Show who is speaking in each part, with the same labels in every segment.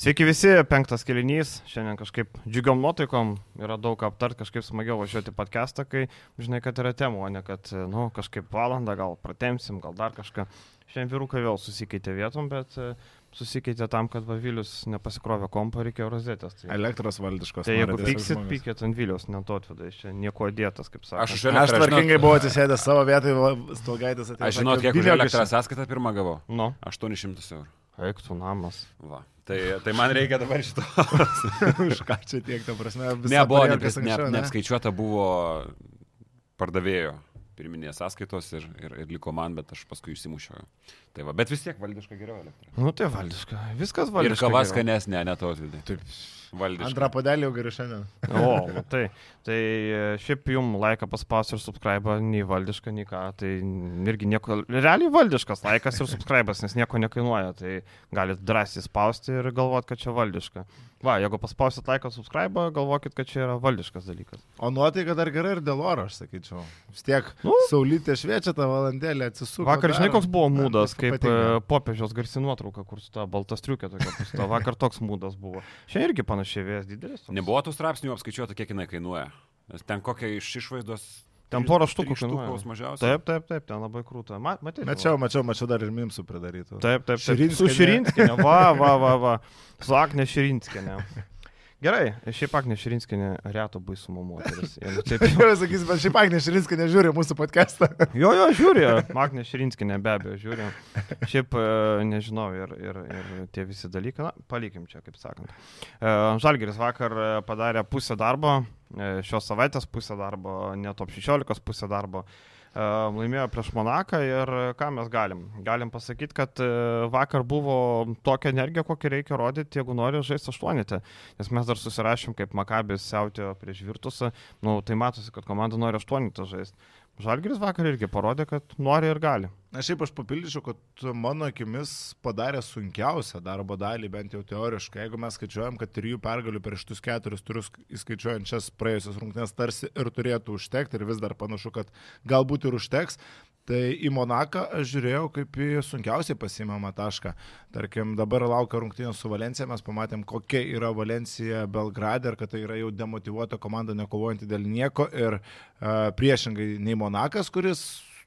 Speaker 1: Sveiki visi, penktas kelinys. Šiandien kažkaip džiugiom nuotaikom yra daug aptart, kažkaip smagiau važiuoti podcastą, kai žinai, kad yra temų, o ne kad, nu, kažkaip valandą gal pratemsim, gal dar kažką. Šiandien vyrukai vėl susikeitė vietom, bet e, susikeitė tam, kad Vavilius nepasikrovė kompo, reikėjo rozetės. Tai,
Speaker 2: Elektros valdiškos.
Speaker 1: tai jeigu
Speaker 2: žmogus.
Speaker 1: pykit ant Viliaus, net atveda, iš čia nieko dėtas, kaip sakė.
Speaker 3: Aš už
Speaker 2: Aš tvarkingai
Speaker 3: žinot-
Speaker 2: buvau atsisėdęs savo vietoj, stulgaitis atėjo.
Speaker 3: Aš žinot, kiek už elektrą sąskaitą pirmą gavau?
Speaker 1: Nu,
Speaker 3: 800 eurų.
Speaker 1: Eiktų namas.
Speaker 3: Va. Tai, tai man reikia dabar šito.
Speaker 2: Už ką čia tiek, ta prasme, visa
Speaker 3: Ne, buvo ne,
Speaker 2: ne?
Speaker 3: neapskaičiuota buvo pardavėjo pirminės sąskaitos ir, ir, ir liko man, bet aš paskui išsimušiau. Tai va, bet vis tiek valdiška geriau elektra.
Speaker 1: Nu tai valdiška, viskas
Speaker 3: Ir
Speaker 1: valdiška.
Speaker 3: kava
Speaker 1: geriau.
Speaker 3: skanesnė, ne to atvidai.
Speaker 2: Taip.
Speaker 3: Valdiška.
Speaker 2: Antrą padelį jau geriau šiandien.
Speaker 1: O, nu tai, tai e, šiaip jum laiką paspausti ir subscribe, nei valdiška, nei ką, tai irgi nieko, realiai valdiškas laikas ir subscribas, nes nieko nekainuoja, tai galite drąsiai spausti ir galvot, kad čia valdiška. Va, jeigu paspausit laiką subscribe, galvokit, kad čia yra valdiškas dalykas.
Speaker 2: O nuotaika dar gerai ir dėl oro, aš sakyčiau. Vis tiek
Speaker 1: Nu.
Speaker 2: saulytė šviečia tą valandėlę, atsisuko.
Speaker 1: Vakar, žinai, koks buvo mūdas, kaip
Speaker 2: patinka.
Speaker 1: e, popiežiaus garsi nuotrauka, kur su ta balta striukė tokia pusta. Vakar toks mūdas buvo. Šiandien irgi panašiai vėjas didelis. toks.
Speaker 3: Nebuvo tų straipsnių apskaičiuota, kiek jinai kainuoja. Ten kokia iš išvaizdos.
Speaker 1: Ten porą štukų kainuoja.
Speaker 3: mažiausiai.
Speaker 1: Taip, taip, taip, ten labai krūta. Ma, matai,
Speaker 2: Mačiau, mačiau, mačiau dar ir mimsų pridarytų.
Speaker 1: Taip, taip, taip.
Speaker 2: Širinskinė.
Speaker 1: Su Širinskinė, va, va, va, va. Su Akne Širinskinė. Gerai, šiaip Akne Širinskinė reto baisumo moteris. Jeigu taip jau-
Speaker 2: sakysi, bet šiaip Agnė Širinskai nežiūri mūsų podcastą.
Speaker 1: Jo, jo, žiūri, Agne Širinskinė be abejo žiūri. Šiaip e, nežinau ir, ir, ir tie visi dalykai, na, palikim čia, kaip sakant. E, Žalgeris vakar e, padarė pusę darbo, šios savaitės pusę darbo, ne top 16 pusę darbo. E, Laimėjo prieš Monaką ir ką mes galim? Galim pasakyti, kad e, vakar buvo tokia energija, kokią reikia rodyti, jeigu nori žaisti aštuonetę. Nes mes dar susirašėm, kaip Makabis siautėjo prieš Virtusą, nu, tai matosi, kad komanda nori aštuonetę žaisti. Žalgiris vakar irgi parodė, kad nori ir gali.
Speaker 2: Na šiaip aš papildyčiau, kad mano akimis padarė sunkiausią darbo dalį, bent jau teoriškai. Jeigu mes skaičiuojam, kad trijų pergalių per šitus keturis turius įskaičiuojant šias praėjusias rungtynes tarsi ir turėtų užtekti ir vis dar panašu, kad galbūt ir užteks. Tai į Monaką aš žiūrėjau kaip į sunkiausiai pasimamą tašką. Tarkim, dabar laukia rungtynės su Valencija, mes pamatėm, kokia yra Valencija Belgrade ir kad tai yra jau demotivuota komanda, nekovojanti dėl nieko ir uh, priešingai nei Monakas, kuris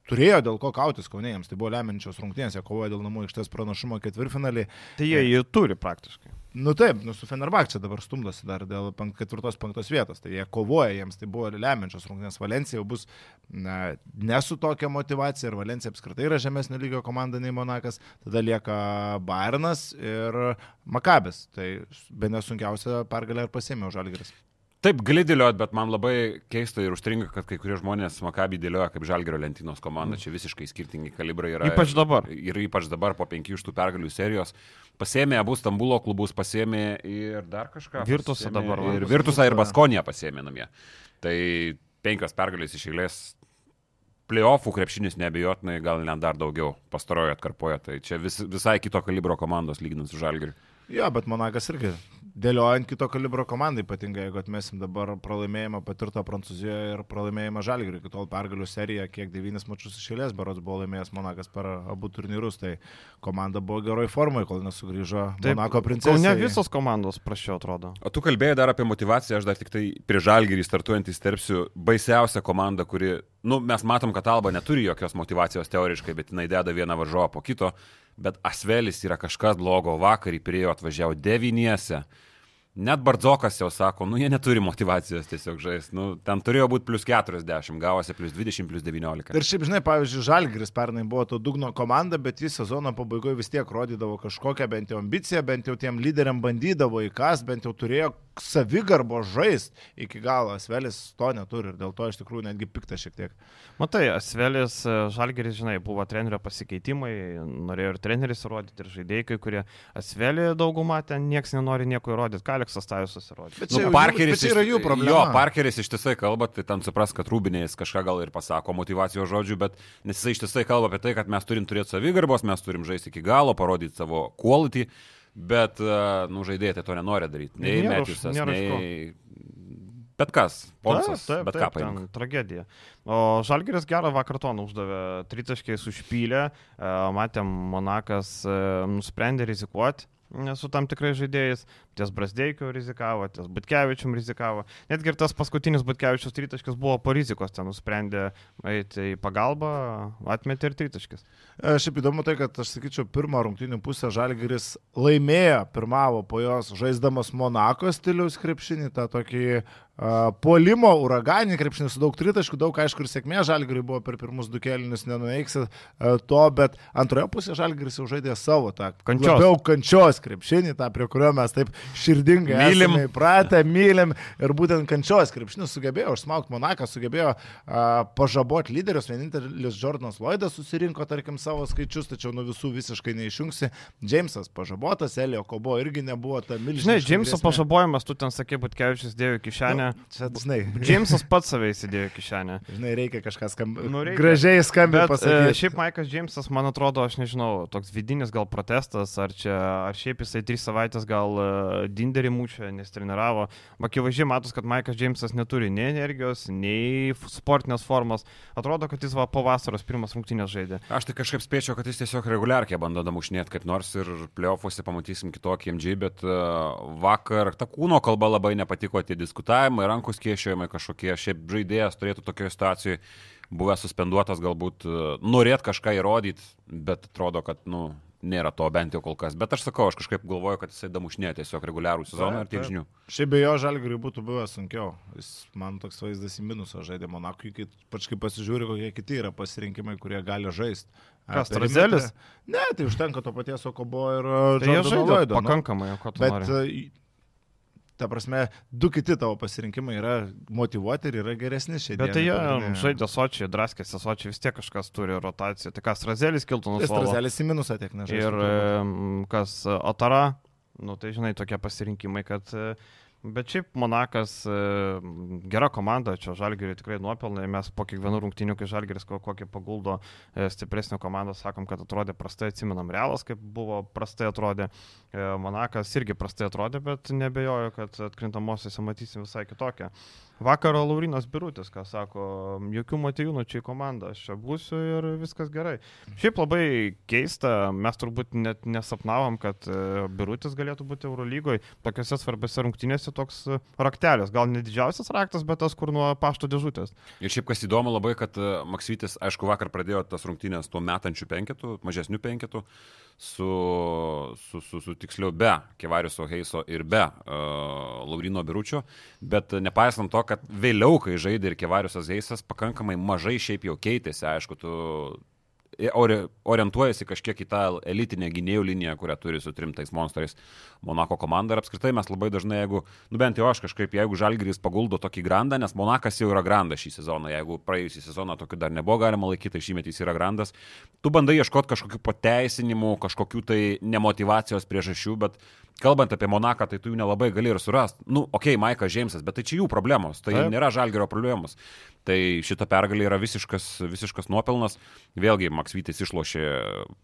Speaker 2: turėjo dėl ko kautis kaunėjams. Tai buvo lemiančios rungtynės, jie kovojo dėl namų aikštės pranašumo ketvirtfinalį.
Speaker 1: Tai jie jį turi praktiškai.
Speaker 2: Nu taip, nu su Fenerbakčia dabar stumdosi dar dėl penk- ketvirtos, penktos vietos. Tai jie kovoja, jiems tai buvo lemiančios rungtynės. Valencija jau bus na, nesu tokia motivacija ir Valencija apskritai yra žemesnio lygio komanda nei Monakas. Tada lieka Bayernas ir Makabis. Tai be nesunkiausia pergalė ir pasėmė Žalgiris.
Speaker 3: Taip, gali dėlioti, bet man labai keista ir užstringa, kad kai kurie žmonės Makabį dėlioja kaip Žalgerio lentynos komanda. Čia visiškai skirtingi kalibrai yra.
Speaker 1: Ypač dabar.
Speaker 3: Ir ypač dabar po penkių iš tų pergalių serijos. Pasėmė abu Stambulo klubus, pasėmė ir dar kažką.
Speaker 1: Virtusą dabar, va.
Speaker 3: Ir Virtusą ir Baskoniją pasėmė namie. Tai penkios pergalės iš eilės. Playoffų krepšinis nebejotinai, gal net dar daugiau pastarojo atkarpoje. Tai čia vis, visai kito kalibro komandos lyginant su Žalgiriu.
Speaker 2: Jo, bet Monakas irgi dėliojant kito kalibro komandai, ypatingai jeigu atmesim dabar pralaimėjimą patirtą Prancūzijoje ir pralaimėjimą Žalgiriui. Iki tol pergalių serija, kiek devynis mačius iš eilės, berods buvo laimėjęs Monakas per abu turnyrus, tai komanda buvo geroj formai, kol nesugrįžo
Speaker 1: Taip,
Speaker 2: Monako princesė.
Speaker 1: Ne visos komandos prašiau atrodo.
Speaker 3: O tu kalbėjai dar apie motivaciją, aš dar tik tai prie žalgyrį startuojant įsterpsiu. Baisiausia komanda, kuri, nu, mes matom, kad Alba neturi jokios motivacijos teoriškai, bet jinai deda vieną varžovą po kito, bet Asvelis yra kažkas blogo, vakar į prie jo atvažiavo devyniese. Net Bardzokas jau sako, nu jie neturi motivacijos tiesiog žaisti. Nu, ten turėjo būti plus 40, gavosi plus 20, plus 19.
Speaker 2: Ir šiaip, žinai, pavyzdžiui, Žalgiris pernai buvo to dugno komanda, bet jis sezono pabaigoje vis tiek rodydavo kažkokią bent jau ambiciją, bent jau tiem lyderiam bandydavo įkas, bent jau turėjo savigarbo žaisti iki galo. Svelis to neturi ir dėl to iš tikrųjų netgi pikta šiek tiek.
Speaker 1: Matai, Asvelis, e, Žalgeris, žinai, buvo trenerio pasikeitimai, norėjo ir treneris įrodyti, ir žaidėjai, kai kurie Asvelį daugumą ten niekas nenori nieko įrodyti, ką Aleksas Tajusas įrodė.
Speaker 2: Bet
Speaker 3: Nu,
Speaker 2: čia jau jų-
Speaker 3: Parkeris,
Speaker 2: bet čia yra jų
Speaker 3: iš-
Speaker 2: problema.
Speaker 3: Jo, Parkeris ištisai kalba, tai ten supras, kad Rūbinės kažką gal ir pasako motivacijos žodžių, bet nes jisai ištisai kalba apie tai, kad mes turim turėti savigarbos, mes turim žaisti iki galo, parodyti savo quality, bet, uh, nu, žaidėjai tai to nenori daryti. Nei Metisas, nei... Bet kas, Ponsas,
Speaker 1: Taip, taip,
Speaker 3: bet ką paimk.
Speaker 1: Tragedija. O Žalgeris gerą vakar toną uždavė, tritaškiai sušpylė, e, matėm, Monakas e, nusprendė rizikuoti. Su tam tikrais žaidėjais, ties Brasdeikio rizikavo, ties Butkevičium rizikavo. Netgi ir tas paskutinis Butkevičius tritaškis buvo po rizikos, ten nusprendė eiti į pagalbą, atmetė ir tritaškis.
Speaker 2: E, šiaip įdomu tai, kad aš sakyčiau, pirmą rungtynių pusę Žalgiris laimėjo, pirmavo po jos žaisdamas Monako stiliaus krepšinį, tą tokį Puolimo, uraganinį krepšinį su daug tritaškų, daug aišku ir sėkmė Žalgiriui buvo per pirmus du kelinius, nenuveiksi to, bet antroje pusėje Žalgiris jau žaidė savo tą
Speaker 1: kančios.
Speaker 2: labiau kančios krepšinį, tą prie kurio mes taip širdingai mylim, įpratę, mylim ir būtent kančios krepšinį sugebėjo užsmaukti Monaką, sugebėjo uh, pažaboti lyderius, vienintelis Jordanas Lloydas susirinko, tarkim, savo skaičius, tačiau nuo visų visiškai neišjungsi. Jamesas pažabotas, Elio Kobo irgi nebuvo ta milžiniška.
Speaker 1: Žinai, Jameso pažabojimas, tu ten sakė, būtų kevičius dėjo kišenę
Speaker 2: kišenę. Čia, žinai.
Speaker 1: Džeimsas pats save įsidėjo kišenę.
Speaker 2: Žinai, reikia kažką skam... nu, reikia. gražiai skambiai pasakyti.
Speaker 1: E, šiaip Maikas Džeimsas, man atrodo, aš nežinau, toks vidinis gal protestas, ar, čia, ar šiaip jisai trys savaitės gal uh, dinderį mūšę, nes treniravo. Akivaizdžiai matos, kad Maikas Džeimsas neturi nei energijos, nei sportinės formos. Atrodo, kad jis va po vasaros pirmas rungtynės žaidė.
Speaker 3: Aš tai kažkaip spėčiau, kad jis tiesiog reguliarkiai bando damušnėti kaip nors ir playoffuose pamatysim kitokį MG, bet uh, vakar ta kūno kalba labai nepatiko tie diskutavimai sukčiavimai, rankų skėšiojimai kažkokie, šiaip žaidėjas turėtų tokioje situacijoje buvęs suspenduotas, galbūt e, norėt kažką įrodyti, bet atrodo, kad, nu, nėra to bent jau kol kas. Bet aš sakau, aš kažkaip galvoju, kad jisai damušnė tiesiog reguliarų sezoną ir tiek žinių.
Speaker 2: Šiaip be jo žalgariui būtų buvę sunkiau. Jis man toks vaizdas į minusą žaidė Monakui, kai pačkai pasižiūri, kokie kiti yra pasirinkimai, kurie gali žaisti.
Speaker 1: Kas, Trazelis?
Speaker 2: Ne, tai užtenka to paties Okobo ir...
Speaker 1: Tai jie žaidė nu. pakankamai, ko tu. Bet nori?
Speaker 2: Ta prasme, du kiti tavo pasirinkimai yra motivuoti ir yra geresni šiandien.
Speaker 1: Bet tai jie žaidė Sočiai, draskėsi Sočiai, vis tiek kažkas turi rotaciją. Tai kas, Razelis kiltų nuo
Speaker 2: savo. Razelis į minusą tiek nežaidė.
Speaker 1: Ir kas, Otara, nu tai žinai, tokie pasirinkimai, kad uh, Bet šiaip Monakas e, gera komanda, čia Žalgiriui tikrai nuopelnai, mes po kiekvienų rungtynių, kai Žalgiris kokį paguldo e, stipresnį komandą, sakom, kad atrodė prastai, atsimenam Realas, kaip buvo prastai atrodė, e, Monakas irgi prastai atrodė, bet nebejoju, kad atkrintamosiose matysim visai kitokią. Vakaro Laurinas Birutis, ką sako, jokių Matijūnų čia į komandą, aš čia būsiu ir viskas gerai. Šiaip labai keista, mes turbūt net nesapnavom, kad Birutis galėtų būti Eurolygoje, tokiuose svarbiose rungtynėse toks e, raktelis. Gal ne didžiausias raktas, bet tas, kur nuo pašto dėžutės.
Speaker 3: Ir šiaip kas įdomu labai, kad e, Maksytis, aišku, vakar pradėjo tas rungtynės tuo metančių penketų, mažesnių penketų, su, su, su, su tiksliau be Kevariuso Heiso ir be uh, Laurino Biručio, bet nepaisant to, kad vėliau, kai žaidė ir Kevariusas Heisas, pakankamai mažai šiaip jau keitėsi, aišku, tu orientuojasi kažkiek į tą elitinę gynėjų liniją, kurią turi su trimtais monstrais Monako komanda. Ir apskritai mes labai dažnai, jeigu, nu bent jau aš kažkaip, jeigu Žalgiris paguldo tokį grandą, nes Monakas jau yra grandas šį sezoną, jeigu praėjusį sezoną tokį dar nebuvo galima laikyti, tai šį metį jis yra grandas, tu bandai ieškoti kažkokių pateisinimų, kažkokių tai nemotivacijos priežasčių, bet kalbant apie Monaką, tai tu jų nelabai gali ir surasti. Nu, okei, okay, Maikas Džeimsas, bet tai čia jų problemos, tai Taip. nėra Žalgerio problemos. Tai šita pergalė yra visiškas, visiškas nuopelnas. Vėlgi, Maksvytis išlošė,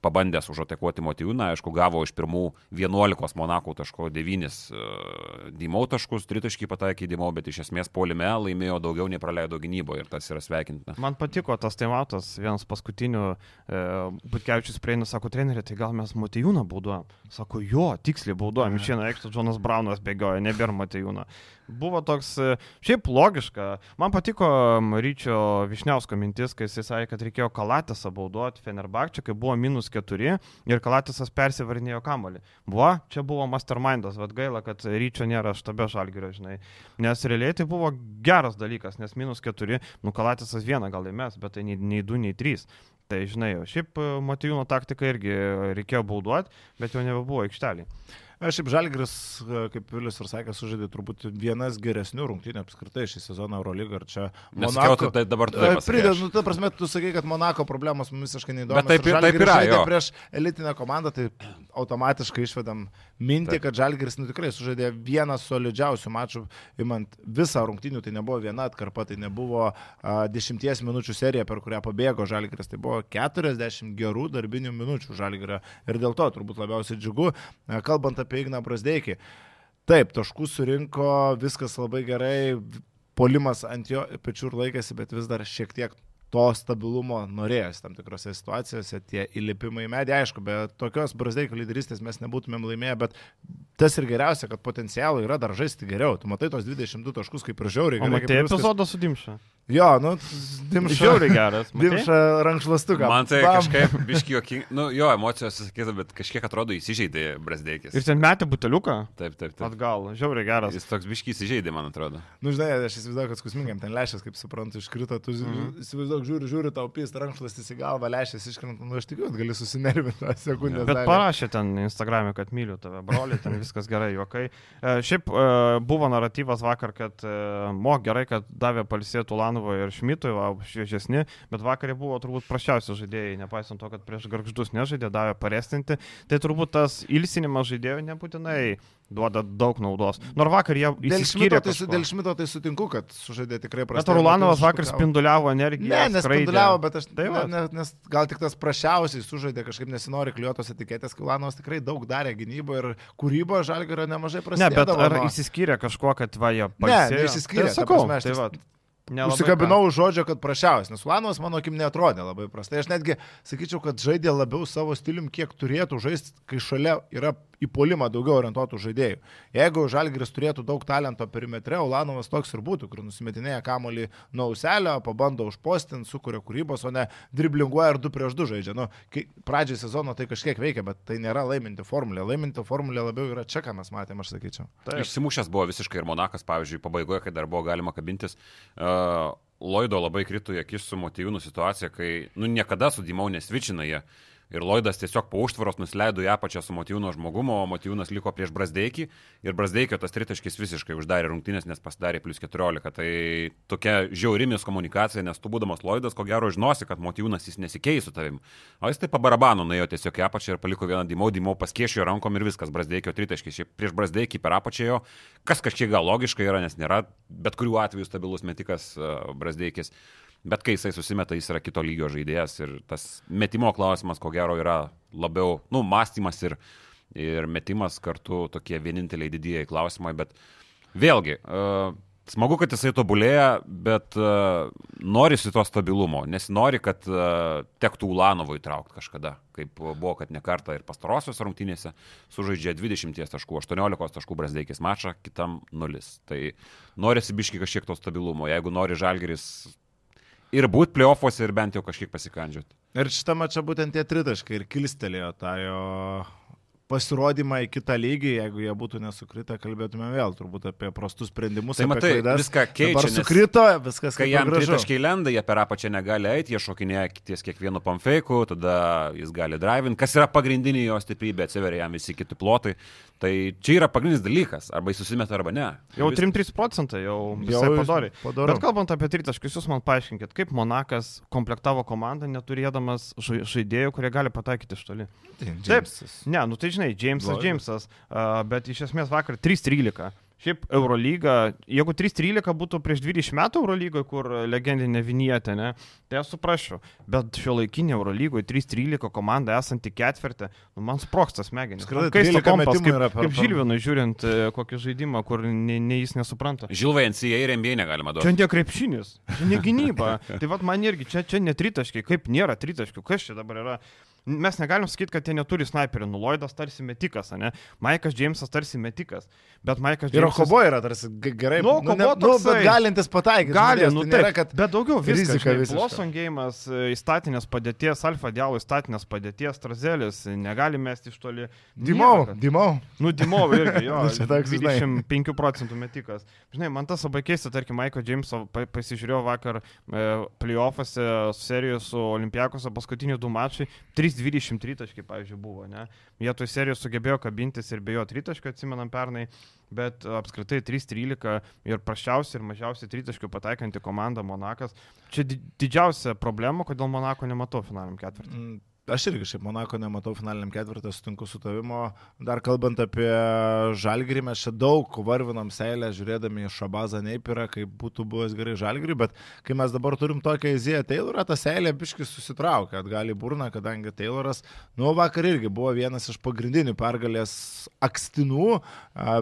Speaker 3: pabandęs užatekuoti Motijūną, aišku, gavo iš pirmų 11 Monako taško 9 uh, Dymau taškus, tritaškį pataikė Dymau, bet iš esmės polime laimėjo daugiau nei praleido gynyboje ir tas yra sveikintina.
Speaker 1: Man patiko tas taimautas, vienas paskutinių, e, Butkevičius prieina, sako, treneri, tai gal mes Motijūną bauduojam. Sako, jo, tiksliai bauduojam, išėna aikštė, Džonas Braunas bėgioja, nebėra Motijūną buvo toks, e, šiaip logiška. Man patiko Ryčio Višniausko mintis, kai jis sakė, kad reikėjo Kalatėsą bauduoti Fenerbakčią, kai buvo minus keturi ir Kalatėsas persivarinėjo kamalį. Buvo, čia buvo mastermindas, vad gaila, kad Ryčio nėra štabe žalgerio, žinai. Nes realiai tai buvo geras dalykas, nes minus keturi, nu Kalatėsas vieną gal įmes, bet tai nei, nei du, nei trys. Tai žinai, šiaip e, Matijūno taktika irgi reikėjo bauduoti, bet jau nebebuvo aikštelį.
Speaker 2: Aš šiaip Žalgris, kaip Vilius ir sakė, sužaidė turbūt vienas geresnių rungtynių apskritai šį sezoną Eurolygą ir čia
Speaker 3: Monako. Tai dabar tu taip
Speaker 2: pridedi, nu, ta prasme, tu sakai, kad Monako problemos mums visiškai neįdomios.
Speaker 3: Bet taip, ir, taip yra.
Speaker 2: Prieš elitinę komandą, tai automatiškai išvedam mintį, taip. kad Žalgris nu, tikrai sužaidė vieną solidžiausių mačų, imant visą rungtynių, tai nebuvo viena atkarpa, tai nebuvo a, dešimties minučių serija, per kurią pabėgo Žalgris, tai buvo 40 gerų darbinių minučių Žalgrio ir dėl to turbūt labiausiai džiugu, a, kalbant apie apie Igną Brasdeikį. Taip, taškų surinko, viskas labai gerai, polimas ant jo pečių ir laikėsi, bet vis dar šiek tiek to stabilumo norėjosi tam tikrose situacijose, tie įlipimai į medį, aišku, bet tokios Brasdeikio lyderystės mes nebūtumėm laimėję, bet tas ir geriausia, kad potencialų yra dar žaisti geriau. Tu matai tos 22 taškus kaip ir žiauriai.
Speaker 1: O matai epizodą su Dimša?
Speaker 2: Jo, nu, Dimša.
Speaker 1: Žiauriai geras. matei?
Speaker 2: Dimša rankšluostuką.
Speaker 3: Man tai
Speaker 2: Bam.
Speaker 3: kažkaip biški jokinga, nu jo, emocijos sakytų, bet kažkiek atrodo įsižeidė Brasdeikis.
Speaker 1: Ir ten metė buteliuką
Speaker 3: Taip, taip, taip.
Speaker 1: atgal. Žiauriai geras.
Speaker 3: Jis toks biški įsižeidė, man atrodo.
Speaker 2: Nu, žinai, aš įsivaizduoju, kad skusmingiam ten lėšas, kaip suprantu, iškrito, tu mm -hmm. įsivaizduoju, žiūri, žiūri, tau pys, rankšluostis į galvą, lėšas iškrenta, nu, aš tikiu, kad gali susinervinti tą sekundę.
Speaker 1: Bet parašė ten Instagram'e, kad myliu tave, broli, ten viskas gerai, juokai. E, Šiaip e, buvo naratyvas vakar, kad e, mo gerai, kad davė palsėtų Lanovui ir Šmitui, va, šviežesni, bet vakar buvo turbūt prašiausi žaidėjai, nepaisant to, kad prieš garždus nežaidė, davė parestinti. Tai turbūt tas ilsinimas žaidėjų nebūtinai duoda daug naudos. Nors vakar jie
Speaker 2: Dėl
Speaker 1: išsiskyrė.
Speaker 2: Šmito, tai, su,
Speaker 1: kažkuo.
Speaker 2: dėl Šmito tai sutinku, kad sužaidė tikrai
Speaker 1: Bet
Speaker 2: prastai.
Speaker 1: Rulanovas
Speaker 2: Matai,
Speaker 1: vakar spinduliavo energiją.
Speaker 2: Ne, nespinduliavo, bet aš
Speaker 1: Tai
Speaker 2: tai
Speaker 1: va.
Speaker 2: ne, ne, nes gal tik tas prašiausiai sužaidė, kažkaip nesinori kliuotos etiketės, kai Ulanovas tikrai daug darė gynyboje ir kūryboje žalgerio nemažai
Speaker 1: Ne,
Speaker 2: prasidėjo.
Speaker 1: bet ar įsiskyrė kažkuo, kad va jie
Speaker 2: Ne,
Speaker 1: pailsėjo?
Speaker 2: neišsiskyrė,
Speaker 1: Tai
Speaker 2: ta
Speaker 1: sakau,
Speaker 2: prasme, aš
Speaker 1: tai nelabai
Speaker 2: Užsikabinau už žodžio, kad prašiausias, nes Ulanovas mano akim netrodė labai prastai. Aš netgi sakyčiau, kad žaidė labiau savo stilium, kiek turėtų žaisti, kai šalia yra į polimą daugiau orientuotų žaidėjų. Jeigu Žalgiris turėtų daug talento perimetre, Ulanovas toks ir būtų, kur nusimetinėja kamolį nuo auselio, pabando užpostinti, sukuria kūrybos, o ne driblinguoja ir du prieš du žaidžia. Nu, pradžiai sezono tai kažkiek veikia, bet tai nėra laiminti formulė. Laiminti formulė labiau yra čia, ką mes matėme, aš sakyčiau.
Speaker 1: Taip.
Speaker 3: Išsimušęs buvo visiškai ir Monakas, pavyzdžiui, pabaigoje, kai dar buvo galima kabintis. Uh, Loido labai krito į akis su motyvūnų situacija, kai, nu, niekada su Dimau nesvičina jie. Ir Loidas tiesiog po užtvaros nusileido į apačią su motyvūno žmogumo, o motyvūnas liko prieš Brasdeikį. Ir Brasdeikio tas tritaškis visiškai uždarė rungtynės, nes pasidarė plus 14. Tai tokia žiaurimis komunikacija, nes tu būdamas Loidas, ko gero žinosi, kad motyvūnas jis nesikeis su tavim. O jis tai pabarabano nuėjo tiesiog į apačią ir paliko vieną Dimau, Dimau paskėšio rankom ir viskas. Brasdeikio tritaškis. Šiaip prieš Brasdeikį per apačią jo, kas kažkiek gal logiška yra, nes nėra bet kuriuo atveju stabilus metikas uh, Brasdeikis. Bet kai jisai susimeta, jis yra kito lygio žaidėjas ir tas metimo klausimas, ko gero, yra labiau, nu, mąstymas ir, ir metimas kartu tokie vieninteliai didieji klausimai, bet vėlgi, uh, smagu, kad jisai tobulėja, bet uh, norisi to stabilumo, nes nori, kad uh, tektų Ulanovui įtraukti kažkada, kaip buvo, kad ne kartą ir pastarosios rungtynėse sužaidžia 20 taškų, 18 taškų Brasdeikis mačą, kitam 0. Tai norisi biški kažkiek to stabilumo, jeigu nori Žalgeris ir būti playoffuose ir bent jau kažkiek pasikandžioti.
Speaker 2: Ir šitame čia būtent tie tritaškai ir kilstelėjo tą jo pasirodymą į kitą lygį, jeigu jie būtų nesukritę, kalbėtume vėl turbūt apie prastus sprendimus.
Speaker 3: Tai matai,
Speaker 2: klaidas.
Speaker 3: viską keičia,
Speaker 2: Dabar sukrito, viskas
Speaker 3: Kai
Speaker 2: kaip
Speaker 3: jam tritaškai lenda, jie per apačią negali eiti, jie šokinėja ties kiekvienu pamfeiku, tada jis gali driving, kas yra pagrindinė jo stiprybė, atsiveria jam visi kiti plotai. Tai čia yra pagrindinis dalykas, arba jis susimeta, arba ne.
Speaker 1: Jau
Speaker 3: Vis-
Speaker 1: 3-3 procentai, jau visai padori. Bet kalbant apie tritaškius, jūs man paaiškinkit, kaip Monakas komplektavo komandą, neturėdamas žai- žaidėjų, kurie gali pataikyti iš toli. Taip,
Speaker 2: Džeimsas.
Speaker 1: ne, nu tai žinai, Jamesas,
Speaker 2: Blogas.
Speaker 1: Jamesas, uh, bet iš esmės vakar 3-13. Šiaip Eurolyga, jeigu 3-13 būtų prieš 20 metų Eurolygoje, kur legendinė vinietė, ne, tai aš suprasčiau. Bet šio laikinė Eurolygoje 3-13 komanda esanti ketvirtį, nu, man sprokstas Man kaista
Speaker 2: 13
Speaker 1: kompas, kaip,
Speaker 2: per
Speaker 1: kaip. Žilvinui žiūrint e, kokį žaidimą, kur nei ne jis nesupranta.
Speaker 3: Žilvai NCA ir NBA negalima
Speaker 1: Čia
Speaker 3: duoti.
Speaker 1: ne krepšinis, čia ne gynyba. tai vad man irgi, čia, čia ne tritaškiai, kaip nėra tritaškių, kas čia dabar yra. Mes negalim sakyti, kad jie neturi snaiperio. Nuloidas tarsi metikas, ne? Maikas Džeimsas tarsi metikas. Bet Maikas
Speaker 2: Ir
Speaker 1: Džeimsas...
Speaker 2: Okobo yra tarsi gerai.
Speaker 1: Nu,
Speaker 2: nu, ne,
Speaker 1: Okobo
Speaker 2: nu,
Speaker 1: toksai.
Speaker 2: bet galintis pataikyti.
Speaker 1: Gali,
Speaker 2: žaidėjas,
Speaker 1: nu
Speaker 2: tai nėra, kad
Speaker 1: bet daugiau viskas.
Speaker 2: rizika
Speaker 1: žinai,
Speaker 2: visiška.
Speaker 1: Blossom gėjimas, įstatinės padėties, Alfa Dialo įstatinės padėties, Trazelis, negali mesti iš toli.
Speaker 2: Dimau,
Speaker 1: Nieko.
Speaker 2: Dimau.
Speaker 1: Nu, Dimov irgi, jo,
Speaker 2: Nu, čia toks, žinai.
Speaker 1: 25 procentų metikas. Žinai, man tas labai keista, tarkim, Maiko pa- pasižiūrėjau vakar e, playoffuose serijoje su Olimpiakose paskutiniai du mačai, 3-23 taškai, pavyzdžiui, buvo, ne? Jie toj serijoje sugebėjo kabintis ir be jo tritaškio, atsimenam pernai, bet apskritai 3-13 ir prašiausiai ir mažiausiai tritaškių pataikanti komanda Monakas. Čia di didžiausia problema, kodėl Monako nematau finaliniam ketvirtį.
Speaker 2: Aš irgi šiaip Monako nematau finaliniam ketvirtą, sutinku su tavimo. Dar kalbant apie žalgrį, mes čia daug varvinom seilę, žiūrėdami į Šabazą Neipirą, kaip būtų buvęs gerai žalgrį, bet kai mes dabar turim tokią Iziją Taylorą, ta seilė biškis susitraukia, atgali burna, kadangi Tayloras, nu vakar irgi buvo vienas iš pagrindinių pergalės akstinų,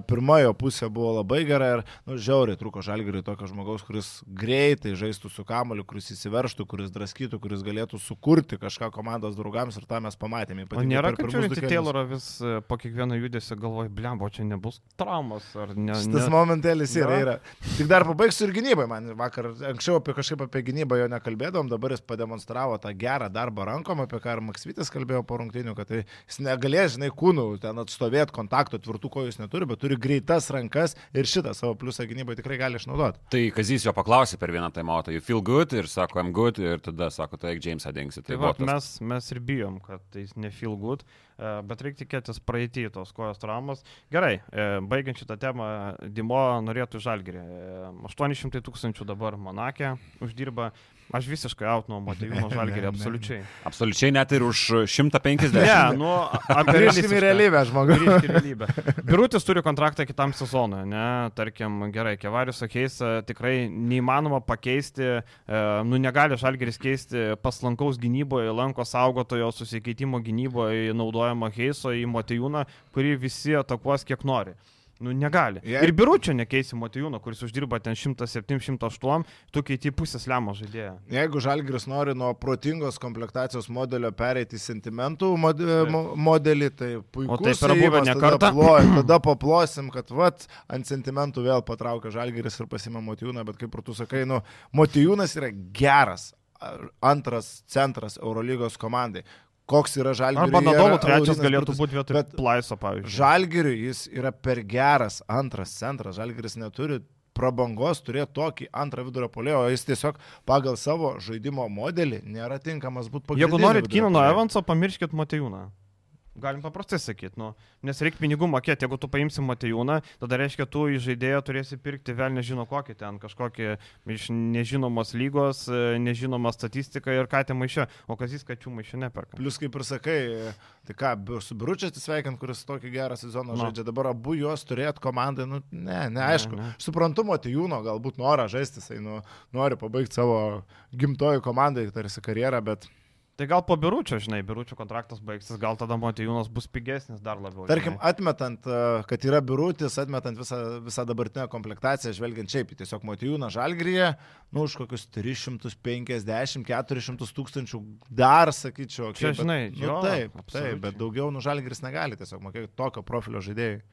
Speaker 2: pirmojo pusė buvo labai gera ir, nu, žiauriai truko žalgrį tokio žmogaus, kuris greitai žaistų su kamoliu, kuris įsiverštų, kuris draskytų, kuris galėtų sukurti kažką komandos draugą draugams ir tą mes pamatėme.
Speaker 1: O nėra, kad žiūrint į Taylorą vis e, po kiekvieno judesio galvoju, blembo, čia nebus traumas ar ne.
Speaker 2: Šitas
Speaker 1: ne...
Speaker 2: momentėlis yra, yra. Tik dar pabaigsiu ir gynybai, man vakar anksčiau apie kažkaip apie gynybą jo nekalbėdom, dabar jis pademonstravo tą gerą darbą rankom, apie ką ir Maksvitis kalbėjo po rungtinių, kad tai jis negalės, žinai, kūnų ten atstovėti kontakto, tvirtų kojų jis neturi, bet turi greitas rankas ir šitą savo pliusą gynybai tikrai gali išnaudoti.
Speaker 3: Tai Kazys jo paklausė per vieną taimautą, you feel good ir sako, I'm good ir tada sako, tai Jamesą dingsi.
Speaker 1: Tai, tai va, mes, mes ir bijom, kad tai ne feel good, e, bet reikia tikėtis praeitį tos kojos traumas. Gerai, e, baigiant šitą temą, Dimo norėtų žalgerį. 800 e, tūkstančių dabar Monakė uždirba, Aš visiškai out nuo Matijūno Žalgirį, absoliučiai.
Speaker 3: Absoliučiai net ir už 150.
Speaker 1: Ne, nu, apie
Speaker 2: grįžkime į realybę, žmogus.
Speaker 1: Grįžkime į realybę. Birutis turi kontraktą kitam sezonui, ne, tarkim, gerai, Kevarius sakys, tikrai neįmanoma pakeisti, nu, negali Žalgiris keisti paslankaus gynyboje, lanko saugotojo susikeitimo gynyboje naudojama Heiso į Matijūną, kurį visi atakuos kiek nori. Nu, negali. Jei... Ir biuručio nekeisi Motijūno, kuris uždirba ten 107-108, tu keiti pusės lemo žaidėją.
Speaker 2: Jeigu Žalgris nori nuo protingos komplektacijos modelio pereiti sentimentų mod modelį, tai puiku.
Speaker 1: O taip yra buvę ne kartą.
Speaker 2: Tada, tada paplosim, kad vat, ant sentimentų vėl patraukia Žalgris ir pasimė Motijūną, bet kaip ir tu sakai, nu, Motijūnas yra geras antras centras Eurolygos komandai koks yra žalgiriui.
Speaker 1: Arba Nadolų trečias galėtų būti vietoj Plaiso, pavyzdžiui.
Speaker 2: Žalgiriui jis yra per geras antras centras. Žalgiris neturi prabangos turėti tokį antrą vidurio polėjo, o jis tiesiog pagal savo žaidimo modelį nėra tinkamas būti pagrindinis.
Speaker 1: Jeigu norit Kino Evanso, pamirškit Matejūną. Galim paprastai sakyti, nu, nes reikia pinigų mokėti. Jeigu tu paimsi Matejūną, tada reiškia, tu į žaidėją turėsi pirkti vėl nežino kokį ten, kažkokį iš nežinomos lygos, e, nežinomą statistiką ir ką ten maišė, o kas jis kačių maišė neperka.
Speaker 2: Plus, kaip ir sakai, tai ką, su Biručiu atsisveikint, kuris tokį gerą sezoną no. žaidžia, dabar abu juos turėt komandai, nu, ne, neaišku. Ne, ne. Suprantu, Matejūno galbūt norą žaisti, jisai nu, nori pabaigti savo gimtojų komandai, tarsi karjerą, bet
Speaker 1: Tai gal po biuručio, žinai, biuručio kontraktas baigsis, gal tada Motijūnas bus pigesnis dar labiau.
Speaker 2: Tarkim, žinai. atmetant, e, kad yra biurutis, atmetant visą, visą dabartinę komplektaciją, žvelgiant šiaip, tiesiog Motijūną žalgryje, nu, už kokius 350-400 tūkstančių dar, sakyčiau.
Speaker 1: Čia, bet, žinai,
Speaker 2: nu,
Speaker 1: jo,
Speaker 2: taip, taip, bet daugiau, nu, žalgrys negali tiesiog mokėti tokio profilio žaidėjai.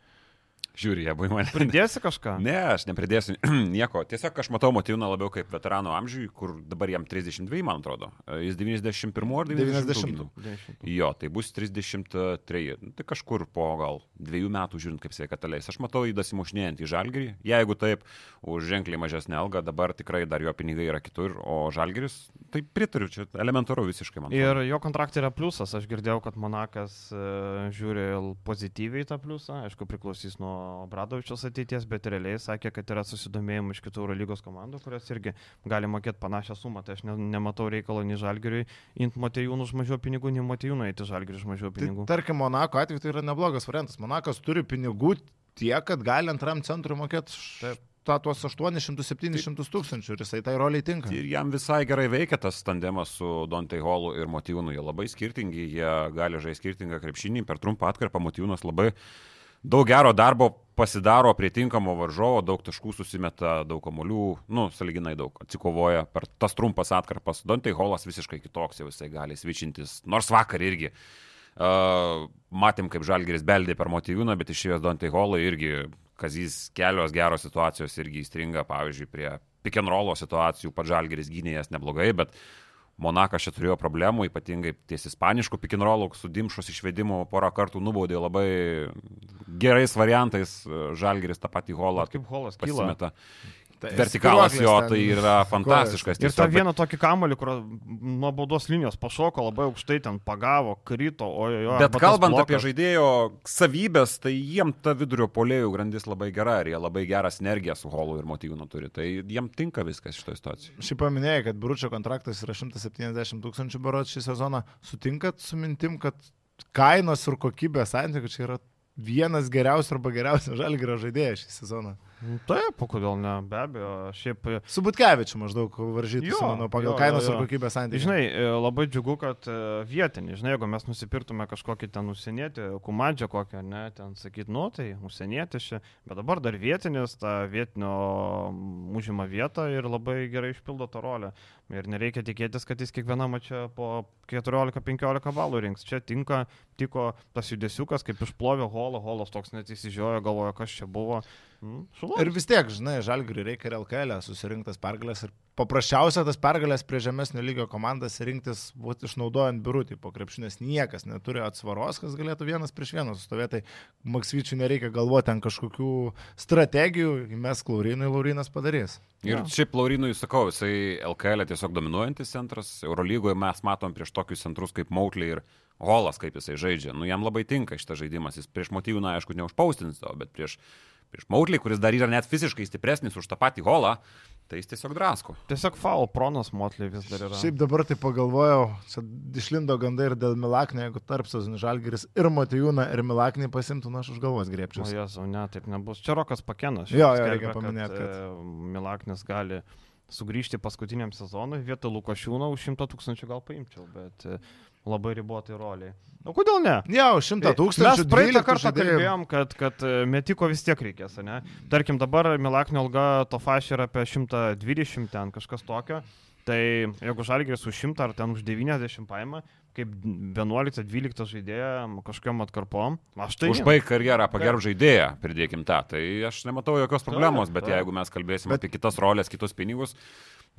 Speaker 3: Žiūri, jie buvo į mane.
Speaker 1: Pridėsi kažką?
Speaker 3: Ne, aš nepridėsiu nieko. Tiesiog aš matau Motyvūną labiau kaip veterano amžiui, kur dabar jam 32, man atrodo. Jis 91 ar 90. 90. Jo, tai bus 33. Nu, tai kažkur po gal dviejų metų žiūrint, kaip sveikata leis. Aš matau jį dasimušnėjant į žalgerį. Jeigu taip, už ženkliai mažesnį algą, dabar tikrai dar jo pinigai yra kitur, o žalgeris, tai pritariu, čia elementaru visiškai man.
Speaker 1: Ir jo kontraktai yra pliusas. Aš girdėjau, kad Monakas uh, žiūri pozityviai tą pliusą. Aišku, priklausys nuo Bradovičios ateities, bet realiai sakė, kad yra susidomėjimų iš kitų Eurolygos komandų, kurios irgi gali mokėti panašią sumą. Tai aš ne, nematau reikalo nei Žalgiriui imti Matejūnų už mažiau pinigų, nei Matejūnų eiti Žalgiriui už mažiau tai pinigų.
Speaker 2: Tai, tarkim, Monako atveju tai yra neblogas variantas. Monakas turi pinigų tiek, kad gali antram centrui mokėti. Taip tą tuos 800-700 tūkstančių ir jisai tai roliai tinka.
Speaker 3: Ir jam visai gerai veikia tas tandemas su Dante Holu ir Motyvūnu. Jie labai skirtingi, jie gali žaisti skirtingą krepšinį. Per trumpą atkarpą Motyvūnas labai daug gero darbo pasidaro prie tinkamo varžovo, daug taškų susimeta, daug kamolių, nu, saliginai daug atsikovoja per tas trumpas atkarpas. Dante Holas visiškai kitoks, jau jisai gali svičintis, nors vakar irgi. Uh, matėm, kaip Žalgeris beldė per motyvūną, bet išėjęs Dante Holą irgi, kazys kelios geros situacijos irgi įstringa, pavyzdžiui, prie pick and rollo situacijų, pats Žalgeris gynėjas neblogai, bet Monakas čia turėjo problemų, ypatingai ties ispaniškų pikinrolų, su Dimšos išvedimu porą kartų nubaudė labai gerais variantais, Žalgeris tą patį holą.
Speaker 1: Kaip holas pasimeta.
Speaker 2: Tai
Speaker 3: vertikalas jo
Speaker 2: ten,
Speaker 3: tai yra fantastiškas.
Speaker 1: Ir tą
Speaker 3: tiesiog,
Speaker 1: vieną tokį kamolį, kur nuo baudos linijos pašoko labai aukštai, ten pagavo, krito, ojojo.
Speaker 3: Bet kalbant apie žaidėjo savybės, tai jiem ta vidurio polėjų grandis labai gera ir jie labai gerą sinergiją su Holu ir Motyvinu turi. Tai jiem tinka viskas šitoje situacijoje.
Speaker 2: Šiaip paminėjai, kad Bručio kontraktas yra 170 tūkstančių barot šį sezoną. Sutinkat su mintim, kad kainos ir kokybės santykių čia yra vienas geriausių arba geriausias žalgerio žaidėjas šį sezoną.
Speaker 1: Taip, kodėl ne, be abejo. Šiaip
Speaker 2: Su Butkevičiu maždaug varžytų,
Speaker 1: Jo,
Speaker 2: manau, pagal
Speaker 1: jo,
Speaker 2: kainos
Speaker 1: jo,
Speaker 2: ir
Speaker 1: jo.
Speaker 2: kokybės santykių.
Speaker 1: Žinai, e, labai džiugu, kad e, vietinį, žinai, jeigu mes nusipirtume kažkokį ten užsienietį, kumadžią kokią, ne, ten sakyt, nu tai užsienietis bet dabar dar vietinis, tą vietinio užima vietą ir labai gerai išpildo tą rolę. Ir nereikia tikėtis, kad jis kiekvieną mačią po 14-15 balų rinks. Čia tinka, tiko tas judesiukas, kaip išplovė holą, holas toks net įsižiojo, galvoja, kas čia buvo. Mm, šulas.
Speaker 2: Ir vis tiek, žinai, žalgiriui reikia ir LKL susirinktas pergalės ir paprasčiausia tas pergalės prie žemesnio lygio komandas rinktis, būt išnaudojant biurutį po krepšinės. Niekas neturi atsvaros, kas galėtų vienas prieš vieną sustovėti. Tai Maksvyčiui nereikia galvoti ant kažkokių strategijų, mes Klaurinui Laurinas padarys.
Speaker 3: Ir
Speaker 1: Jo.
Speaker 3: šiaip Laurinui sakau, jisai LKL tiesiog dominuojantis centras, Eurolygoje mes matom prieš tokius centrus kaip Mautley ir Holas, kaip jisai žaidžia. Nu, jam labai tinka šitas žaidimas, jis prieš motyvų, aišku, neužpaustins to, bet prieš, prieš Mautley, kuris dar yra net fiziškai stipresnis už tą patį Holą, tai jis tiesiog drasko.
Speaker 1: Tiesiog faul pronas Motley vis dar yra.
Speaker 2: Šiaip dabar tai pagalvojau, čia išlindo gandai ir dėl Milaknio, jeigu tarpsas Žalgiris ir Matijūną ir Milaknį pasimtų, na aš už galvos
Speaker 1: O
Speaker 2: grėpčiau.
Speaker 1: Jezu, ne, taip nebus. Čia Rokas Pakenas.
Speaker 2: Jo, jo, reikia paminėt, kad-
Speaker 1: e, Milaknis gali sugrįžti paskutiniam sezonui, vietą Lukošiūną už 100 tūkstančių gal paimčiau, bet e, labai ribotai roliai. O kodėl ne?
Speaker 2: Jau, šimtą tūkstančių.
Speaker 1: Mes praeitą
Speaker 2: 12
Speaker 1: kartą
Speaker 2: žaidėjų.
Speaker 1: kalbėjom, kad, kad e, metiko vis tiek reikės, ne? Tarkim, dabar Milaknio alga to faš yra apie 120 ten kažkas tokio. Tai jeigu žalgės už 100 ar ten už 90 paima, kaip 11-12 žaidėja kažkokiam atkarpom, aš tai...
Speaker 3: Užbaig karjerą, pagerb žaidėją, pridėkim tą. Tai aš nematau jokios problemos, bet jeigu mes kalbėsim
Speaker 2: Bet-
Speaker 3: apie kitas rolės, kitus pinigus,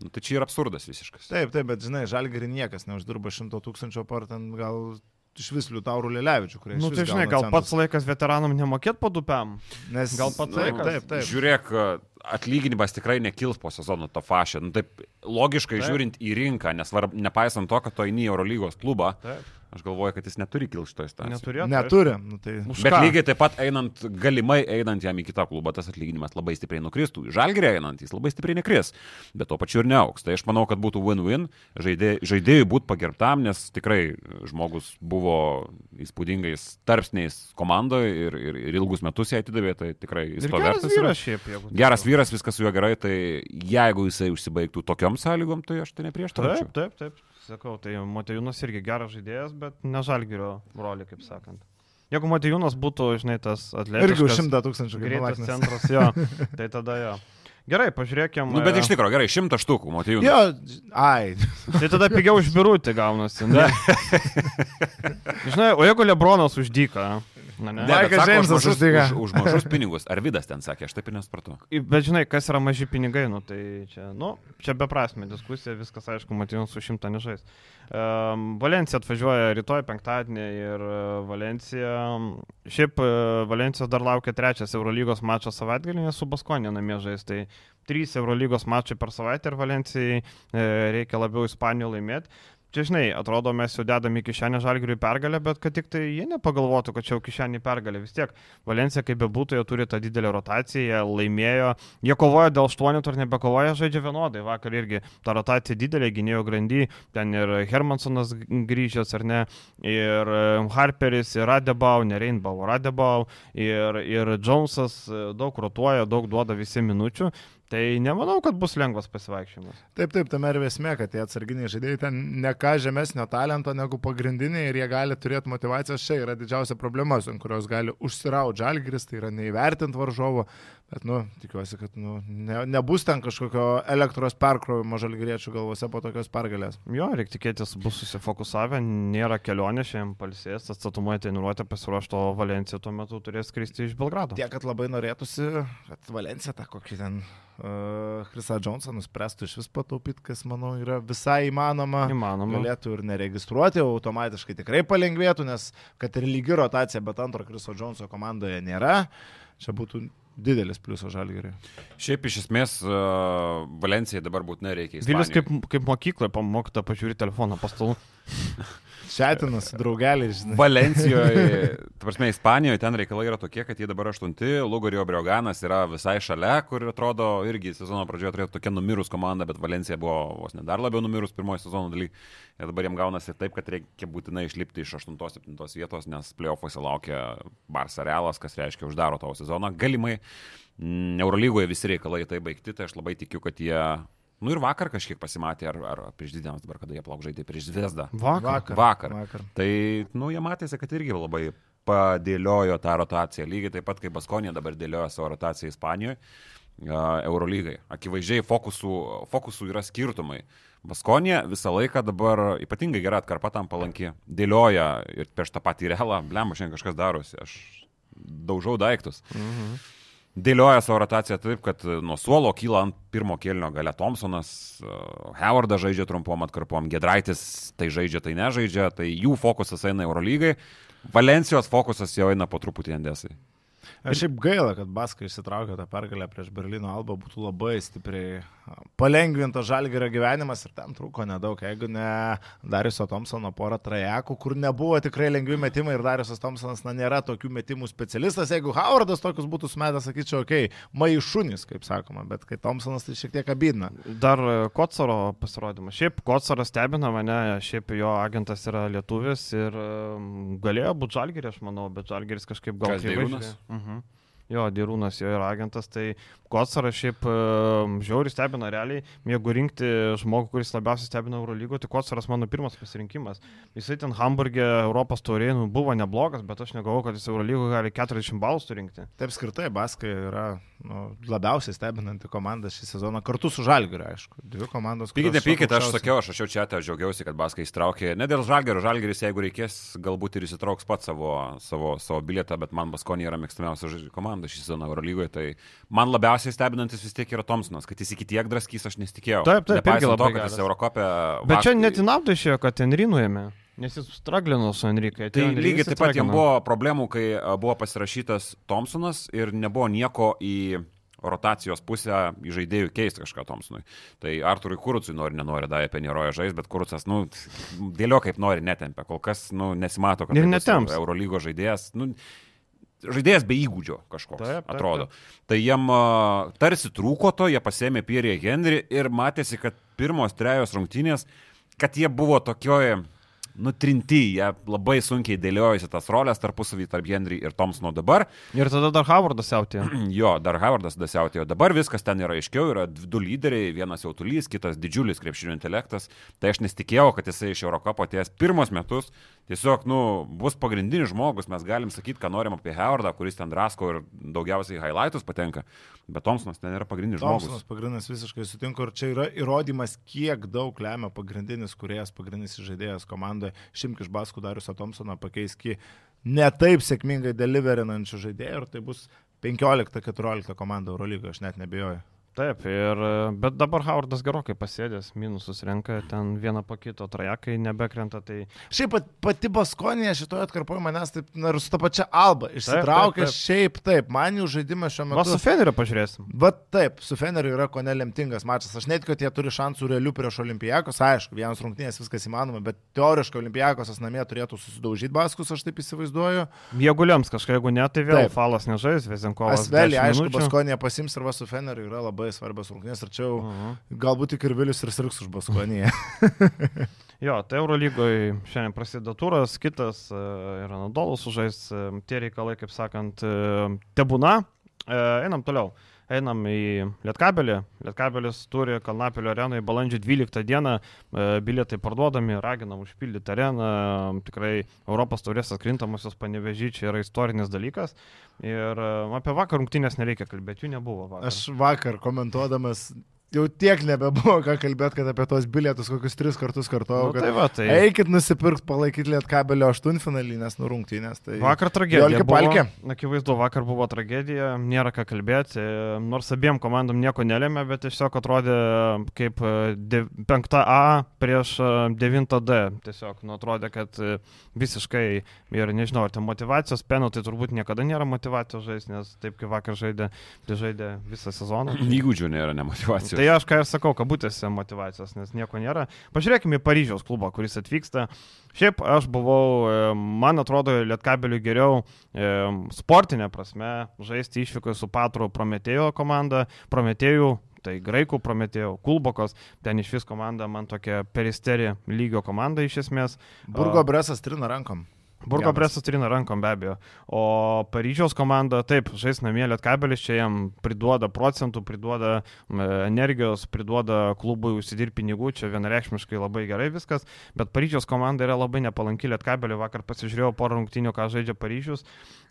Speaker 3: nu, tai čia yra absurdas visiškas.
Speaker 2: Taip, taip, bet žinai, Žalgirį niekas neuždirba šimto tūkstančio par ten gal iš vis Liutaurų Lelevičių, kurie
Speaker 1: Nu,
Speaker 2: išvis
Speaker 1: tai žinai, gal
Speaker 2: centus.
Speaker 1: pats laikas veteranam nemokėt po dupiam.
Speaker 2: Nes,
Speaker 1: gal pats
Speaker 2: taip,
Speaker 1: laikas.
Speaker 2: taip, taip.
Speaker 3: Žiūrėk, atlyginimas tikrai nekils po sezono to fašė. Nu, taip, logiškai
Speaker 1: Taip.
Speaker 3: taip. žiūrint į rinką, nes var, nepaisant to, kad to eini į Eurolygos klubą,
Speaker 1: Taip.
Speaker 3: Aš galvoju, kad jis neturi kilti šitoje situacijoje.
Speaker 1: Neturėtų.
Speaker 2: Neturi. Nu, tai...
Speaker 1: Už
Speaker 3: Bet
Speaker 1: ką?
Speaker 3: lygiai taip pat einant, galimai einant jam į kitą klubą, tas atlyginimas labai stipriai nukristų. Žalgirė einant, jis labai stipriai nekris, bet to pačiu ir neauks. Tai aš manau, kad būtų win-win, žaidė, žaidėjui būtų pagerbtam, nes tikrai žmogus buvo įspūdingais tarpsniais komandoje ir, ir, ir ilgus metus ją atidavė, tai tikrai jis
Speaker 1: Ir
Speaker 3: to
Speaker 1: geras
Speaker 3: vertas. yra.
Speaker 1: vyras šiaip, jeigu.
Speaker 3: Geras vyras, viskas su juo gerai, tai jeigu jisai užsibaigtų tokiom sąlygom, tai aš tai neprieštaraučiau.
Speaker 1: Taip, taip, taip. Sakau, tai Matejūnas irgi geras žaidėjas, bet ne žalgerio rolį, kaip sakant. Jeigu Matejūnas būtų, žinai, tas
Speaker 2: Irgi už
Speaker 1: atletiškas,
Speaker 2: šimtą tūkstančių kaip
Speaker 1: greitas centras, jo, tai tada jo. Gerai, pažiūrėkime.
Speaker 3: Nu, bet iš tikrųjų, gerai, šimtą štukų, matau.
Speaker 2: Jo, ai.
Speaker 1: Tai tada pigiau už birutį gaunasi. Ne? Žinai, o jeigu Lebronas už dyką? Na, ne.
Speaker 2: Maikas Džeimsas
Speaker 3: mažus,
Speaker 2: uždiga.
Speaker 3: už, už mažus pinigus. Ar Vidas ten sakė, aš taip ir nesupratau.
Speaker 1: Bet žinai, kas yra maži pinigai, nu tai čia, nu, čia beprasme diskusija, viskas aišku, Matijūnas su šimtą nežais. Um, Valencija atvažiuoja rytoj penktadienį ir uh, Valencija, šiaip uh, Valencijos dar laukia trečias Eurolygos mačas savaitgalį, nes su Baskonė namie žais, tai trys Eurolygos mačai per savaitę ir Valencijai e, reikia labiau Ispanijoje laimėti. Čia, žinai, atrodo, mes jau dedame į kišenę žalgiriui pergalę, bet kad tik tai jie nepagalvotų, kad čia jau kišenį pergalė. Vis tiek Valencija, kaip bebūtų, jie turi tą didelę rotaciją, laimėjo, jie kovoja dėl aštuonių ir nebekovoja, žaidžia vienodai. Vakar irgi ta rotacija didelė, gynėjo grandy, ten ir Hermansonas grįžęs ar ne, ir e, Harperis, ir Radebau, ne Rainbow, Radebau, ir, ir Jonesas e, daug rotuoja, daug duoda visi minučių. Tai nemanau, kad bus lengvas pasivaikščiojimas.
Speaker 2: Taip, taip, tame ir esmė, kad tie atsarginiai žaidėjai ten ne ką žemesnio talento negu pagrindiniai ir jie gali turėti motivacijos. Čia yra didžiausia problema, ant kurios gali užsirauti žalgris, tai yra neįvertinti varžovo. Bet, nu, tikiuosi, kad nu, ne, nebus ten kažkokio elektros perkrovimo žalgriečių galvose po tokios pergalės.
Speaker 1: Jo, reikia tikėtis, bus susifokusavę, nėra kelionė šiandien palsės, atstatomuoja treniruotę pasiruošto Valencija tuo metu turės skristi iš Belgrado.
Speaker 2: Tiek, kad labai norėtųsi, kad Valencija tą kokį ten uh, Chrisą Jonesą nuspręstų iš vis pataupyti, kas, manau, yra visai įmanoma.
Speaker 1: Įmanoma.
Speaker 2: Galėtų ir neregistruoti, automatiškai tikrai palengvėtų, nes kad ir lygi rotacija, bet antro Kriso Joneso komandoje nėra. Čia būtų didelis pliusas žalgeriui.
Speaker 3: Šiaip iš esmės uh, Valencijai dabar būtinai reikia. Ispanijoj.
Speaker 1: kaip, kaip mokykloje pamokta pažiūri telefoną pastalų.
Speaker 2: Šetinas, draugeliai, žinai.
Speaker 3: Valencijoje, prasme, Ispanijoje ten reikalai yra tokie, kad jie dabar aštunti, Lugario Brioganas yra visai šalia, kur atrodo irgi sezono pradžioje turėjo tokia numirus komanda, bet Valencija buvo vos ne dar labiau numirus pirmojo sezono daly. Ir dabar jiems gaunasi taip, kad reikia būtinai išlipti iš 8-7 vietos, nes playoffuose laukia Barça Realas, kas reiškia uždaro tavo sezoną. Galimai Eurolygoje visi reikalai tai baigti, tai aš labai tikiu, kad jie Nu ir vakar kažkiek pasimatė, ar, ar prieš dvi dienas dabar, kada jie plauk žaidė prieš Zvezdą.
Speaker 1: Vakar.
Speaker 3: Vakar.
Speaker 2: Vakar.
Speaker 3: Tai, nu, jie matėsi, kad irgi labai padėliojo tą rotaciją, lygiai taip pat kaip Baskonė dabar dėliojo savo rotaciją Ispanijoje, Eurolygai. Akivaizdžiai fokusų, fokusų yra skirtumai. Baskonė visą laiką dabar ypatingai gera atkarpa tam palanki, dėlioja ir prieš tą patį realą, blem, šiandien kažkas darosi, aš daužau daiktus.
Speaker 1: Mhm.
Speaker 3: Dėlioja savo rotaciją taip, kad nuo suolo kyla ant pirmo kėlinio gale Thompsonas, uh, Howardas žaidžia trumpom atkarpom, Gedraitis tai žaidžia, tai nežaidžia, tai jų fokusas eina Eurolygai, Valencijos fokusas jau eina po truputį Endesai.
Speaker 2: Aš šiaip gaila, kad Baskai išsitraukė tą pergalę prieš Berlyno Alba, būtų labai stipriai palengvintas žalgerio gyvenimas ir ten trūko nedaug. Jeigu ne Dariuso Thompsono porą trajekų, kur nebuvo tikrai lengvi metimai ir Dariusas Thompsonas na, nėra tokių metimų specialistas, jeigu Howardas tokius būtų smetęs, sakyčiau, okei, okay, maišunis, kaip sakoma, bet kai Thompsonas tai šiek tiek abidina.
Speaker 1: Dar e, Kotsaro pasirodymas. Šiaip Kotsaras stebina mane, šiaip jo agentas yra lietuvis ir um, galėjo būti žalgeris, aš manau, bet žalgeris kažkaip gal
Speaker 3: Kas,
Speaker 1: Jo, Dirūnas jo yra agentas, tai Kotsaras šiaip um, žiauriai stebina realiai. Jeigu rinkti žmogų, kuris labiausiai stebina Eurolygo, tai Kotsaras mano pirmas pasirinkimas. Jisai ten Hamburgė Europos taurė nu, buvo neblogas, bet aš negalvoju, kad jis Eurolygo gali 40 balų surinkti.
Speaker 2: Taip skirtai, Baskai yra nu, labiausiai stebinanti komanda šį sezoną, kartu su Žalgiriu, aišku. Dvi komandos.
Speaker 3: Pykit,
Speaker 2: kurios
Speaker 3: nepykit, aš sakiau, aš rašiau čia, aš džiaugiausi, kad Baskai įstraukė. Ne dėl Žalgerio, Žalgeris, jeigu reikės, galbūt ir įsitrauks pats savo, savo, savo bilietą, bet man Baskonė yra mėgstamiausia žai- komanda šį sezoną Eurolygoje. Tai man labiausiai stebinantis vis tiek yra Thompsonas, kad jis iki tiek draskys, aš nesitikėjau.
Speaker 1: Taip, taip, irgi labai
Speaker 3: to, kad jis. Eurokopė.
Speaker 1: Bet čia net į naudą išėjo, kad Henry nuėmė, nes jis straglino su Enrique.
Speaker 3: Tai lygiai taip pat jam buvo problemų, kai buvo pasirašytas Thompsonas ir nebuvo nieko į rotacijos pusę į žaidėjų keisti kažką Thompsonui. Tai Arturui Kurucui nori, nenori, davė Penėroje žais, bet Kurucas, nu, dėlio kaip nori, netempia. Kol kas, nu, nesimato, kad tai bus
Speaker 1: netemps.
Speaker 3: Eurolygo žaidėjas. Nu, Žaidėjas be įgūdžio kažkoks,
Speaker 1: Taip, taip,
Speaker 3: atrodo. Tai jiem tarsi trūko to, jie pasėmė Pierre Henry ir matėsi, kad pirmos trejos rungtynės, kad jie buvo tokioje nutrinti, jie labai sunkiai dėliojasi tas rolės tarpusavį tarp Henry ir Thompsono dabar.
Speaker 1: Ir tada dar Howardas jautė.
Speaker 3: Jo, dar Howardas dasiautėjo. Dabar viskas ten yra aiškiau, yra du lyderiai, vienas jautulys, kitas didžiulis krepšinio intelektas. Tai aš nesitikėjau, kad jisai iš Eurocapo atėjęs pirmus metus. Tiesiog, nu, bus pagrindinis žmogus, mes galim sakyti, ką norim apie Howardą, kuris ten drasko ir daugiausiai highlightus patenka. Bet Thompsonas ten yra pagrindinis
Speaker 2: Thompsonas
Speaker 3: žmogus.
Speaker 2: pagrindinis visiškai sutinku ir čia yra įrodymas, kiek daug lemia pagrindinis kuriejas, pagrindinis žaidėjas komandoje. Šimk iš Baskų Dariusą Thompsoną pakeiski netaip sėkmingai deliverinančių žaidėjų ir tai bus 15-14 komanda Eurolygoje, aš net nebejoju.
Speaker 1: Taip, ir, bet dabar Howardas gerokai pasėdęs, minusus renka, ten vieną po kito trajekai nebekrenta, tai
Speaker 2: Šiaip pat, pati Baskonė šitoje atkarpoje manęs taip, na ir su ta pačia Alba, išsitraukė
Speaker 1: taip, taip.
Speaker 2: šiaip taip, man jų žaidimas šiuo metu.
Speaker 1: su Feneriu pažiūrėsim.
Speaker 2: Bet taip, su Feneriu yra ko nelemtingas mačas. Aš net, kad jie turi šansų realių prieš Olimpijakos, aišku, vienas rungtynės viskas įmanoma, bet teoriškai Olimpijakosas namie turėtų susidaužyti baskus, aš taip įsivaizduoju.
Speaker 1: Jeigu lems kažką, jeigu ne, tai vėl
Speaker 2: Taip.
Speaker 1: falas nežais, Vezinkovas.
Speaker 2: Asvelį,
Speaker 1: 10
Speaker 2: aišku. Baskonė pasims ir va su Feneriu yra labai svarbios rungtynės ir čia jau
Speaker 1: Mhm.
Speaker 2: galbūt tik ir Vilius ir sirgs už Baskonėje.
Speaker 1: Jo, tai Eurolygoje šiandien prasideda turas, kitas e, yra Nadolas sužais, e, tie reikalai, kaip sakant, e, tebūna. E, Einam toliau. Einam į Lietkabelį. Lietkabelis turi Kalnapilio arenai balandžio 12 dieną. e, Bilietai parduodami, raginam užpildyti areną. Tikrai Europos taurės atkrintamosios panevežy čia yra istorinis dalykas. Ir e, apie vakar rungtynės nereikia kalbėti, jų nebuvo vakar.
Speaker 2: Aš vakar komentuodamas jau tiek nebebuvo ką kalbėti, kad apie tos bilietus kokius tris kartus kartuojau.
Speaker 1: Nu, tai va, tai.
Speaker 2: Eikit nusipirkti, palaikyti lietkabelio aštuntfinalį, nes nurungtynės. Tai...
Speaker 1: Vakar tragedija. Buvo.
Speaker 2: Palkė.
Speaker 1: Akivaizdu, vakar buvo tragedija, nėra ką kalbėti, nors abiem komandom nieko nelėmė, bet tiesiog atrodė kaip de, 5A prieš 9D. Tiesiog, nu, atrodė, kad e, visiškai ir nežinau, ar tai motivacijos, penų tai turbūt niekada nėra motivacijos žaisti, nes taip kaip vakar žaidė, tai žaidė visą sezoną.
Speaker 3: Įgūdžių nėra, ne motivacijos.
Speaker 1: Tai aš ką ir sakau, kabutėse motivacijos, nes nieko nėra. Pažiūrėkime į Paryžiaus klubą, kuris atvyksta. Šiaip aš buvau, e, man atrodo, Lietkabeliui geriau e, sportinė prasme žaisti išvykoje su Patru Prometėjo komanda. Prometėjų tai graikų prometėjų, Kulbokos, ten iš vis komanda man tokia peristeri lygio komanda iš esmės.
Speaker 2: Burgo Bresas trina rankom.
Speaker 1: Burgo Bresas trina rankom be abejo. O Paryžiaus komanda, taip, žais namie Lietkabelis, čia jam priduoda procentų, priduoda energijos, priduoda klubui užsidirbti pinigų, čia vienareikšmiškai labai gerai viskas, bet Paryžiaus komanda yra labai nepalanki Lietkabeliui, vakar pasižiūrėjau porą rungtynių, ką žaidžia Paryžius.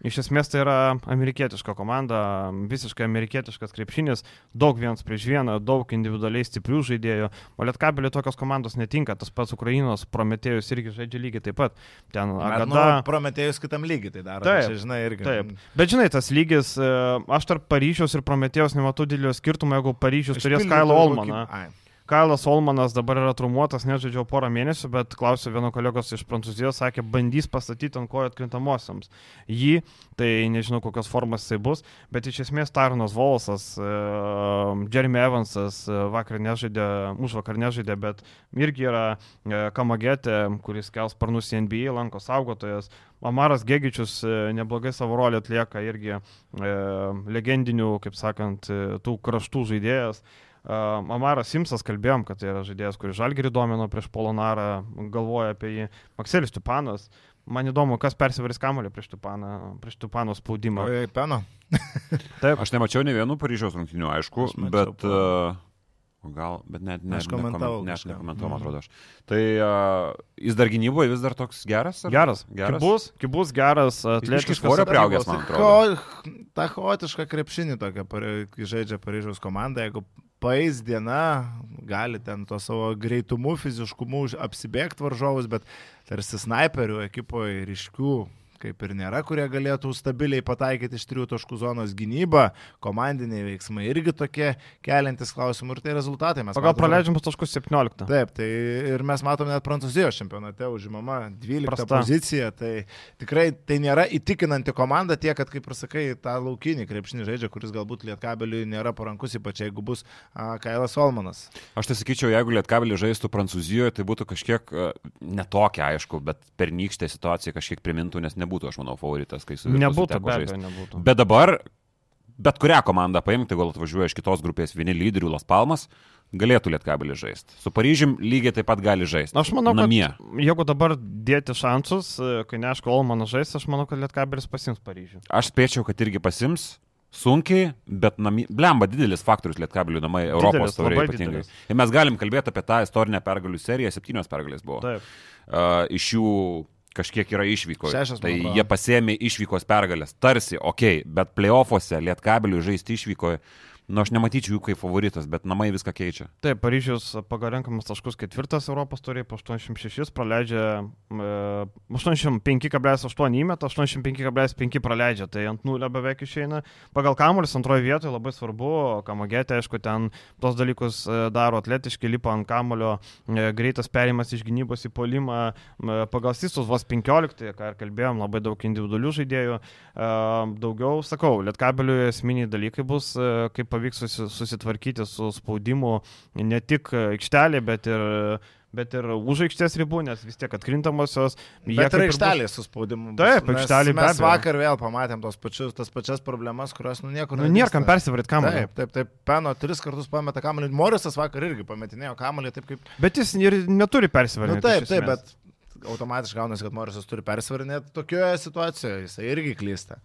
Speaker 1: Iš esmės tai yra amerikietiška komanda, visiškai amerikietiškas krepšinis, daug vienas prieš vieną, daug individualiai stiprių žaidėjų, o Lietkabeliui tokios komandos netinka, tas pats Ukrainos Prometėjus irgi žaidžia lygiai taip pat. Ten
Speaker 2: Agada. Nu, prometėjus kitam lygiai tai daro.
Speaker 1: Taip,
Speaker 2: čia, žinai, irgi.
Speaker 1: Taip. Bet žinai, tas lygis, e, aš tarp Paryžiaus ir Prometėjos nematau didelio skirtumo, jeigu Paryžius turės Kailo Olmaną.
Speaker 2: Kokį...
Speaker 1: Kailas Olmanas dabar yra trumuotas, nežaidžiau porą mėnesių, bet klausiu vieno kolegos iš Prancūzijos, sakė, bandys pastatyti ant kojų atkrintamosiams. Jį, tai nežinau kokios formos jisai bus, bet iš esmės Tarnas Volsas, uh, Jeremy Evansas uh, vakar nežaidė, už vakar nežaidė, bet irgi yra uh, Kamagete, kuris kels sparnus į NBA, lanko saugotojas. Amaras Gegičius neblogai savo rolę atlieka irgi e, legendinių, kaip sakant, tų kraštų žaidėjas. Uh, Amaras Simsas kalbėjom, kad tai yra žaidėjas, kuris žalgerį domino prieš Polonarą, galvoja apie jį. Makselis Tupanas. Man įdomu, kas persivaris kamulio prieš Tupaną, prieš Tupano spaudimą.
Speaker 2: Oi, peno.
Speaker 1: Taip.
Speaker 3: Aš nemačiau ne vienų Paryžiaus rungtynių, aišku,
Speaker 2: Aš mačiau
Speaker 3: bet... Uh, Gal, bet net ne,
Speaker 2: Aš komentavau
Speaker 3: ne, net
Speaker 2: kažką.
Speaker 3: nekomentavau, man
Speaker 2: Mhm.
Speaker 3: atrodo aš. Tai uh, jis dar gynyboje vis dar toks geras? ar-
Speaker 1: Geras.
Speaker 3: Geras.
Speaker 1: Kibus, kibus geras, atletiškas.
Speaker 3: svorio priaugęs, man atrodo.
Speaker 2: Ta chaotiška krepšinį tokia, kai žaidžia Paryžiaus komanda, jeigu paeis diena, gali ten to savo greitumu, fiziškumu apsibėgti varžovus, bet tarsi snaiperių ekipoje ryškių kaip ir nėra, kurie galėtų stabiliai pataikyti iš trijų taškų zonos gynybą, komandiniai veiksmai irgi tokie keliantis klausimų ir tai rezultatai. Mes
Speaker 1: Pagal praleidžiamus taškus 17.
Speaker 2: Taip, tai ir mes matome net Prancūzijos čempionate užimama 12
Speaker 1: Prasta.
Speaker 2: Pozicija, tai tikrai tai nėra įtikinanti komanda tiek, kad, kaip ir sakai, tą laukinį krepšinį žaidžia, kuris galbūt lietkabeliui nėra parankus, ypač jeigu bus a, Kailas Olmanas.
Speaker 3: Aš tai sakyčiau, jeigu Lietkabelį žaistų Prancūzijoje, tai būtų kažkiek uh, netokia, aišku, bet pernykštė situacija kažkiek primintų, nes nebūtų, aš manau, favoritas, kai su Virtusu
Speaker 1: Nebūtų, be abejo, nebūtų.
Speaker 3: Bet dabar, bet kurią komandą paimti, gal atvažiuoja iš kitos grupės vieni lyderių Las Palmas, galėtų Lietkabelį žaisti. Su Paryžium lygiai taip pat gali žaisti.
Speaker 1: Aš manau,
Speaker 3: Namie.
Speaker 1: kad jeigu dabar dėti šansus, e, kai neaišku, Olmanas žais, aš manau, kad Lietkabelis pasims Paryžių.
Speaker 3: Aš spėčiau, kad irgi pasims. Sunkiai, bet namie, blemba didelis faktorius Lietkabelių namai Europos
Speaker 1: Didelis,
Speaker 3: taurėje
Speaker 1: labai
Speaker 3: ypatingai.
Speaker 1: didelis.
Speaker 3: Ir mes galim kalbėti apie tą istorinę pergalių seriją, septynios pergalės buvo.
Speaker 1: Taip.
Speaker 3: uh, iš jų kažkiek yra išvyko.
Speaker 2: Šešios, man
Speaker 3: Tai
Speaker 2: atrodo.
Speaker 3: jie pasėmė išvykos pergalės. Tarsi, okei, okay, bet playoffuose lietkabeliui žaisti išvykoje, nu aš nematyčiau jų kaip favoritas, bet namai viską keičia.
Speaker 1: Taip, Paryžius pagal renkamus taškus ketvirtas Europos turėjo po 86, praleidžia e, 85,8 įmeta, 85,5 praleidžia, tai ant nulio beveik išeina. Pagal kamuolis antroje vietoje labai svarbu, kamagėtė, aišku, ten tos dalykus e, daro atletiškai, lipa ant kamulio, e, greitas perimas iš gynybos į polimą, e, pagal Sistus vos 15, ką ir kalbėjom, labai daug individualių žaidėjų. E, Daugiau, sakau, Lietkabeliui esminiai dalykai bus, e, kaip pavyks susi- susitvarkyti su spaudimu ne tik aikštelė, bet ir, bet ir už aikštės ribų, nes vis tiek atkrintamosios.
Speaker 2: Bet ir
Speaker 1: bus-
Speaker 2: aikštelė su spaudimu. bus,
Speaker 1: Taip,
Speaker 2: nes
Speaker 1: aikštelėj be
Speaker 2: Mes
Speaker 1: abejo.
Speaker 2: vakar vėl pamatėm tos pačius, tas pačias problemas, kurios nu niekur
Speaker 1: Nu, nėra kam
Speaker 2: nedingsta.
Speaker 1: persivaryt kamuolį.
Speaker 2: Taip, taip, taip, Peno tris kartus pameta kamuolį. Morisas vakar irgi pametinėjo kamuolį, taip kaip...
Speaker 1: Bet jis ir neturi persivarinti.
Speaker 2: Na nu, taip, taip, bet automatiškai gaunasi, kad Morisas turi persvarinėti tokioje situacijoje, jisai irgi klysta.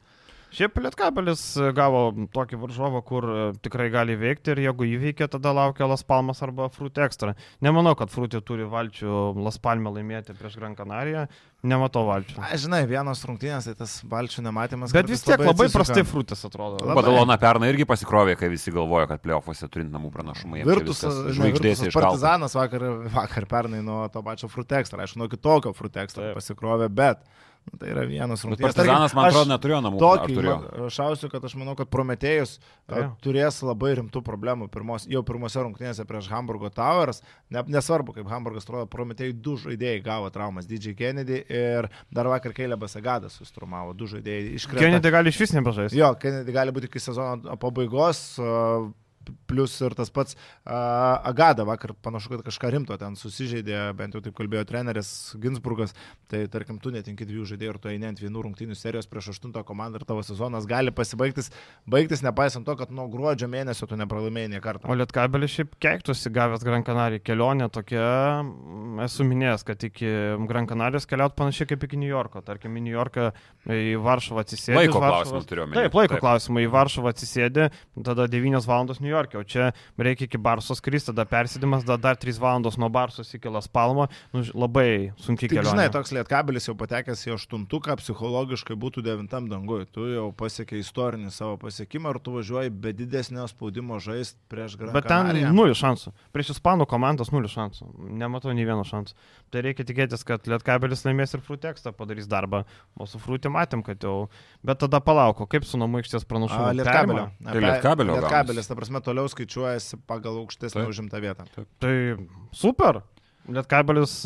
Speaker 1: Šiaip Lietkabelis gavo tokį varžovą, kur e, tikrai gali veikti ir jeigu įveikia, tada laukia Las Palmas arba Fruit Extra. Nemanau, kad Fruitė turi valčių Las Palmę laimėti prieš Gran Canariją. Nematau valčių.
Speaker 2: Na, žinai, vienos rungtynės, tai tas valčių nematymas.
Speaker 1: Bet vis tiek labai
Speaker 2: atsisuka.
Speaker 1: prastai Fruitas atrodo.
Speaker 2: Labai.
Speaker 3: Badalona pernai irgi pasikrovė, kai visi galvojo, kad playoffuose turint namų pranašumą. žvaigždėse
Speaker 2: Virtusas
Speaker 3: iškalta.
Speaker 2: partizanas vakar, vakar pernai nuo to pačio Frutekstra, aišku, nuo kitokio Frutekstra
Speaker 1: Taip.
Speaker 2: pasikrovė, bet tai yra vienas
Speaker 3: Bet
Speaker 2: rungtynės.
Speaker 3: partizanas, man atrodo, neturėjo namų.
Speaker 2: Tokį
Speaker 3: turėjo?
Speaker 2: man- šausiu, kad aš manau, kad Prometėjus a,
Speaker 1: Turėjo.
Speaker 2: turės labai rimtų problemų pirmos, jau pirmose rungtynėse prieš Hamburgo Towers. Ne, nesvarbu, kaip Hamburgas atrodo, Prometėjai du žaidėjai gavo traumas - DJ Kennedy ir dar vakar Keilebas Agadas sustrumavo, du žaidėjai iškrito.
Speaker 1: Kennedy gali iš vis nebežaisti.
Speaker 2: Jo, Kennedy gali būti iki sezono pabaigos. a, Plus ir tas pats uh, Agada vakar panašu, kad kažką rimto ten susižeidė, bent jau taip kalbėjo treneris Ginsburgas. Tai tarkim, tu netinki dviejų žaidėjų ir tu eini ant vienų rungtynių serijos prieš aštuntą komandą ir tavo sezonas gali pasibaigtis, baigtis nepaisant to, kad nuo gruodžio mėnesio tu nepralaimėjai nie kartą.
Speaker 1: O Lietkabelis šiaip keiktusi gavęs Gran Canaria kelionę tokia, mm, esu minėjęs, kad iki Gran Canarijos keliaut panašiai kaip iki New Yorko. Tarkim, į New Yorką į Varšuvą atsisėdi.
Speaker 3: Laiko
Speaker 1: iš Varšuvos-
Speaker 3: klausimų turiu omeny.
Speaker 1: Taip, laiko klausimai. Į Varšuvą atsisėdi, tada 9 valandos New York'e, o čia reikia iki Barsos kristi, tada persėdimas, tada dar 3 valandos nuo Barsos iki Las Palmo. Nu, labai sunkiai kelionė.
Speaker 2: žinai, toks lietkabelis jau patekęs į aštuntuką, psichologiškai būtų devintam dangui. Tu jau pasiekė istorinį savo pasiekimą ir tu važiuoji be didesnio spaudimo žaisti prieš Gran
Speaker 1: Bet ten
Speaker 2: Canariją.
Speaker 1: nulis šansų. Prieš Ispanų komandas nulis šansų. Nematau nei vieno šansų. Tai reikia tikėtis, kad Lietkabelis laimės ir Frutekstą padarys darbą. O su Frutė matėm, kad jau. Bet tada palauko, kaip su namų aikštės
Speaker 2: A,
Speaker 1: pranašumu.
Speaker 2: Lietkabelio.
Speaker 3: Tai Lietkabelio
Speaker 2: Lietkabelis, ta prasme, toliau skaičiuojasi pagal aukštesnį
Speaker 3: Taip.
Speaker 2: užimtą vietą.
Speaker 1: Tai super. Lietkabelis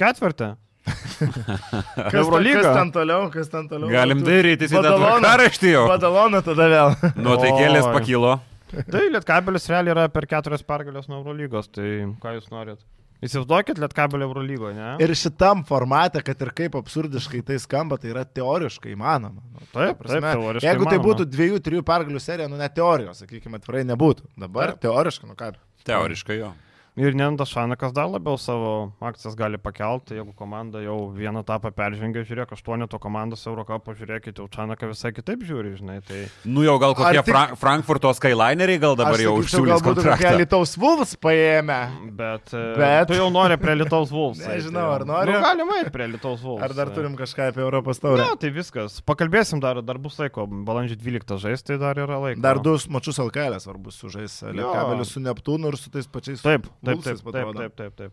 Speaker 1: ketvirtį.
Speaker 2: Kas,
Speaker 1: Eurolyga.
Speaker 2: kas ten toliau, kas ten toliau?
Speaker 3: Galim dairytis į tą tvarkaraštį jau.
Speaker 2: Badaloną tada vėl.
Speaker 3: Nuotaikėlės pakilo.
Speaker 1: Tai Lietkabelis realiai yra per keturias pergalės nuo Eurolygos. Tai ką jūs norit? Įsivaizduokit Lietkabelį Eurolygoje, ne?
Speaker 2: Ir šitam formate, kad ir kaip absurdiškai tai skamba, tai yra teoriškai įmanoma. Nu, ta
Speaker 1: Taip,
Speaker 2: prasme,
Speaker 1: taip, teoriškai
Speaker 2: Jeigu tai
Speaker 1: įmanoma.
Speaker 2: būtų dviejų, trijų pergalių serija, nu net teorijos, sakykime, atvirai nebūtų. Dabar
Speaker 1: Taip.
Speaker 2: teoriškai, nu ką.
Speaker 3: Teoriškai jo.
Speaker 1: Ir Nendas Šanakas dar labiau savo akcijas gali pakelti, jeigu komanda jau vieną etapą peržengė, žiūrėk, aštuoneto komandos Eurocapą, žiūrėkit, jau Šanaką visai kitaip žiūri, žinai. Tai
Speaker 3: Nu jau gal kokie
Speaker 2: Ar tik-
Speaker 3: Fra Frankfurto Skylineriai gal dabar jau užsiūlys
Speaker 2: galbūt kokie. Lietuvos Vulfs paėmė.
Speaker 1: Bet,
Speaker 2: Bet-
Speaker 1: bet... tu jau nori prie Lietuvos Vulfs.
Speaker 2: Nežinau, ar nori.
Speaker 1: Nu, galima eiti prie Lietuvos Vulfs.
Speaker 2: Ar dar turim kažką apie Europos taurę?
Speaker 1: Ne, tai viskas. Pakalbėsim dar, dar bus laiko. Balandžio 12 žais, tai dar yra laiko.
Speaker 2: Dar du mačius LKL svarbus sužais. Lietkabelis su Neptūnu ir su tais pačiais.
Speaker 1: Taip, taip, taip, taip, taip, taip, taip.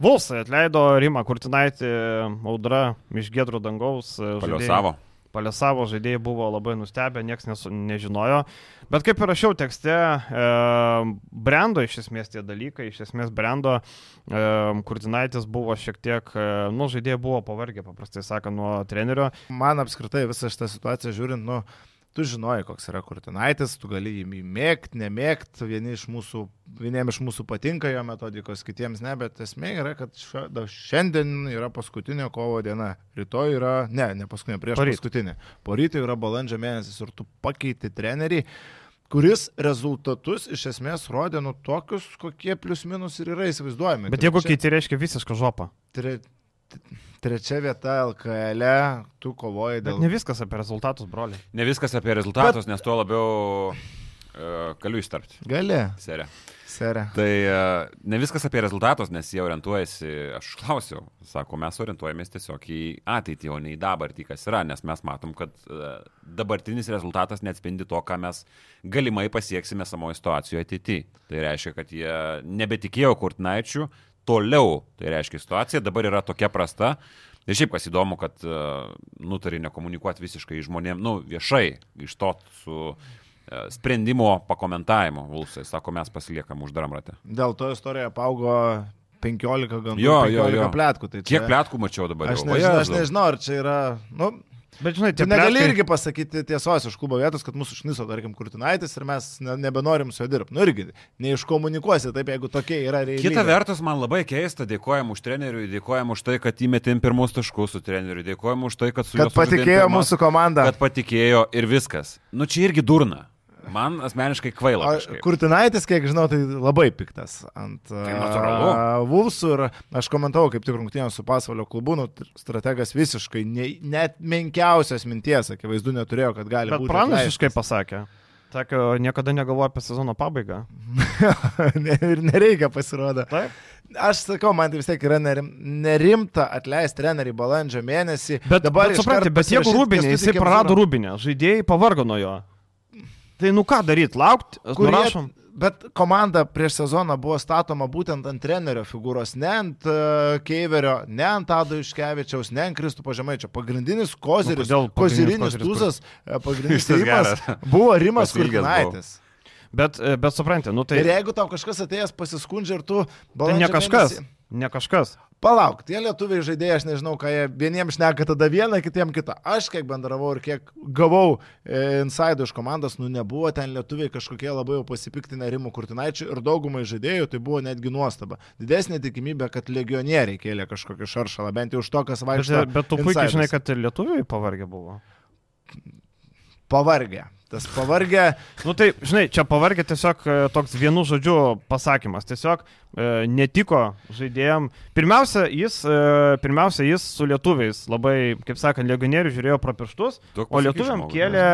Speaker 1: Vulsai atleido Rimą Kurtinaitį, audra iš Gedro dangaus.
Speaker 3: Palio
Speaker 1: žaidėjai-
Speaker 3: savo.
Speaker 1: Paliasavo žaidėjai buvo labai nustebę, niekas nesu, nežinojo. Bet kaip ir rašiau tekste, e, brendo iš esmės tie dalykai, iš esmės brendo, e, Kurtinaitis buvo šiek tiek, e, nu, žaidėjai buvo pavargę, paprastai sakant, nuo trenerio.
Speaker 2: Man apskritai visą šitą situaciją žiūrint, nu, tu žinoji, koks yra Kurtinaitis, tu gali jį mėgti, nemėgti, vieni iš mūsų, vieniems iš mūsų patinka jo metodikos, kitiems ne, bet esmė yra, kad šio, šiandien yra paskutinė kovo diena, rytoj yra, ne, ne paskutinė, prieš
Speaker 1: Poryt.
Speaker 2: paskutinė, porytoj yra balandžio mėnesis ir tu pakeiti trenerį kuris rezultatus iš esmės rodė nu tokius, kokie plius minus ir yra įsivaizduojami.
Speaker 1: Bet jeigu
Speaker 2: Trečia-
Speaker 1: keiti, reiškia visišką žopą.
Speaker 2: tre, trečia vieta LKL, e, tu kovoji
Speaker 1: Bet
Speaker 2: dėl...
Speaker 1: ne viskas apie rezultatus, broliai.
Speaker 3: Ne viskas apie rezultatus, nes tuo labiau uh, galiu įstarpti.
Speaker 2: Gali,
Speaker 3: Serė.
Speaker 2: serė.
Speaker 3: Tai uh, ne viskas apie rezultatus, nes jie orientuojasi, aš klausiau, sako, mes orientuojamės tiesiog į ateitį, o ne į dabartį, kas yra, nes mes matom, kad uh, dabartinis rezultatas neatspindi to, ką mes galimai pasieksime samoje situacijoje ateityje. Tai reiškia, kad jie nebetikėjo Kurtinaičių, toliau, tai reiškia, situacija dabar yra tokia prasta. Ir šiaip kas įdomu, kad uh, nutarė nekomunikuoti visiškai žmonėm, nu, viešai, iš to su uh, sprendimo pakomentavimu. Vulsai sako, mes pasiliekam uždaram rate.
Speaker 2: Dėl to istorija apaugo 15 gandų,
Speaker 3: Jo,
Speaker 2: 15
Speaker 3: jo, jo.
Speaker 2: plėtkų. Tai
Speaker 3: Kiek
Speaker 2: čia-
Speaker 3: plėtkų mačiau dabar?
Speaker 2: Aš nežinau, aš nežinau, ar čia yra... Nu,
Speaker 1: Bet žinai,
Speaker 2: tu negali
Speaker 1: pletkai-
Speaker 2: irgi pasakyti tiesos iš klubo vietos, kad mūsų šniso, tarkim, Kurtinaitis ir mes ne, nebenorim su juo dirbti. Nu irgi, neiškomunikuosi taip, jeigu tokia yra realybė.
Speaker 3: Kita vertus, man labai keista, dėkojam už trenerių, dėkojam už tai, kad įmetėm pirmus taškus su treneriu, dėkojam už tai, kad su juo
Speaker 2: Kad patikėjo
Speaker 3: pirmas-
Speaker 2: mūsų komanda.
Speaker 3: Kad patikėjo ir viskas. Nu čia irgi durna. Man asmeniškai kvaila. Kažkaip.
Speaker 2: Kurtinaitis, kiek žinau, tai labai piktas ant
Speaker 3: Tai natūralu.
Speaker 2: Vulsų ir aš komentavau kaip tik rungtynės su pasvalio klubu, nu, tr- strategas visiškai ne, net menkiausios minties, akivaizdu, neturėjo, kad gali
Speaker 1: Bet
Speaker 2: būti.
Speaker 1: pranašiškai pasakė. Sakė, niekada negalvoja apie sezono pabaigą.
Speaker 2: Ne- ir nereikia pasirodo.
Speaker 1: Taip.
Speaker 2: Aš sakau, man tai vis tiek yra nerim, nerimta atleisti trenerį balandžio mėnesį.
Speaker 1: Bet,
Speaker 2: Dabar
Speaker 1: bet supranti, bet jeigu Rūbinė, jisai prarado. Rūbinę, žaidėjai pavargo nuo jo. Tai nu ką daryti, laukti,
Speaker 2: Kurie-
Speaker 1: nurašom.
Speaker 2: Bet komanda prieš sezoną buvo statoma būtent ant trenerio figūros, ne ant uh, Keiverio, ne ant Tado Iškevičiaus, ne ant Kristupo Žemaičio. Pagrindinis koziris,
Speaker 1: Nu,
Speaker 2: kozirinis e, pagrindinis įimas
Speaker 3: geras.
Speaker 2: buvo Rimas
Speaker 3: Pasilgęs
Speaker 2: Kurtinaitis.
Speaker 1: Bet, e, bet supranti, nu tai,
Speaker 2: Ir jeigu tau kažkas atėjęs pasiskundžia ir tu...
Speaker 1: tai ne kažkas.
Speaker 2: mėnesį-
Speaker 1: Ne kažkas.
Speaker 2: Palauk, tie lietuviai žaidėjai, aš nežinau, ką jie vieniems šneka tada vieną, kitiems kitą. Aš kiek bendravau ir kiek gavau e, inside iš komandos, nu nebuvo ten lietuviai kažkokie labai jau pasipiktinę Rimų Kurtinaičių ir daugumai žaidėjų tai buvo netgi nuostaba. Didesnė tikimybė, kad legionieriai kėlė kažkokį šaršalą, bent jau už to, kas
Speaker 1: Bet,
Speaker 2: vaikšto.
Speaker 1: bet tu puikiai žinai, kad ir lietuviai pavargę buvo.
Speaker 2: Pavargę. Tas pavargę.
Speaker 1: Nu tai, žinai, čia pavargė tiesiog e, toks vienu žodžiu pasakymas. Tiesiog e, netiko žaidėjim. Pirmiausia, jis, e, pirmiausia, jis su lietuviais labai, kaip sakant, legionierių žiūrėjo pro pirštus, o lietuviam kėlė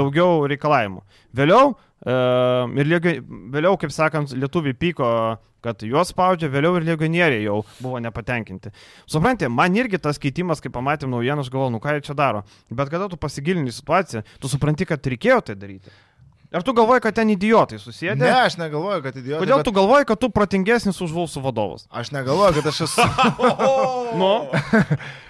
Speaker 1: daugiau reikalavimų. Vėliau, ir legio, vėliau, kaip sakant, lietuviai pyko, kad juos spaudžia, vėliau ir legionieriai jau buvo nepatenkinti. Suprantate, man irgi tas keitimas, kai pamatėm naujieną, aš galvoju, nu ką jie čia daro. Bet kada tu pasigilini situaciją, tu supranti, kad reikėjo tai daryti. Ar tu galvoji, kad ten idiotai susėdė?
Speaker 2: Ne, aš negalvoju, kad idiotai.
Speaker 1: Kodėl
Speaker 2: bet
Speaker 1: tu galvoji, kad tu protingesnis už Vulsų vadovus?
Speaker 2: Aš negalvoju, kad aš esu.
Speaker 1: Nu,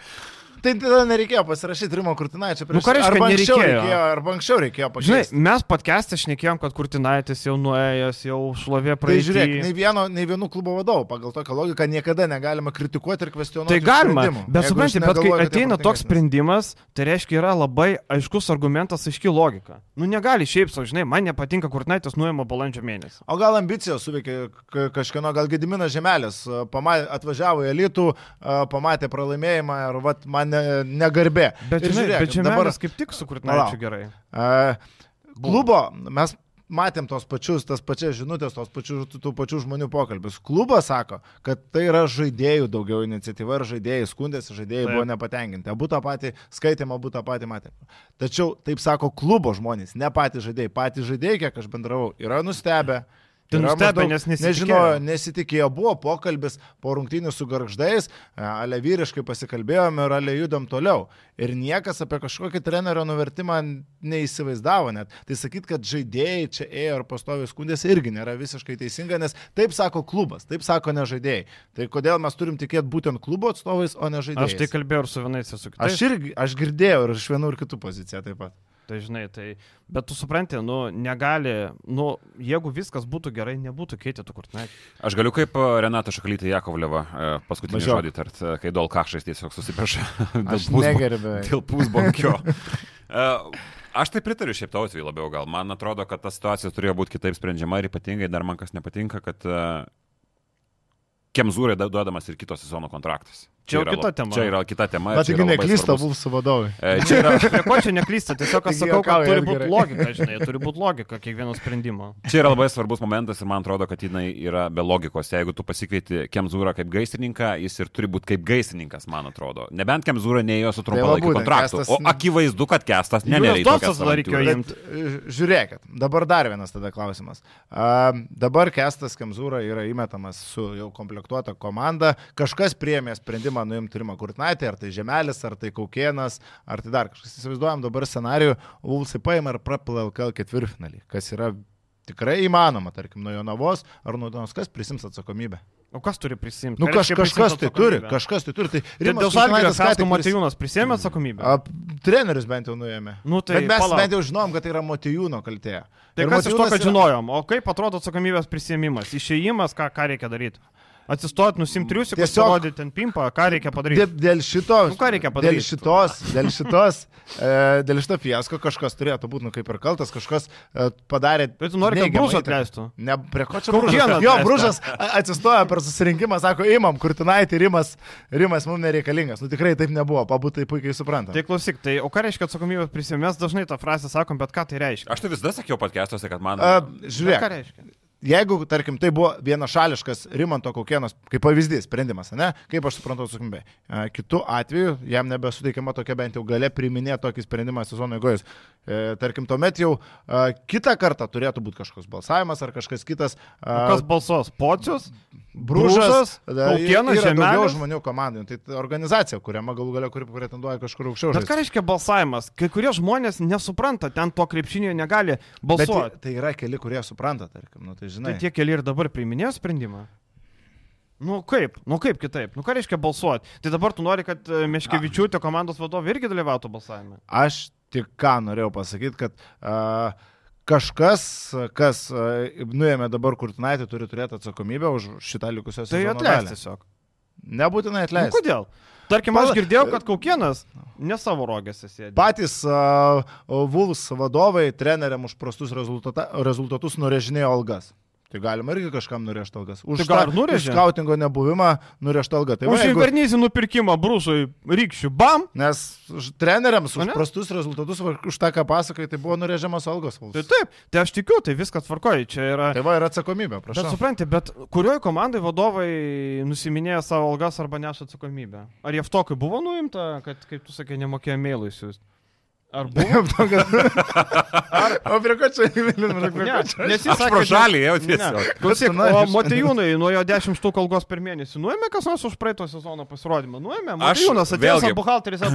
Speaker 2: tai tada nereikėjo pasirašyti Rimo Kurtinaičio prieš
Speaker 1: Nu, ką reiškia
Speaker 2: arba anksčiau
Speaker 1: nereikėjo?
Speaker 2: reikėjo, arba anksčiau reikėjo
Speaker 1: žinai,
Speaker 2: pakeisti.
Speaker 1: mes podcast'e šnekėjom, kad Kurtinaitis jau nuėjęs, jau šlovė
Speaker 2: Tai
Speaker 1: praeitį.
Speaker 2: žiūrėk, nei, vieno, nei vienų klubo vadovų pagal tokią logiką niekada negalima kritikuoti ir kvestionuoti.
Speaker 1: Tai galima,
Speaker 2: sprendimų.
Speaker 1: bet
Speaker 2: aš
Speaker 1: bet kai ateina toks sprendimas, tai reiškia yra labai aiškus argumentas, aiški logika. Nu negali šiaip, so, žinai, man nepatinka Kurtinaitis nuėjimo balandžio mėnesį.
Speaker 2: O gal ambicijos suveikė ka- kažkieno, gal a, pama- atvažiavo į elitų, pamatė pralaimėjimą ir vat, man ne, negarbė.
Speaker 1: Bet,
Speaker 2: Ir žiūrėk,
Speaker 1: bet
Speaker 2: dabar-
Speaker 1: Žemelis kaip tik su Kurtinaičiu gerai.
Speaker 2: A, Klubo, mes matėm tos pačius, tas pačias žinutės, tos pačių, tų pačių žmonių pokalbius. Klubas sako, kad tai yra žaidėjų daugiau iniciatyva ir žaidėjai skundėsi, žaidėjai
Speaker 1: Taip.
Speaker 2: buvo nepatenkinti. Abu tą patį skaitėm, abu tą patį matėm. Tačiau taip sako klubo žmonės, ne patys žaidėjai. Patys žaidėjai, kiek aš bendravau, yra nustebę.
Speaker 1: Tai
Speaker 2: maždaug-
Speaker 1: nes nesitikėjo.
Speaker 2: Nežinojo, nesitikėjo, buvo pokalbis po rungtynių su garždais, e, ale vyriškai pasikalbėjome ir ale judam toliau. Ir niekas apie kažkokį trenerio nuvertimą neįsivaizdavo net. Tai sakyt, kad žaidėjai čia ėjo ir pastovi skundėsi irgi nėra visiškai teisinga, nes taip sako klubas, taip sako ne žaidėjai. Tai kodėl mes turim tikėti būtent klubo atstovais, o ne žaidėjais?
Speaker 1: Aš tai kalbėjau ir su vienais, ir su kitais.
Speaker 2: Aš irgi, aš girdėjau ir iš vienų ir kitų poziciją taip pat.
Speaker 1: Tai žinai, tai, bet tu supranti, nu, negali, nu, jeigu viskas būtų gerai, nebūtų keitę tų Kurtinaičių.
Speaker 3: Aš galiu kaip e, Renata Šakalytė Jakovleva e, paskutinį
Speaker 2: Važiuok.
Speaker 3: žodį tart, e, kai Dol Kakšais tiesiog susiprašė.
Speaker 2: Aš negerbiu.
Speaker 3: Dėl pusbonkio. Aš tai pritariu šiaip tautvijai labiau gal. Man atrodo, kad ta situacija turėjo būti kitaip sprendžiama ir ypatingai dar man kas nepatinka, kad Kemzūrai da- duodamas ir kito sezono kontraktas.
Speaker 1: Čia jau
Speaker 3: yra
Speaker 1: kita tema.
Speaker 3: Čia yra kita tema.
Speaker 2: Bet
Speaker 3: čia
Speaker 2: taigi neklysta. Vulfsų vadovai.
Speaker 3: E, Čia yra,
Speaker 1: Prie ko čia neklysta, tiesiog aš sakau, kad turi būti logika, žinai, turi būti logika kiekvieno sprendimo.
Speaker 3: čia yra labai svarbus momentas ir man atrodo, kad jinai yra be logikos. Jeigu tu pasikvieti Kemzūrą kaip gaisrininką, jis ir turi būti kaip gaisrininkas, man atrodo. Nebent Kemzūra neėjo su
Speaker 2: Tai
Speaker 3: trumpalaikiu
Speaker 2: būtent,
Speaker 3: kontraktu.
Speaker 2: Kestas
Speaker 3: O akivaizdu, kad Kestas
Speaker 1: tada reikėjo
Speaker 3: avantiūras.
Speaker 1: imti.
Speaker 2: Žiūrėkit, dabar dar vienas tada klausimas. A, dabar Kestas Kemzūra yra įmetamas su jau komplektuota komanda. Kažkas priemė sprendimą nuimti Rimą Kurtnaitį, ar tai Žemelis, ar tai Kaukienas, ar tai dar kažkas. Įsivaizduojam dabar scenarijų, Vulsai paima ir prapila LKL ketvirtfinalį, kas yra tikrai įmanoma, tarkim, nuo Jonavos ar nuo Donos, kas prisims atsakomybę.
Speaker 1: O kas turi prisimti?
Speaker 2: Nu, kaž, kažkas tai turi, kažkas tai turi. Tai
Speaker 1: dėl Žalgirio
Speaker 2: pris-
Speaker 1: Matijūnas prisėmė atsakomybę.
Speaker 2: A, Treneris bent jau nuėmė.
Speaker 1: Nu, tai
Speaker 2: Bet mes
Speaker 1: palauk.
Speaker 2: bent jau žinom, kad tai yra Motijūno kaltė.
Speaker 1: Tai
Speaker 2: Ir
Speaker 1: kas iš to, kad
Speaker 2: yra-
Speaker 1: žinojom? O kaip atrodo atsakomybės prisėmimas? Išėjimas, ką, ką reikia daryti? Atsistot, nusimti triusikus,
Speaker 2: Tiesiog-
Speaker 1: parodyti ten pimpą, ką reikia
Speaker 2: Dėl,
Speaker 1: padaryti.
Speaker 2: dėl šito,
Speaker 1: Nu, ką reikia
Speaker 2: dėl
Speaker 1: padaryti?
Speaker 2: šitos, dėl šitos, e, dėl šito fiasko kažkas turėtų būti, nu kaip ir kaltas, kažkas e, padarė.
Speaker 1: Bet tu nori, kad
Speaker 2: įtaką.
Speaker 1: atleistų?
Speaker 2: Ne, prie ko čia Brūžas? Jo. Brūžas a- atsistojo per susirinkimą, sako, imam, kurtinaitį, Rimas, Rimas mums nereikalingas. Nu tikrai taip nebuvo, pabūtai puikiai supranta.
Speaker 1: Tai klausyk, tai o ką reiškia atsakomybės prisimės? Mes dažnai tą frazę sakom, bet ką tai reiškia?
Speaker 3: Aš tai visada sakiau podcastuose, kad man...
Speaker 2: A, žiūrėk,
Speaker 1: Ką reiškia?
Speaker 2: Jeigu, tarkim, tai buvo vienašališkas Rimanto Kaukienos, kaip pavyzdys, sprendimas, ne? Kaip aš suprantu atsakomybę. E, Kitu atveju jam nebesuteikiama tokia bent jau gale priminėti tokį sprendimą sezono eigoje. E, tarkim, tuomet jau e, kitą kartą turėtų būti kažkoks balsavimas ar kažkas kitas.
Speaker 1: O kas balsuos? Pocius?
Speaker 2: Brūžas, yra daugiau žmonių komandai. Tai ta organizacija, kuriama galų galia, kuri pretenduoja kažkur aukščiau.
Speaker 1: Bet ką reiškia balsavimas? Kai kurie žmonės nesupranta, ten to krepšinio negali
Speaker 2: Bet
Speaker 1: balsuoti.
Speaker 2: tai yra keli, kurie supranta, tarkim, nu, tai žinai.
Speaker 1: Tai tie keli ir dabar priiminėjo sprendimą. Nu kaip, nu kaip kitaip, nu ką reiškia balsuoti? Tai dabar tu nori, kad e, Meškevičiūtė komandos vadovai irgi dalyvautų balsavime.
Speaker 2: Aš tik ką norėjau pasakyti, kad uh, kažkas, kas uh, nuėmė dabar Kurtinaitį, turi turėti atsakomybę už šitą likusią
Speaker 1: Tai
Speaker 2: sezono
Speaker 1: atleist
Speaker 2: dalį.
Speaker 1: tiesiog.
Speaker 2: Nebūtinai
Speaker 1: Nu,
Speaker 2: atleisti.
Speaker 1: kodėl? Tarkim, aš girdėjau, kad Kaukienas ne savo rogėse sėdi.
Speaker 2: Patys uh, Vulfs vadovai treneriam už prastus rezultata, rezultatus nurežinėjo algas. Tai galima irgi kažkam nurėžti algas. Už
Speaker 1: Tai gal nurežė?
Speaker 2: už skautingo nebuvimą nurėžti algą. Tai
Speaker 1: Už
Speaker 2: jeigu-
Speaker 1: invernizį nupirkimą brūžui rykščių, bam!
Speaker 2: Nes treneriams už prastus rezultatus, už tą, ką pasakai, tai buvo nurežiamas algos. Vulfs.
Speaker 1: Tai taip, tai aš tikiu, tai viskas tvarkoja. Čia yra...
Speaker 2: Tai va ir atsakomybė,
Speaker 1: Bet
Speaker 2: prašau.
Speaker 1: supranti, bet kurioje komandai vadovai nusiminėja savo algas arba neša atsakomybę? Ar Jeftokui buvo nuimta, kad, kaip tu sakai, nemokėjo mailų siūsti? Ar buvo?
Speaker 2: Ar, o prie ko čia įvilinu?
Speaker 1: Ne, nes jis
Speaker 3: Aš
Speaker 1: sakė,
Speaker 3: žalį jau tiesiog.
Speaker 1: Klausyk, o. Matejūnai nuo jo 10 štukų algos per mėnesį nuėmė kas nors už praeito sezono pasirodymą? Nuėmė?
Speaker 3: Aš
Speaker 1: Matejūnas atėjo sako,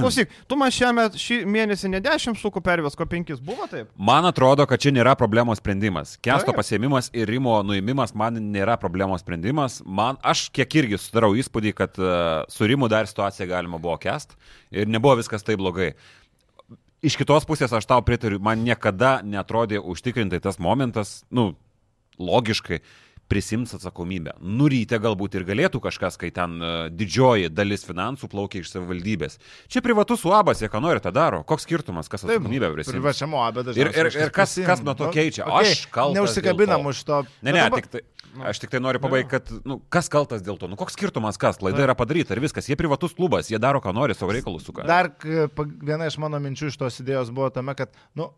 Speaker 1: klausyk, tu man šiame šį mėnesį ne 10 štukų pervės, ko 5 buvo taip?
Speaker 3: Man atrodo, kad čia nėra problemos sprendimas. Kesto pasėmimas ir Rimo nuėmimas man nėra problemos sprendimas. Man, aš kiek irgi sudarau įspūdį, kad uh, su Rimu dar situaciją galima buvo kest ir nebuvo viskas taip blogai. Iš kitos pusės aš tau pritariu, man niekada netrodė užtikrintai tas momentas, nu, logiškai prisims atsakomybę. Nurytė galbūt ir galėtų kažkas, kai ten uh, didžioji dalis finansų plaukia iš savivaldybės. Čia privatus uabas, jie ką nori, tą daro. Koks skirtumas, kas atsakomybę prisims?
Speaker 2: Privačiam OAB dažnai.
Speaker 3: Ir- ir- ir kas- kas nuo to keičia? Aš kaltas
Speaker 2: Neužsikabinam už to.
Speaker 3: Ne, ne, tik tai, aš tik tai noriu pabaigti, kad, nu, kas kaltas dėl to, nu, koks skirtumas, kas, laida yra padaryta ir viskas, jie privatus klubas, jie daro, ką nori, savo reikalus suka.
Speaker 2: Dar pa- viena iš mano minčių iš tos idėjos buvo tame, kad, nu,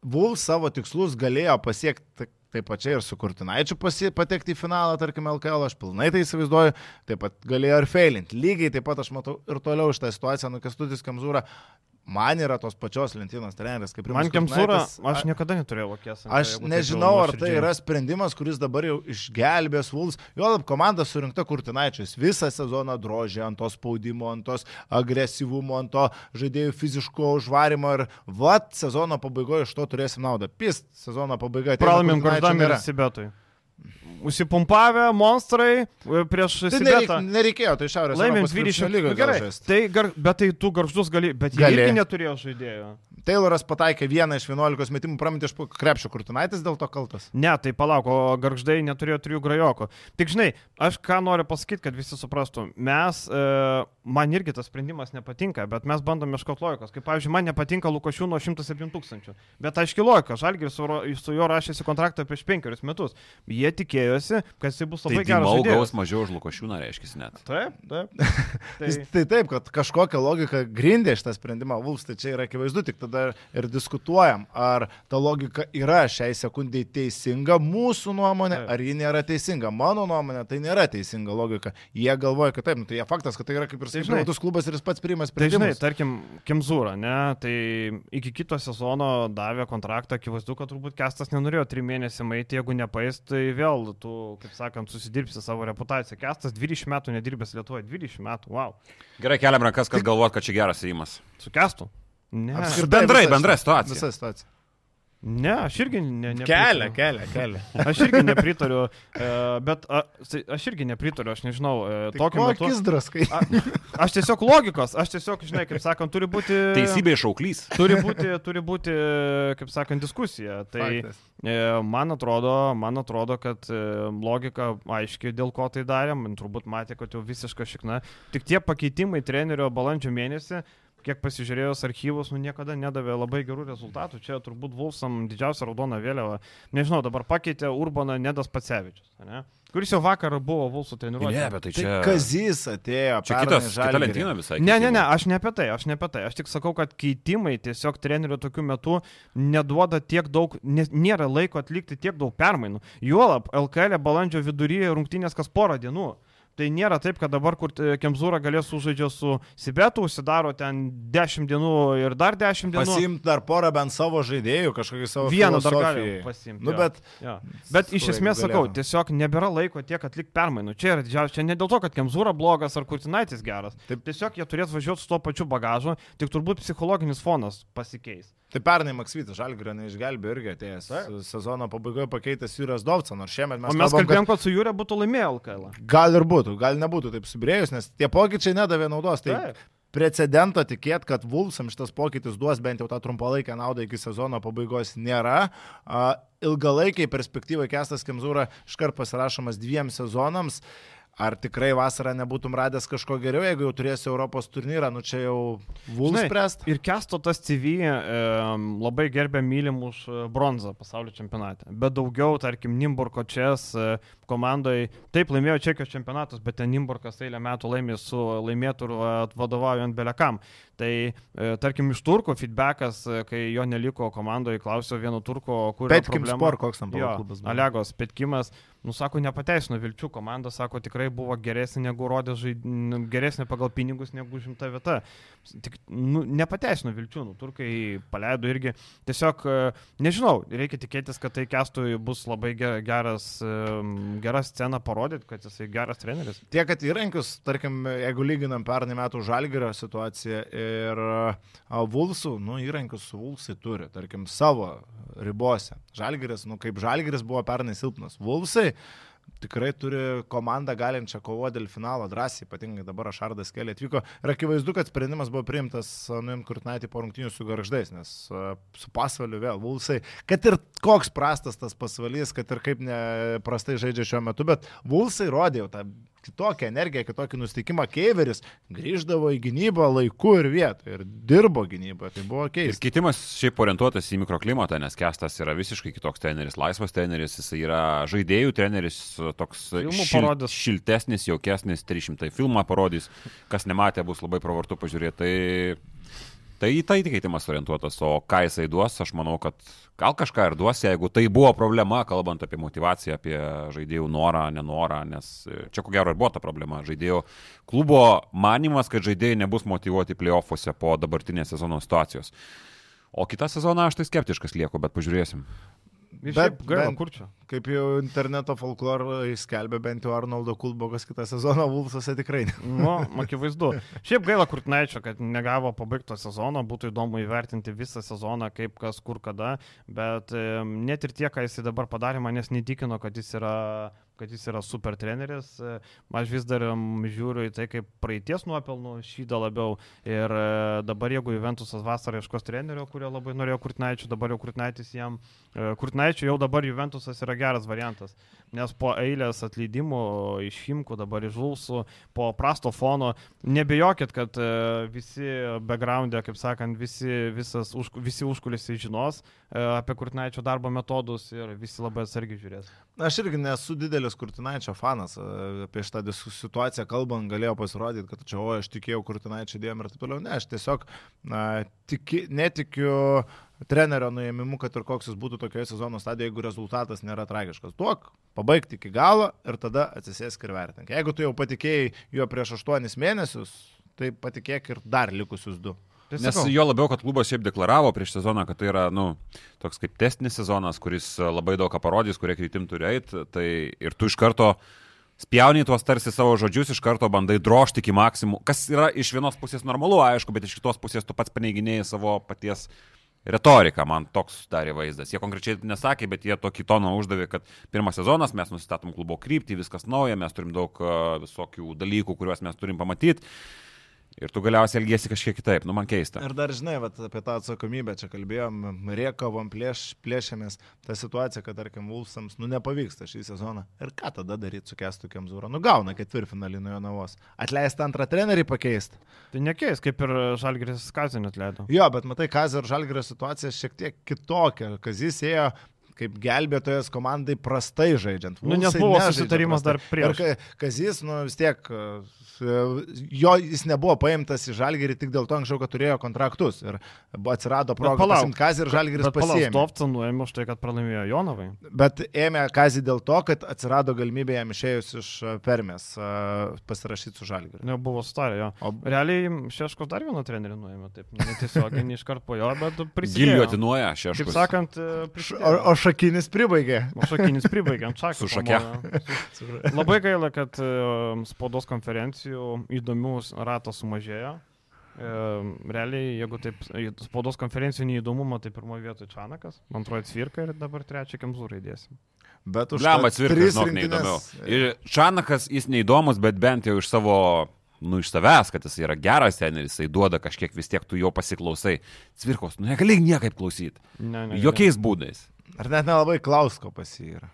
Speaker 2: Vulf savo tikslus galėjo pasiekti taip pačiai ir su Kurtinaičiu patekti į finalą, tarkim, LKL, aš pilnai tai įsivaizduoju, taip pat galėjo ir feilinti. Lygiai taip pat aš matau ir toliau šitą situaciją, nukestutis Kamzūra, man yra tos pačios lentynos treneris, kaip ir
Speaker 1: Man Kemsūra, aš niekada neturėjau lokės.
Speaker 2: Aš nežinau, ar tai yra sprendimas, kuris dabar jau išgelbės Vuls. Juolab komanda surinkta Kurtinaičiais. Visą sezoną drožė ant to spaudimo, ant tos agresyvumo, ant to žaidėjų fiziško užvarimo ir vat sezono pabaigoje iš to turėsim naudą. Pist sezono
Speaker 1: Pralaimim
Speaker 2: Kurtinaičio
Speaker 1: Gordami ir. Sibetui. Užsipumpavę monstrai e, prieš
Speaker 2: Tai nereik,
Speaker 1: Sibetą.
Speaker 2: nereikėjo, tai šiaurės krepšinio
Speaker 1: 20
Speaker 2: lygoj
Speaker 1: Nu, gerai. Tai gar, bet tai tu garždus gali, bet jie
Speaker 2: Gali.
Speaker 1: irgi neturėjo žaidėjo.
Speaker 2: Tayloras pataikė vieną iš 11 metimų, pramitė iš krepšio Kurtinaitis dėl to kaltas.
Speaker 1: Ne, tai palauk, o garždai neturėjo trijų grajokų. Tik žinai, aš ką noriu pasakyti, kad visi suprastų. Mes, e, man irgi tas sprendimas nepatinka, bet mes bandome ieškoti logikos. Kaip pavyzdžiui, man nepatinka Lukošių nuo 107 tūkstančių. Bet aiškiai logika, Žalgiris su, su juo rašėsi kontraktą prieš penkerius metus. Jie tikėjosi, kad jis bus
Speaker 3: Tai
Speaker 1: labai geras.
Speaker 3: Dimau gaus mažiau už Lukošiūną, reiškia net.
Speaker 1: Taip, taip.
Speaker 2: Tai, tai taip, kad kažkokią logiką grindė šitą sprendimą Vulfs, tai čia yra akivaizdu, tik tada ir diskutuojam, ar ta logika yra šiai sekundai teisinga mūsų nuomonė, ar ji nėra teisinga. Mano nuomonė, tai nėra teisinga logika. Jie galvoja, kad taip, nu, tai jie faktas, kad tai yra kaip ir
Speaker 1: Tai
Speaker 2: privatus klubas ir jis pats priima
Speaker 1: Tai žinai,
Speaker 2: sprendimus.
Speaker 1: tarkim, Kemzūra, ne, tai iki kito sezono davė kontraktą, akivaizdu, kad turbūt Kestas nenorėjo trim mėnesiam eiti, jeigu nepais, tai vėl tu, kaip sakant, susidirbsi savo reputaciją. Kestas 20 metų nedirbęs Lietuvoje, 20 metų, wow.
Speaker 3: Gerai, keliam rankas, kas galvot, kad čia geras įimas.
Speaker 1: Su Kestu? Ne.
Speaker 2: Apskritai
Speaker 3: Bendrai,
Speaker 2: visa
Speaker 3: bendra situacija.
Speaker 2: Visa situacija.
Speaker 1: Ne, aš irgi ne, nepritariu.
Speaker 2: Kelia, kelia, kelia.
Speaker 1: Aš irgi nepritariu, e, bet a, aš irgi nepritariu, aš nežinau, e,
Speaker 2: Tai
Speaker 1: metu.
Speaker 2: Kokis draskai.
Speaker 1: A, aš tiesiog logikos, aš tiesiog, žinai, kaip sakant, turi būti...
Speaker 3: Teisybė išauklys.
Speaker 1: Turi būti, turi būti, kaip sakant, diskusija. Tai
Speaker 2: Faktas.
Speaker 1: e, man atrodo, man atrodo, kad logika aiškiai, dėl ko tai darėm, turbūt matė, kad jau visiška šikna. Tik tie pakeitimai trenerio balandžio mėnesį, kiek pasižiūrėjus archyvus, nu niekada nedavė labai gerų rezultatų. Čia turbūt Vulsam didžiausia raudona vėliava. Nežinau, dabar pakeitė Urbaną Nedas Pacevičius, ne? kuris jau vakar buvo Vulsų treniruotė.
Speaker 3: Ne, bet tai
Speaker 2: Tai
Speaker 3: čia...
Speaker 2: Kazys atėjo.
Speaker 3: Čia kitas, kita lentyna visai.
Speaker 1: Ne, ne, ne, aš ne apie tai, aš ne apie tai. Aš tik sakau, kad keitimai tiesiog trenerio tokiu metu neduoda tiek daug, nėra laiko atlikti tiek daug permainų. Juolab, LKL balandžio viduryje rungtynės kas porą dienų. Tai nėra taip, kad dabar, kur e, Kemzūra galės sužaidžia su Sibetu, užsidaro ten 10 dienų ir dar 10 dienų.
Speaker 2: Pasiimti dar porą bent savo žaidėjų, kažkokį savo
Speaker 1: Vieną dar gali pasiimti.
Speaker 2: Nu, bet
Speaker 1: Jo. Bet iš esmės
Speaker 2: jeigu
Speaker 1: sakau, tiesiog nebėra laiko tiek atlikti permainų. Čia yra didžiausia, čia ne dėl to, kad Kemzūra blogas ar Kurtinaitis geras.
Speaker 2: Taip.
Speaker 1: Tiesiog jie turės važiuoti su tuo pačiu bagažu, tik turbūt psichologinis fonas pasikeis.
Speaker 2: Tai pernai Maksvytis Žalgirio neišgelbėjo irgi atėjęs.
Speaker 1: Taip.
Speaker 2: Sezono pabaigoje pakeitęs Jūras Dovca, nors šiemet mes,
Speaker 1: O mes kalbėjom, kad su Jūrė būtų laimėję LKL.
Speaker 2: kad gal ir būtų, gal nebūtų taip subirėjus, nes tie pokyčiai nedavė naudos. Tai
Speaker 1: Taip.
Speaker 2: precedento tikėt, kad Vulsam šitas pokytis duos bent jau tą trumpalaikę naudą iki sezono pabaigos nėra. Ilgalaikiai perspektyvai Kestas Kemzūra iškart pasirašomas dviem sezonams. Ar tikrai vasarą nebūtum radęs kažko geriau, jeigu jau turėsi Europos turnyrą, nu čia jau Vuls
Speaker 1: Žinai,
Speaker 2: spręst.
Speaker 1: Ir Kesto tas CV e, labai gerbė mylimus e, bronzą pasaulio čempionate. Bet daugiau, tarkim, Nimburko Čes e, komandai, taip laimėjo Čekijos čempionatus, bet ten Nimburkas eilę metų laimė su laimėtų ir vat, vadovaujant belekam. Tai, e, tarkim, iš turko feedbackas, e, kai jo neliko komandoje, klausiau vieno turko, kur...
Speaker 2: Petkim
Speaker 1: problema.
Speaker 2: Sport, koks tam
Speaker 1: Jo,
Speaker 2: buvo klubas.
Speaker 1: Alegos Petkimas, nu sako, nepateisino vilčių, komanda sako, tikrai buvo geresnė negu rodė, žaid... geresnė pagal pinigus negu žimta vieta. Tik, nu, nepateisino vilčių, nu, turkai paleido irgi. Tiesiog, e, nežinau, reikia tikėtis, kad tai kestui bus labai ge- geras, e, gera scena parodyti, kad jisai geras treneris.
Speaker 2: Tiek, kad įrankius, tarkim, jeigu lyginam pernai metų Žalgirio situaciją ir a, Vulsų, nu, įrankius Vulsai turi, tarkim, savo ribose. Žalgiris, nu, kaip Žalgiris buvo pernai silpnas. Vulsai tikrai turi komandą galinčią kovoti dėl finalo drąsiai, ypatingai dabar Ašardas keliai atvyko. Ir akivaizdu, kad sprendimas buvo priimtas nuimti Kurtnaitį po rungtynių su garždais, nes su pasvaliu vėl Vulsai, kad ir koks prastas tas pasvalys, kad ir kaip neprastai žaidžia šiuo metu, bet Vulsai rodė jau tą kitokią energiją, kitokį nusteikimą. Keiveris grįždavo į gynybą laiku ir vietoje ir dirbo gynyboje. Tai buvo
Speaker 3: Ir
Speaker 2: keista.
Speaker 3: keitimas šiaip orientuotas į mikroklimatą, nes Kestas yra visiškai kitoks treneris, laisvas treneris, jis yra žaidėjų treneris, toks
Speaker 1: Filmų parodys.
Speaker 3: šiltesnis, jaukesnis, 300 filmą parodys, kas nematė, bus labai pravartu pažiūrėti. Tai, tai į tai keitimas orientuotas, o ką jisai duos, aš manau, kad gal kažką ir duos, jeigu tai buvo problema, kalbant apie motivaciją, apie žaidėjų norą, nenorą, nes čia ko gero ir buvo ta problema. Žaidėjų klubo manimas, kad žaidėjai nebus motivuoti playoffuose po dabartinės sezono situacijos. O kitą sezoną aš tai skeptiškas lieku, bet pažiūrėsim.
Speaker 1: Ir
Speaker 2: Bet
Speaker 1: gaila, kur čia?
Speaker 2: Kaip jau interneto folklorą įskelbė bent jau Arnoldo Kulbogas kitą sezoną Vulsuose tikrai.
Speaker 1: Nu, akivaizdu. Šiaip gaila Kurtnaičio, kad negavo pabaigto sezono, būtų įdomu įvertinti visą sezoną, kaip kas, kur, kada, bet net ir tie, ką jis dabar padarė, manęs netikino, kad jis yra kad jis yra super treneris. E, Aš vis dar žiūriu į tai kaip praeities nuopelnų šydą labiau. Ir e, dabar jeigu Juventusas vasarą ieškos trenerio, kurio labai norėjo Kurtnaičio, dabar jau Kurtnaitis jam. e, Kurtnaičio jau dabar Juventusas yra geras variantas. Nes po eilės atleidimų iš Himkų, dabar iš Žulsų, po prasto fono, nebejokit, kad e, visi backgroundė, kaip sakant, visi, visas, už, visi užkulisiai žinos e, apie Kurtnaičio darbo metodus ir visi labai atsargiai žiūrės.
Speaker 2: Aš irgi nesu didelis Kurtinaičio fanas. e, Apie šitą situaciją kalbant galėjo pasirodyti, kad čia, o aš tikėjau Kurtinaičio idėjom ir taip toliau. Ne, aš tiesiog na, tiki, netikiu trenerio nuėmimu, kad ir koks jis būtų tokioje sezono stadijoje, jeigu rezultatas nėra tragiškas. Duok, pabaigti iki galo ir tada atsisėsk ir vertink. Jeigu tu jau patikėjai juo prieš aštuonis mėnesius, tai patikėk ir dar likusius du.
Speaker 1: Tai
Speaker 3: Nes
Speaker 1: sakau,
Speaker 3: jo labiau, kad klubas šiaip deklaravo prieš sezoną, kad tai yra, nu, toks kaip testinis sezonas, kuris labai daug ką parodys, kurie kryptim turi eiti, tai ir tu iš karto spjauni tuos tarsi savo žodžius, iš karto bandai drošti iki maksimum, kas yra iš vienos pusės normalu, aišku, bet iš kitos pusės tu pats paneiginėjai savo paties retorika man toks darė vaizdas. Jie konkrečiai nesakė, bet jie tokį toną uždavė, kad pirmas sezonas mes nusistatom klubo kryptį, viskas nauja, mes turim daug uh, visokių dalykų, kuriuos mes turim pamatyti. Ir tu galiausiai elgiesi kažkiek kitaip, nu man keista.
Speaker 2: Ir dar žinai, vat, apie tą atsakomybę čia kalbėjom, rėkavom, plėš, plėšėmės, ta situacija, kad tarkim Vulsams, nu nepavyksta šį sezoną. Ir ką tada daryti su Kestu Kemzūra? Nu gauna ketvirtfinalį nuo jo navos. Atleisti antrą trenerį pakeisti.
Speaker 1: Tai nekeis, kaip ir Žalgiris Kazinį atleido.
Speaker 2: Jo, bet matai, Kazio ir Žalgirio situacija šiek tiek kitokia. Kazis ėjo kaip gelbėtojas komandai prastai žaidžiant.
Speaker 1: Nu, nes buvo susitarimas dar prieš.
Speaker 2: Ir Ka- Kazis, nu vis tiek, e, jo jis nebuvo paimtas į Žalgirį tik dėl to anksčiau, kad turėjo kontraktus. Ir buvo atsirado proga pasimti Kazį ir Žalgiris pasiėmė.
Speaker 1: Stovcą nuėmė už tai, kad pralaimėjo Jonovai.
Speaker 2: Bet ėmė Kazį dėl to, kad atsirado galimybė jam išėjus iš e, Permės e, pasirašyti su Žalgiriu.
Speaker 1: Nebuvo sutarę jo.
Speaker 2: O
Speaker 1: Realiai Šeškos dar vieną trenerį nuėmė, taip, netiesiogiai, ne iškart po jo, bet prisidėjo.
Speaker 3: Giliuotinuoja
Speaker 1: Taip
Speaker 3: šeškus.
Speaker 1: sakant, prisidėjo.
Speaker 2: o, o Šakinis pribaigė.
Speaker 1: Šakinis pribaigėm, čia.
Speaker 3: Su šake.
Speaker 1: Labai gaila, kad e, spaudos konferencijų įdomių ratas sumažėjo. E, Realiai, jeigu taip, e, spaudos konferencijų neįdomumą, tai pirmoje vietoje Čanakas, antroje Cvirka ir dabar trečią Kemzūrą įdėsim.
Speaker 2: Bet už
Speaker 3: cvirkas,
Speaker 2: tris
Speaker 3: žinok, neįdomiau. Ir Čanakas jis neįdomus, bet bent jau iš savo, nu, iš savęs, kad jis yra geras teneris, jisai duoda kažkiek vis tiek tu jo pasiklausai. Cvirkos, nu negali niekaip klausyti.
Speaker 1: Ne, ne,
Speaker 3: Jokiais būdais.
Speaker 2: Ar net nelabai klausko pas jį yra.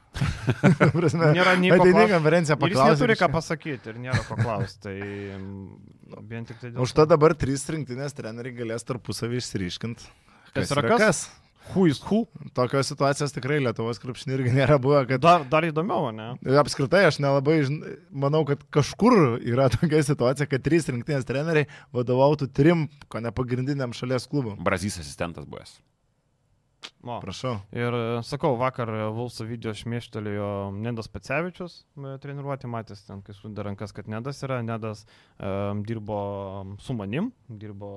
Speaker 2: Prasme,
Speaker 1: Nėra nei ko
Speaker 2: Ateini į
Speaker 1: klaust-
Speaker 2: konferenciją
Speaker 1: Ir jis
Speaker 2: paklausti.
Speaker 1: neturi ką pasakyti ir nėra ko klausti. Tai mm, vien tik tai dėl...
Speaker 2: Už to dabar trys rinktinės treneriai galės tarpusavį išryškinti.
Speaker 1: Kas yra kas? Who is who?
Speaker 2: Tokios situacijos tikrai Lietuvos krepšinį irgi nėra buvę, kad
Speaker 1: Dar, dar įdomiau, ne?
Speaker 2: apskritai aš nelabai žin... manau, kad kažkur yra tokia situacija, kad trys rinktinės treneriai vadovautų trim, ko ne pagrindiniam šalies klubam.
Speaker 3: Brazys asistentas buvęs.
Speaker 1: O.
Speaker 2: Prašau.
Speaker 1: Ir e, sakau, vakar Vulso video šmėštelėjo Nedas Pacevičius e, treniruoti, matęs ten, kai sudė rankas, kad Nedas yra. Nedas um, dirbo su manim, dirbo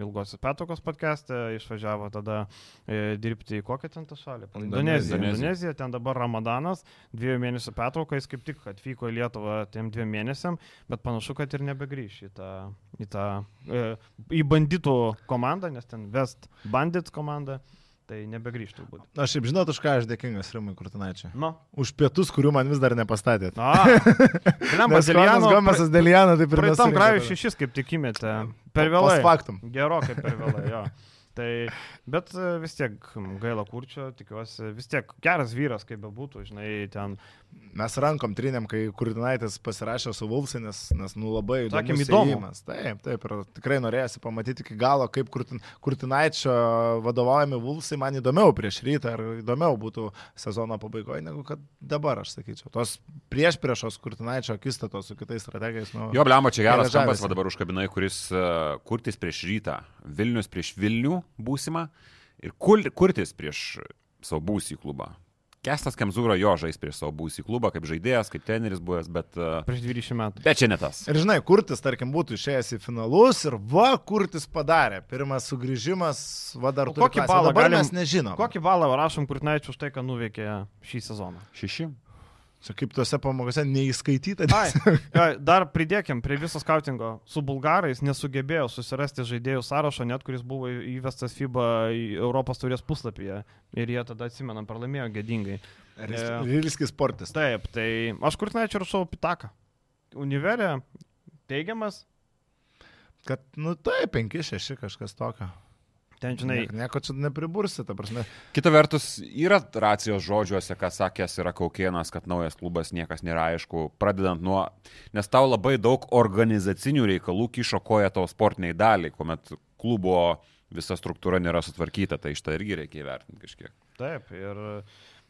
Speaker 1: Ilgosios Petokos podcast'e, išvažiavo tada e, dirbti į kokią ten tą šalį?
Speaker 2: Indoneziją.
Speaker 1: Indonezija, ten dabar Ramadanas, dviejų mėnesių pertrauka, jis kaip tik atvyko į Lietuvą tiem dviem mėnesiam, bet panašu, kad ir nebegrįš į tą, į tą, e, į banditų komandą, nes ten West Bandits komanda. Tai nebegrįžtų turbūt.
Speaker 2: Aš šiaip žinot, už ką aš dėkingas Rimui Kurtinaičiui.
Speaker 1: Nu.
Speaker 2: Už pietus, kurių man vis dar nepastatėt.
Speaker 1: Na, Lemba
Speaker 2: Nes Konas Gomesas Delianą taip ir
Speaker 1: Praeitam
Speaker 2: nesurinko.
Speaker 1: grajui šešis kaip tik įmetė. Per vėlai.
Speaker 2: factum.
Speaker 1: Gerokai per vėlai, jo. Tai, bet e, vis tiek gaila kurčio, tikiuosi, vis tiek geras vyras, kaip bebūtų, žinai, ten.
Speaker 2: Mes rankom trinėm, kai Kurtinaitis pasirašė su Vulsai, nes, nes nu labai
Speaker 1: Sakėm,
Speaker 2: įdomus. Taip, taip, ir tikrai norėjusi pamatyti iki galo, kaip Kurtin, Kurtinaičio vadovaujami Vulsai man įdomiau prieš rytą ir įdomiau būtų sezono pabaigoje, negu kad dabar, aš sakyčiau. Tos prieš priešos Kurtinaičio akistatos su kitais strategais. Nu,
Speaker 3: Jo, blemba, čia geras kampas, dabar užkabinai, kuris uh, kurtis prieš rytą, Vilnius prieš Vilnių būsimą ir kul, kurtis prieš savo būsį klubą. Kestas Kemzūra jo žais prieš savo būsį klubą, kaip žaidėjas, kaip treneris buvęs, bet, uh,
Speaker 1: Prieš 20 metų.
Speaker 3: bet čia ne tas.
Speaker 2: Ir žinai, Kurtis, tarkim, būtų išėjęs į finalus ir va, Kurtis padarė. Pirmas sugrįžimas, va dar klasę.
Speaker 1: balą
Speaker 2: dabar
Speaker 1: galim-
Speaker 2: mes nežinom.
Speaker 1: Kokį balą rašom Kurtinaičiu už tai, ką nuveikė šį sezoną?
Speaker 3: Šeši.
Speaker 2: Čia kaip tuose pamokose neįskaityta.
Speaker 1: Ai, ai, dar pridėkim prie viso skautingo. Su bulgarais nesugebėjo susirasti žaidėjų sąrašo, net kuris buvo įvestas FIBA Europos turės puslapyje. Ir jie tada, atsimenam, pralaimėjo gėdingai.
Speaker 2: Rilskis sportis.
Speaker 1: Taip, tai aš Kurtinaičiu rašau pitaką. Univerė, teigiamas,
Speaker 2: Kad, nu taip, 5-6 kažkas tokio.
Speaker 1: Ten, žinai,
Speaker 2: Nieko, nieko čia nepribursi, ta prasme.
Speaker 3: Kita vertus, yra racijos žodžiuose, ką sakęs yra Kaukienas, kad naujas klubas niekas nėra aišku, pradedant nuo, nes tau labai daug organizacinių reikalų kišo koja tavo sportiniai daliai, kuomet klubo visa struktūra nėra sutvarkyta, tai iš to irgi reikia įvertinti kažkiek.
Speaker 1: taip. Ir,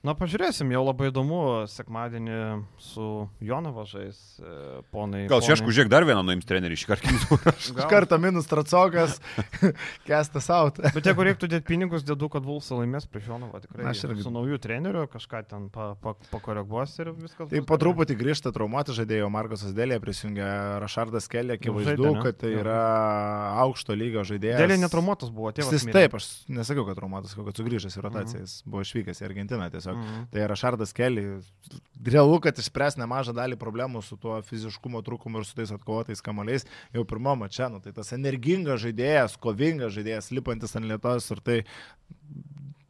Speaker 1: na, pažiūrėsim, jau labai įdomu, sekmadienį su Jonava žais, e, ponai.
Speaker 3: Gal čia aš žiūrėk dar vieną nuims trenerių iš karto.
Speaker 2: Iš karto minus tracokas, kestas out.
Speaker 1: Bet jeigu reiktų dėti pinigus, dėdu, kad Vulsa laimės prieš Jonavą tikrai.
Speaker 2: Aš irgi-
Speaker 1: Su naujų treneriu kažką ten pa, pa, pakoreguos ir viskas.
Speaker 2: Tai
Speaker 1: bus
Speaker 2: po truputį grįžta traumuoti žaidėjo Markosas Dėlė, prisijungia Rašardas Kelė, akivaizdu, kad tai yra aukšto lygio žaidėjas.
Speaker 1: Dėlė netraumuotas buvo, tėvas.
Speaker 2: Jis taip, aš nesakiau, kad traumuotas, kad sugrįžęs į rotaciją, jis buvo išvykęs į Argentiną tiesiog.
Speaker 1: Mhm.
Speaker 2: Tai Rašardas Kelly, realu, kad išspręs nemažą dalį problemų su tuo fiziškumo trūkumu ir su tais atkovotais kamaliais jau pirmo mače. Nu, tai tas energingas žaidėjas, kovingas žaidėjas, lipantis ant lietos ir tai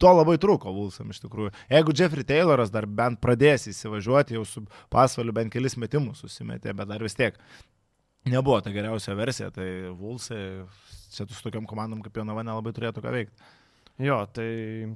Speaker 2: to labai trūko Vulsam iš tikrųjų. Jeigu Jeffrey Tayloras dar bent pradės įsivažiuoti, jau su pasvaliu bent kelis metimus susimetė, bet dar vis tiek nebuvo ta geriausia versija, tai Vulsai čia su tokiam komandom kaip Jonava nelabai turėtų ką veikti.
Speaker 1: Jo, tai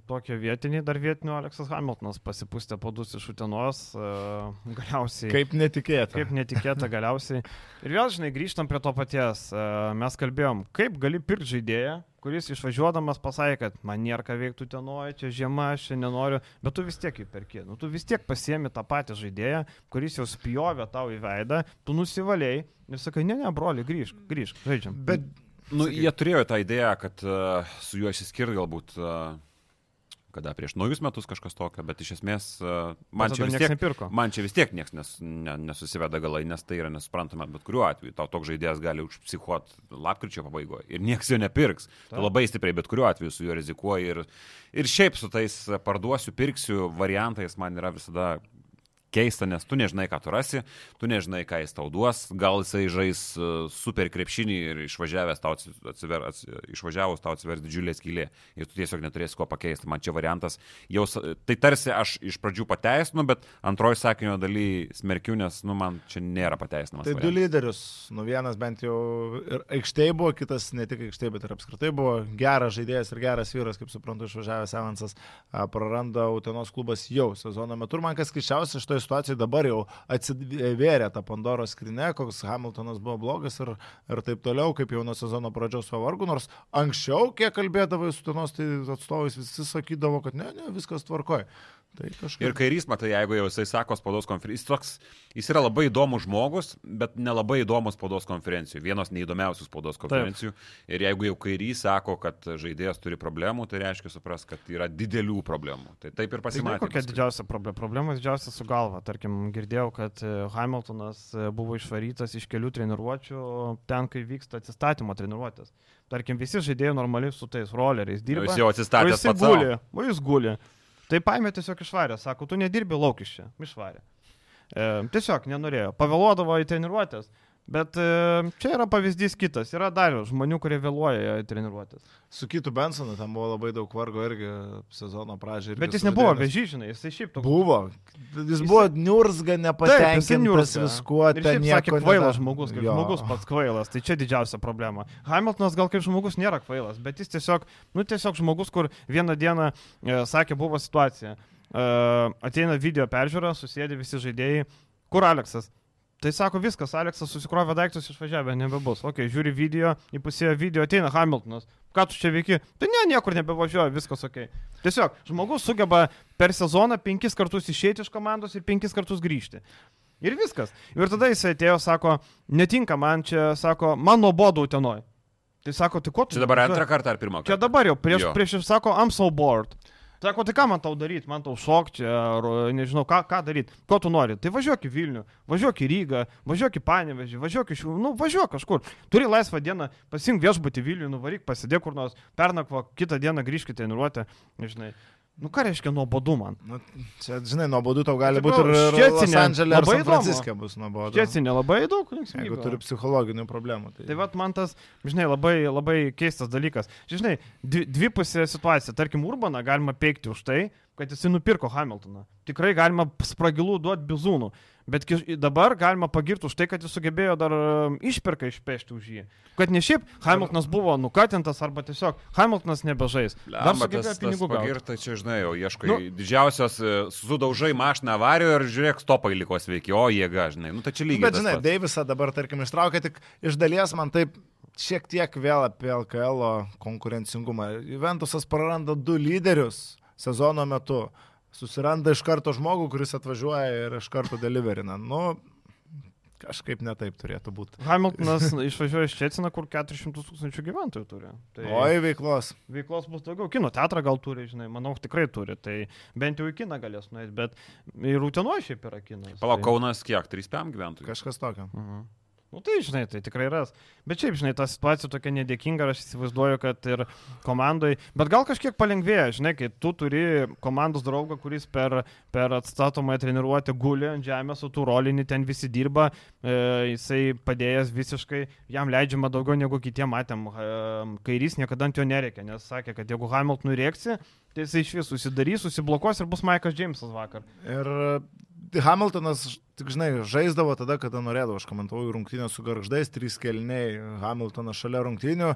Speaker 1: tokie vietiniai, dar vietinių Aleksas Hamiltonas pasipūstė padus iš Utenos, uh, galiausiai.
Speaker 2: Kaip netikėta.
Speaker 1: Kaip netikėta galiausiai. Ir vėl, žinai, grįžtam prie to paties. Uh, mes kalbėjom, kaip gali pirkti žaidėją, kuris išvažiuodamas pasakė, kad man nėra ką veikti Utenoje, čia žiema, aš čia nenoriu, bet tu vis tiek jį perki. Nu, tu vis tiek pasiemi tą patį žaidėją, kuris jau spjovė tau į veidą, tu nusivaliai ir sakai, ne, ne, broli, grįžk, grįžk, žaidžiam.
Speaker 2: Bet
Speaker 3: Nu, jie turėjo tą idėją, kad uh, su juo išsiskirt galbūt, uh, kada prieš naujus metus kažkas tokio, bet iš esmės uh, man, čia tiek,
Speaker 1: nepirko.
Speaker 3: man čia vis tiek niekas nes, ne, nesusiveda galai, nes tai yra nesuprantama, bet kuriuo atveju tau toks žaidėjas gali užpsichuot lapkričio pabaigoje ir niekas jo nepirks. Tu
Speaker 1: Taip.
Speaker 3: labai stipriai, bet kuriuo atveju su juo rizikuoji ir, ir šiaip su tais parduosiu, pirksiu variantais man yra visada keista, nes tu nežinai, ką tu rasi, tu nežinai, ką jis tau duos, gal jisai žais e, super krepšinį ir išvažiavęs tau atsiver, ats, išvažiavus tau atsivers didžiulė skylė ir tu tiesiog neturėsi ko pakeisti. Man čia variantas, jau, tai tarsi aš iš pradžių pateisinu, bet antroji sakinio daly smerkiu, nes, nu, man čia nėra pateisinamas.
Speaker 2: Tai du
Speaker 3: variantas.
Speaker 2: lyderius, nu vienas bent jau ir aikštėje buvo, kitas ne tik aikštėje, bet ir apskritai buvo geras žaidėjas ir geras vyras, kaip suprantu, išvažiavęs Evansas, praranda Utenos klubas jau sezono metu. Ir man kas keščiausia šitoje situacijoje dabar jau atsivėrė tą Pandoros skrinę, koks Hamiltonas buvo blogas ir, ir taip toliau, kaip jau nuo sezono pradžios pavargu, nors anksčiau, kiek kalbėdavai su Utenos tai atstovais, visi sakydavo, kad ne, ne, viskas tvarkoja. Tai kažkaip.
Speaker 3: Ir kairys, matai, jeigu jau jisai sako spaudos konferencijų, jis, toks, jis yra labai įdomus žmogus, bet nelabai įdomus spaudos konferencijų. Vienos neįdomiausių spaudos konferencijų. Taip. Ir jeigu jau kairys sako, kad žaidėjas turi problemų, tai reiškia supras, kad yra didelių problemų. Tai taip ir
Speaker 1: Žinai,
Speaker 3: pasimatė.
Speaker 1: kokia
Speaker 3: paskui.
Speaker 1: didžiausia problema? Problema didžiausia su galva. Tarkim, girdėjau, kad e, Hamiltonas e, buvo išvarytas iš kelių treniruočių ten, kai vyksta atsistatymo treniruotės. Tarkim, visi žaidėjai normaliai su tais rolleriais dirba.
Speaker 3: Jis jau atsistatė
Speaker 1: jis
Speaker 3: pats. sau.
Speaker 1: guli, o jis guli. Tai paėmė tiesiog išvarė, sako, tu nedirbi lauk iš čia, išvarė. E, tiesiog nenorėjo, pavėluodavo į treniruotės. Bet e, čia yra pavyzdys kitas, yra dar žmonių, kurie vėluoja į treniruotės.
Speaker 2: Su kitu Bensonu ten buvo labai daug vargo irgi sezono pradžioje.
Speaker 1: Bet jis nebuvo vežyžinai, jisai šiaip toks.
Speaker 2: Buvo. Jis
Speaker 1: Jis-
Speaker 2: buvo niurzga, nepatenkintas viskuo.
Speaker 1: Ir
Speaker 2: ten
Speaker 1: sakė kvailas žmogus, kaip
Speaker 2: Jo.
Speaker 1: žmogus pats kvailas, tai čia didžiausia problema. Hamiltonas gal kaip žmogus nėra kvailas, bet jis tiesiog, nu tiesiog žmogus, kur vieną dieną e, sakė, buvo situacija. E, ateina video peržiūra, susėdė visi žaidėjai. Kur Aleksas? Tai sako viskas, Aleksas susikrovė daiktus, išvažiavę, nebebus. Ok, žiūri video, įpusėjo video, ateina Hamiltonas. Ką tu čia veiki? Tai ne, niekur nebevažiuoja, viskas ok. Tiesiog žmogus sugeba per sezoną penkis kartus išėti iš komandos ir penkis kartus grįžti. Ir viskas. Ir tada jis atėjo, sako, netinka man čia, sako, man nuobodu tenoj. Tai sako, tai ko tu...
Speaker 3: Čia dabar antrą kartą ar pirmą
Speaker 1: Čia
Speaker 3: kartą?
Speaker 1: dabar jau, prieš,
Speaker 3: Jo.
Speaker 1: prieš ir sako, I'm so bored. Sako, tai ką man tau daryti, man tau šokti, ar nežinau, ką, ką daryti, ko tu nori. Tai važiuok į Vilnių, važiuok į Rygą, važiuok į Panevežį, važiuok iš nu važiuok kažkur. Turi laisvą dieną, pasink viešbutį Vilnių, nuvaryk, pasidėk kur nors, pernakvo, kitą dieną grįžk į treniruotę, nežinai. Nu ką reiškia nuobodu man?
Speaker 2: Nu, čia, žinai, nuobodu tau gali būti ir ar
Speaker 1: labai.
Speaker 2: Franciske bus nuobodu.
Speaker 1: Čia nelabai daug
Speaker 2: Jeigu turi psichologinių problemų. Tai,
Speaker 1: Tai vad man tas, žinai, labai, labai keistas dalykas. Žinai, dvi, dvipusė situacija. Tarkim, Urbaną galima peikti už tai, kad jisai nupirko Hamiltoną. Tikrai galima spragilų duoti bizūnų. Bet dabar galima pagirti už tai, kad jis sugebėjo dar um, išpirką išpešti už jį. Kad ne šiaip Hamiltonas buvo nukatintas arba tiesiog Hamiltonas nebežais. Dar sugebėjo pinigų gauti.
Speaker 3: pagirta, čia žinai, jau ieškai
Speaker 1: Nu.
Speaker 3: didžiausios, e, sudaužai mašiną avarijoje ir žiūrėk, stopai liko sveiki, o jėga, žinai, nu tai čia lygiai.
Speaker 2: bet, žinai. Deivisą dabar, tarkim, ištraukė tik iš dalies man taip šiek tiek vėl apie LKL konkurencingumą. Juventusas praranda du lyderius sezono metu. Susiranda iš karto žmogų, kuris atvažiuoja ir iš karto deliverina. Nu, kažkaip netaip turėtų būti.
Speaker 1: Hamiltonas išvažiuoja iš Čecina, kur 400 tūkstančių gyventojų turi. Tai...
Speaker 2: Oi, veiklos.
Speaker 1: veiklos bus daugiau. Kino teatrą gal turi, žinai, manau, tikrai turi. Tai bent jau į kiną galės nueiti, bet ir Utenoje šiaip yra kinas.
Speaker 3: Palauk,
Speaker 1: tai...
Speaker 3: Kaunas kiek? 3 PM gyventojų.
Speaker 2: Kažkas tokio.
Speaker 1: Mhm. Nu tai, žinai, tai tikrai ras. Bet šiaip, žinai, ta situacija tokia nedėkinga, aš įsivaizduoju, kad ir komandai, bet gal kažkiek palengvėja, žinai, kai tu turi komandos draugą, kuris per, per atstatomąją treniruotę guli ant žemės, o tu rolinį ten visi dirba, e, jisai padėjęs visiškai, jam leidžiama daugiau negu kitiem matėm. E, kairys niekada ant jo nereikia, nes sakė, kad jeigu Hamiltonui rėksi, tai jisai iš vis susidarys, susiblokuos ir bus Maikas Džeimsas vakar.
Speaker 2: Ir Hamiltonas, tik žinai, žaisdavo tada, kada norėdavo. Aš komentavau rungtynę su garždais, trys kelniai, Hamiltonas šalia rungtynių,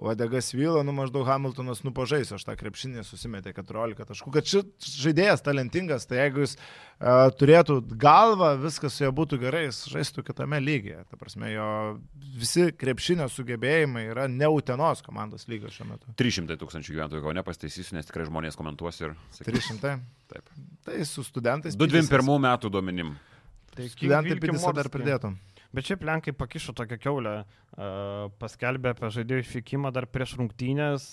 Speaker 2: Odegas Vyla, nu maždaug Hamiltonas nupažais, aš tą krepšinį susimetė 14 taškų. Kad šis žaidėjas talentingas, tai jeigu jis uh, turėtų galvą, viskas su juo būtų gerai, jis žaistų kitame lygyje. Ta prasme, jo visi krepšinio sugebėjimai yra neutenos komandos lygio šiuo metu.
Speaker 3: 300 tūkstančių gyventojų, ko nepasteisysiu, nes tikrai žmonės komentuos ir...
Speaker 2: Sakys, 300?
Speaker 3: Taip.
Speaker 2: Tai su studentais.
Speaker 3: 21 metų duomenim.
Speaker 2: Tai studentai pidisą dar pridėtum.
Speaker 1: Bet šiaip Lenkai pakišo tokią keulę, paskelbė apie žaidėjų išvykimą dar prieš rungtynės,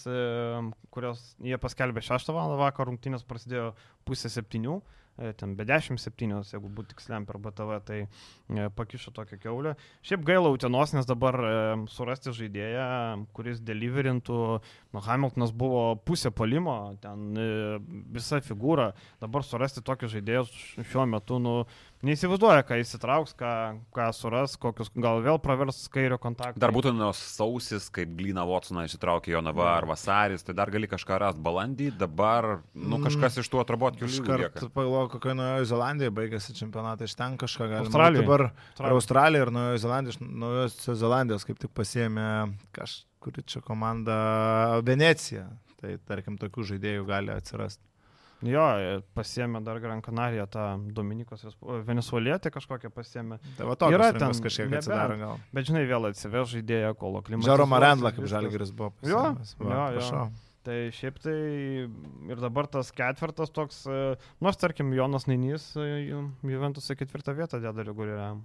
Speaker 1: kurios jie paskelbė 6 val. vakar, rungtynės prasidėjo pusę septynių. E, ten be 17, jeigu būtų tiksliam per BTV, tai e, pakišo tokią keulę. Šiaip gaila Utenos, nes dabar e, surasti žaidėją, kuris deliverintų, nu Hamiltonas buvo pusė palimo, ten visa figūra, dabar surasti tokį žaidėją šiuo metu, nu, Neįsivaizduoja, ką įsitrauks, ką, ką suras, kokius gal vėl pravers kairio kontaktą.
Speaker 3: Dar būtų nuo sausis, kaip Glina Watsoną įsitraukė Jonava ar Vasaris, tai dar gali kažką rasti balandį, dabar, nu, mm. kažkas iš tų atrabotkių
Speaker 2: lygų. Pagalvoju, kokioje Naujojo Zelandijoje baigėsi čempionatai, iš ten kažką galima. Australija. Dabar Australija, Australija ir Naujojo Zelandijos, Naujosios Zelandijos kaip tik pasėmė kažkuri čia komanda Venecija. Tai tarkim, tokių žaidėjų gali atsirasti.
Speaker 1: Jo, pasiemė dar Gran Canaria tą Dominikos Venezuelietį kažkokią pasiemė.
Speaker 2: Tai va tokia yra ten kažkiek atsidaro gal.
Speaker 1: Bet žinai, vėl atsivež žaidėją kolo klimato.
Speaker 2: Žaro Marendla, kaip Žalgiris buvo.
Speaker 1: Jo, va, jo, jo. Tai šiaip tai ir dabar tas ketvirtas toks, e, nors tarkim Jonas Nainys e, Juventusą ketvirtą vietą deda reguliariam.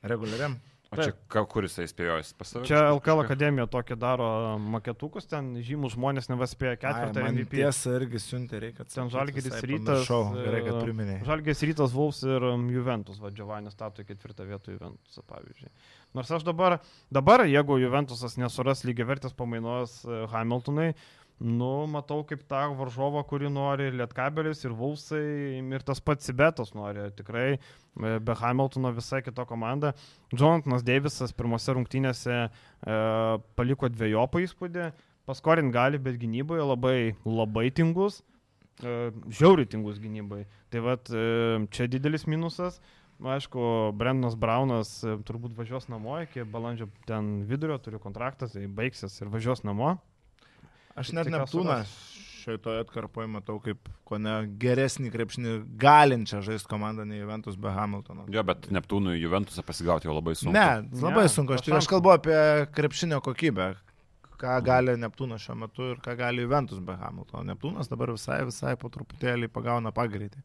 Speaker 2: Reguliariam?
Speaker 3: O čia ka, kuris jisai spėjo pas save?
Speaker 1: Čia LKL akademija tokį daro maketukus, ten žymų žmonės nevaspėja ketvirtą MVP.
Speaker 2: Tiesa, irgi siuntė, reikia.
Speaker 1: Ten Žalgiris rytas. Šau,
Speaker 2: gerai, kad priminėjai.
Speaker 1: Žalgiris rytas Vulfs ir um, Juventus, va, Giovannis stato ketvirtą vietą Juventusą, pavyzdžiui. Nors aš dabar, dabar jeigu Juventusas nesuras lygiai vertės pamainos uh, Hamiltonai, Nu, matau kaip tą varžovą, kurį nori ir Lietkabelis, ir Vulsai, ir tas pats Sibetas nori. Tikrai e, be Hamiltono visai kita komanda. Jonathanas Davisas pirmose rungtynėse e, paliko dviejopą įspūdį. Paskorint gali, bet gynyboje labai, labai tingus. E, žiauriai tingus gynybai. Tai vad, e, čia didelis minusas. Aišku, Brendonas Braunas e, turbūt važiuos namo iki balandžio ten vidurio, turiu kontraktą, tai baigsis ir važiuos namo.
Speaker 2: Aš net Neptūną šitoje atkarpoje matau kaip ko ne geresnį krepšinį galinčią žaisti komandą nei Juventus be Hamiltono.
Speaker 3: Jo, bet Neptūnui Juventusą pasigauti jau labai sunku.
Speaker 2: Ne, labai ne, sunku. Aš, aš kalbu apie krepšinio kokybę. Ką gali Neptūnas šiuo metu ir ką gali Juventus be Hamiltono. Neptūnas dabar visai, visai po truputėlį pagauna pagreitį.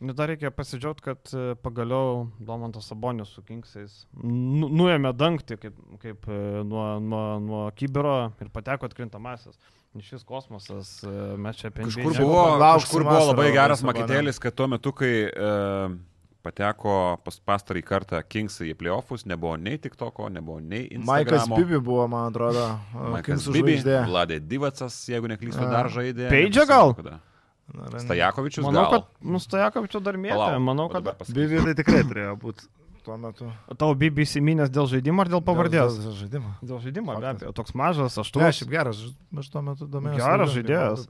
Speaker 1: Nu, dar reikia pasidžiaugti, kad e, pagaliau Domantas Sabonis su Kingsais nu, nuėmė dangtį kaip, kaip e, nuo, nuo, nuo kibero ir pateko atkrintamasis. Šis kosmosas, e, mes čia apie
Speaker 3: kažkur buvo, kažkur buvo labai geras maketėlis, kad tuo metu, kai uh, pateko pas pastarį kartą Kingsai į playoffus, nebuvo nei TikToko, nebuvo nei Instagram.
Speaker 2: Maikas Bibi buvo, man atrodo.
Speaker 3: Maikas Bibi, Vladė Divacas, jeigu neklystu, dar žaidė.
Speaker 1: Peidžia gal? Kada.
Speaker 3: Stajakovičius.
Speaker 1: Manau,
Speaker 3: gal?
Speaker 1: kad nu, Stajakovičius dar mėtė. Manau, kad...
Speaker 2: Bibi tai tikrai turėjo būti tuo metu.
Speaker 1: Tavo Bibi įsiminęs dėl žaidimo ar dėl pavardės?
Speaker 2: Dėl, dėl žaidimo.
Speaker 1: Dėl žaidimo, be abejo. Toks mažas, aštuonis.
Speaker 2: Ne, šiaip geras, aš tuo metu domėjausi.
Speaker 1: Geras žaidėjas.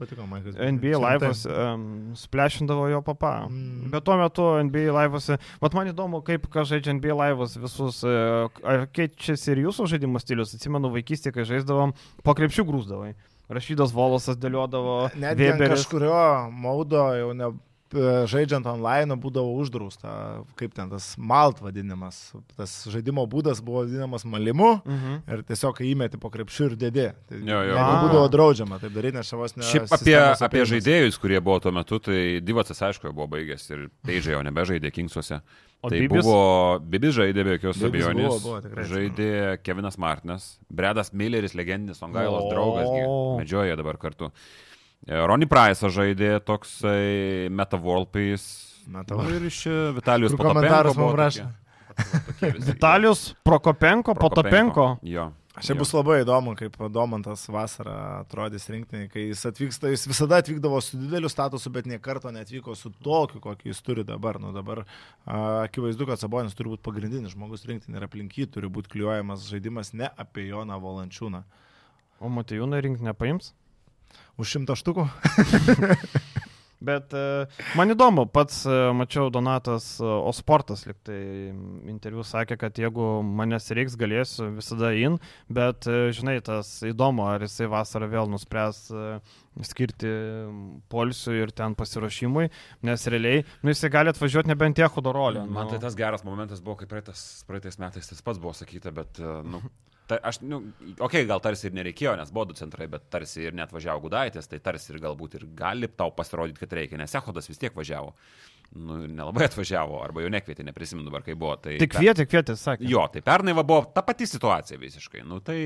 Speaker 1: NBA laivas um, splešindavo jo papą. Mm. Bet tuo metu NBA laivose, mat man įdomu, kaip ką žaidžia NBA laivas visus, uh, ar keičiasi ir jūsų žaidimo stilius. Atsimenu vaikystėje, kai žaisdavom, po krepšių grūzdavai. Rašydas Volosas dėliodavo.
Speaker 2: Net kažkurio maudo jau ne, žaidžiant online būdavo uždrausta, kaip ten tas malt vadinimas. Tas žaidimo būdas buvo vadinamas malimu uh mhm. -huh. ir tiesiog įmeti po krepšių ir dėdė. Tai
Speaker 3: jo, jo.
Speaker 2: būdavo draudžiama taip daryti, nes šiavos ne.
Speaker 3: Šiaip apie, apie žaidėjus, kurie buvo tuo metu, tai Divacas aišku buvo baigęs ir Peidžiai jau nebežaidė Kingsuose. O tai Bibis? buvo, Bibis žaidė be jokios abejonės. Buvo, buvo, tikrai, žaidė Kevinas Martinas, Bredas Milleris, legendinis Ongailos draugas, medžioja dabar kartu. E, Ronny Price'as žaidė toksai Metavolpais.
Speaker 2: Metavolpais.
Speaker 3: Ir iš Vitalijos Potapenko.
Speaker 2: Komentaras man rašė.
Speaker 3: Visi.
Speaker 1: Vitalius, Prokopenko, Potopenko.
Speaker 3: Jo.
Speaker 2: Čia bus labai įdomu, kaip Domantas vasarą atrodys rinktinį, kai jis atvyksta, jis visada atvykdavo su dideliu statusu, bet nie karto netvyko su tokiu, kokį jis turi dabar. Nu, dabar a, akivaizdu, kad Sabonis turi būti pagrindinis žmogus rinktinį ir aplink jį turi būti kliuojamas žaidimas ne apie Joną Valančiūną.
Speaker 1: O Matijūną rinkti nepaims.
Speaker 2: Už šimtą štukų?
Speaker 1: Bet e, man įdomu, pats e, mačiau Donatas e, Osportas, liktai interviu sakė, kad jeigu manęs reiks, galėsiu visada in, bet žinai, tas įdomu, ar jisai vasarą vėl nuspręs skirti polisiui ir ten pasiruošimui, nes realiai, nu jisai gali atvažiuoti nebent tiek hudorolio.
Speaker 3: Man tai tas geras momentas buvo, kai praeitas, praeitais metais tas pats buvo sakyta, bet, nu, ta, aš, nu, okei, okay, gal tarsi ir nereikėjo, nes buvo du centrai, bet tarsi ir net važiavo Gudaitis, tai tarsi ir galbūt ir gali tau pasirodyti, kad reikia, nes Ehodas vis tiek važiavo. Nu, nelabai atvažiavo, arba jau nekvietė, neprisimenu dabar, kai buvo. Tai
Speaker 1: Tik kvietė, kvietė, sakė.
Speaker 3: Jo, tai pernai va buvo ta pati situacija visiškai. Nu, tai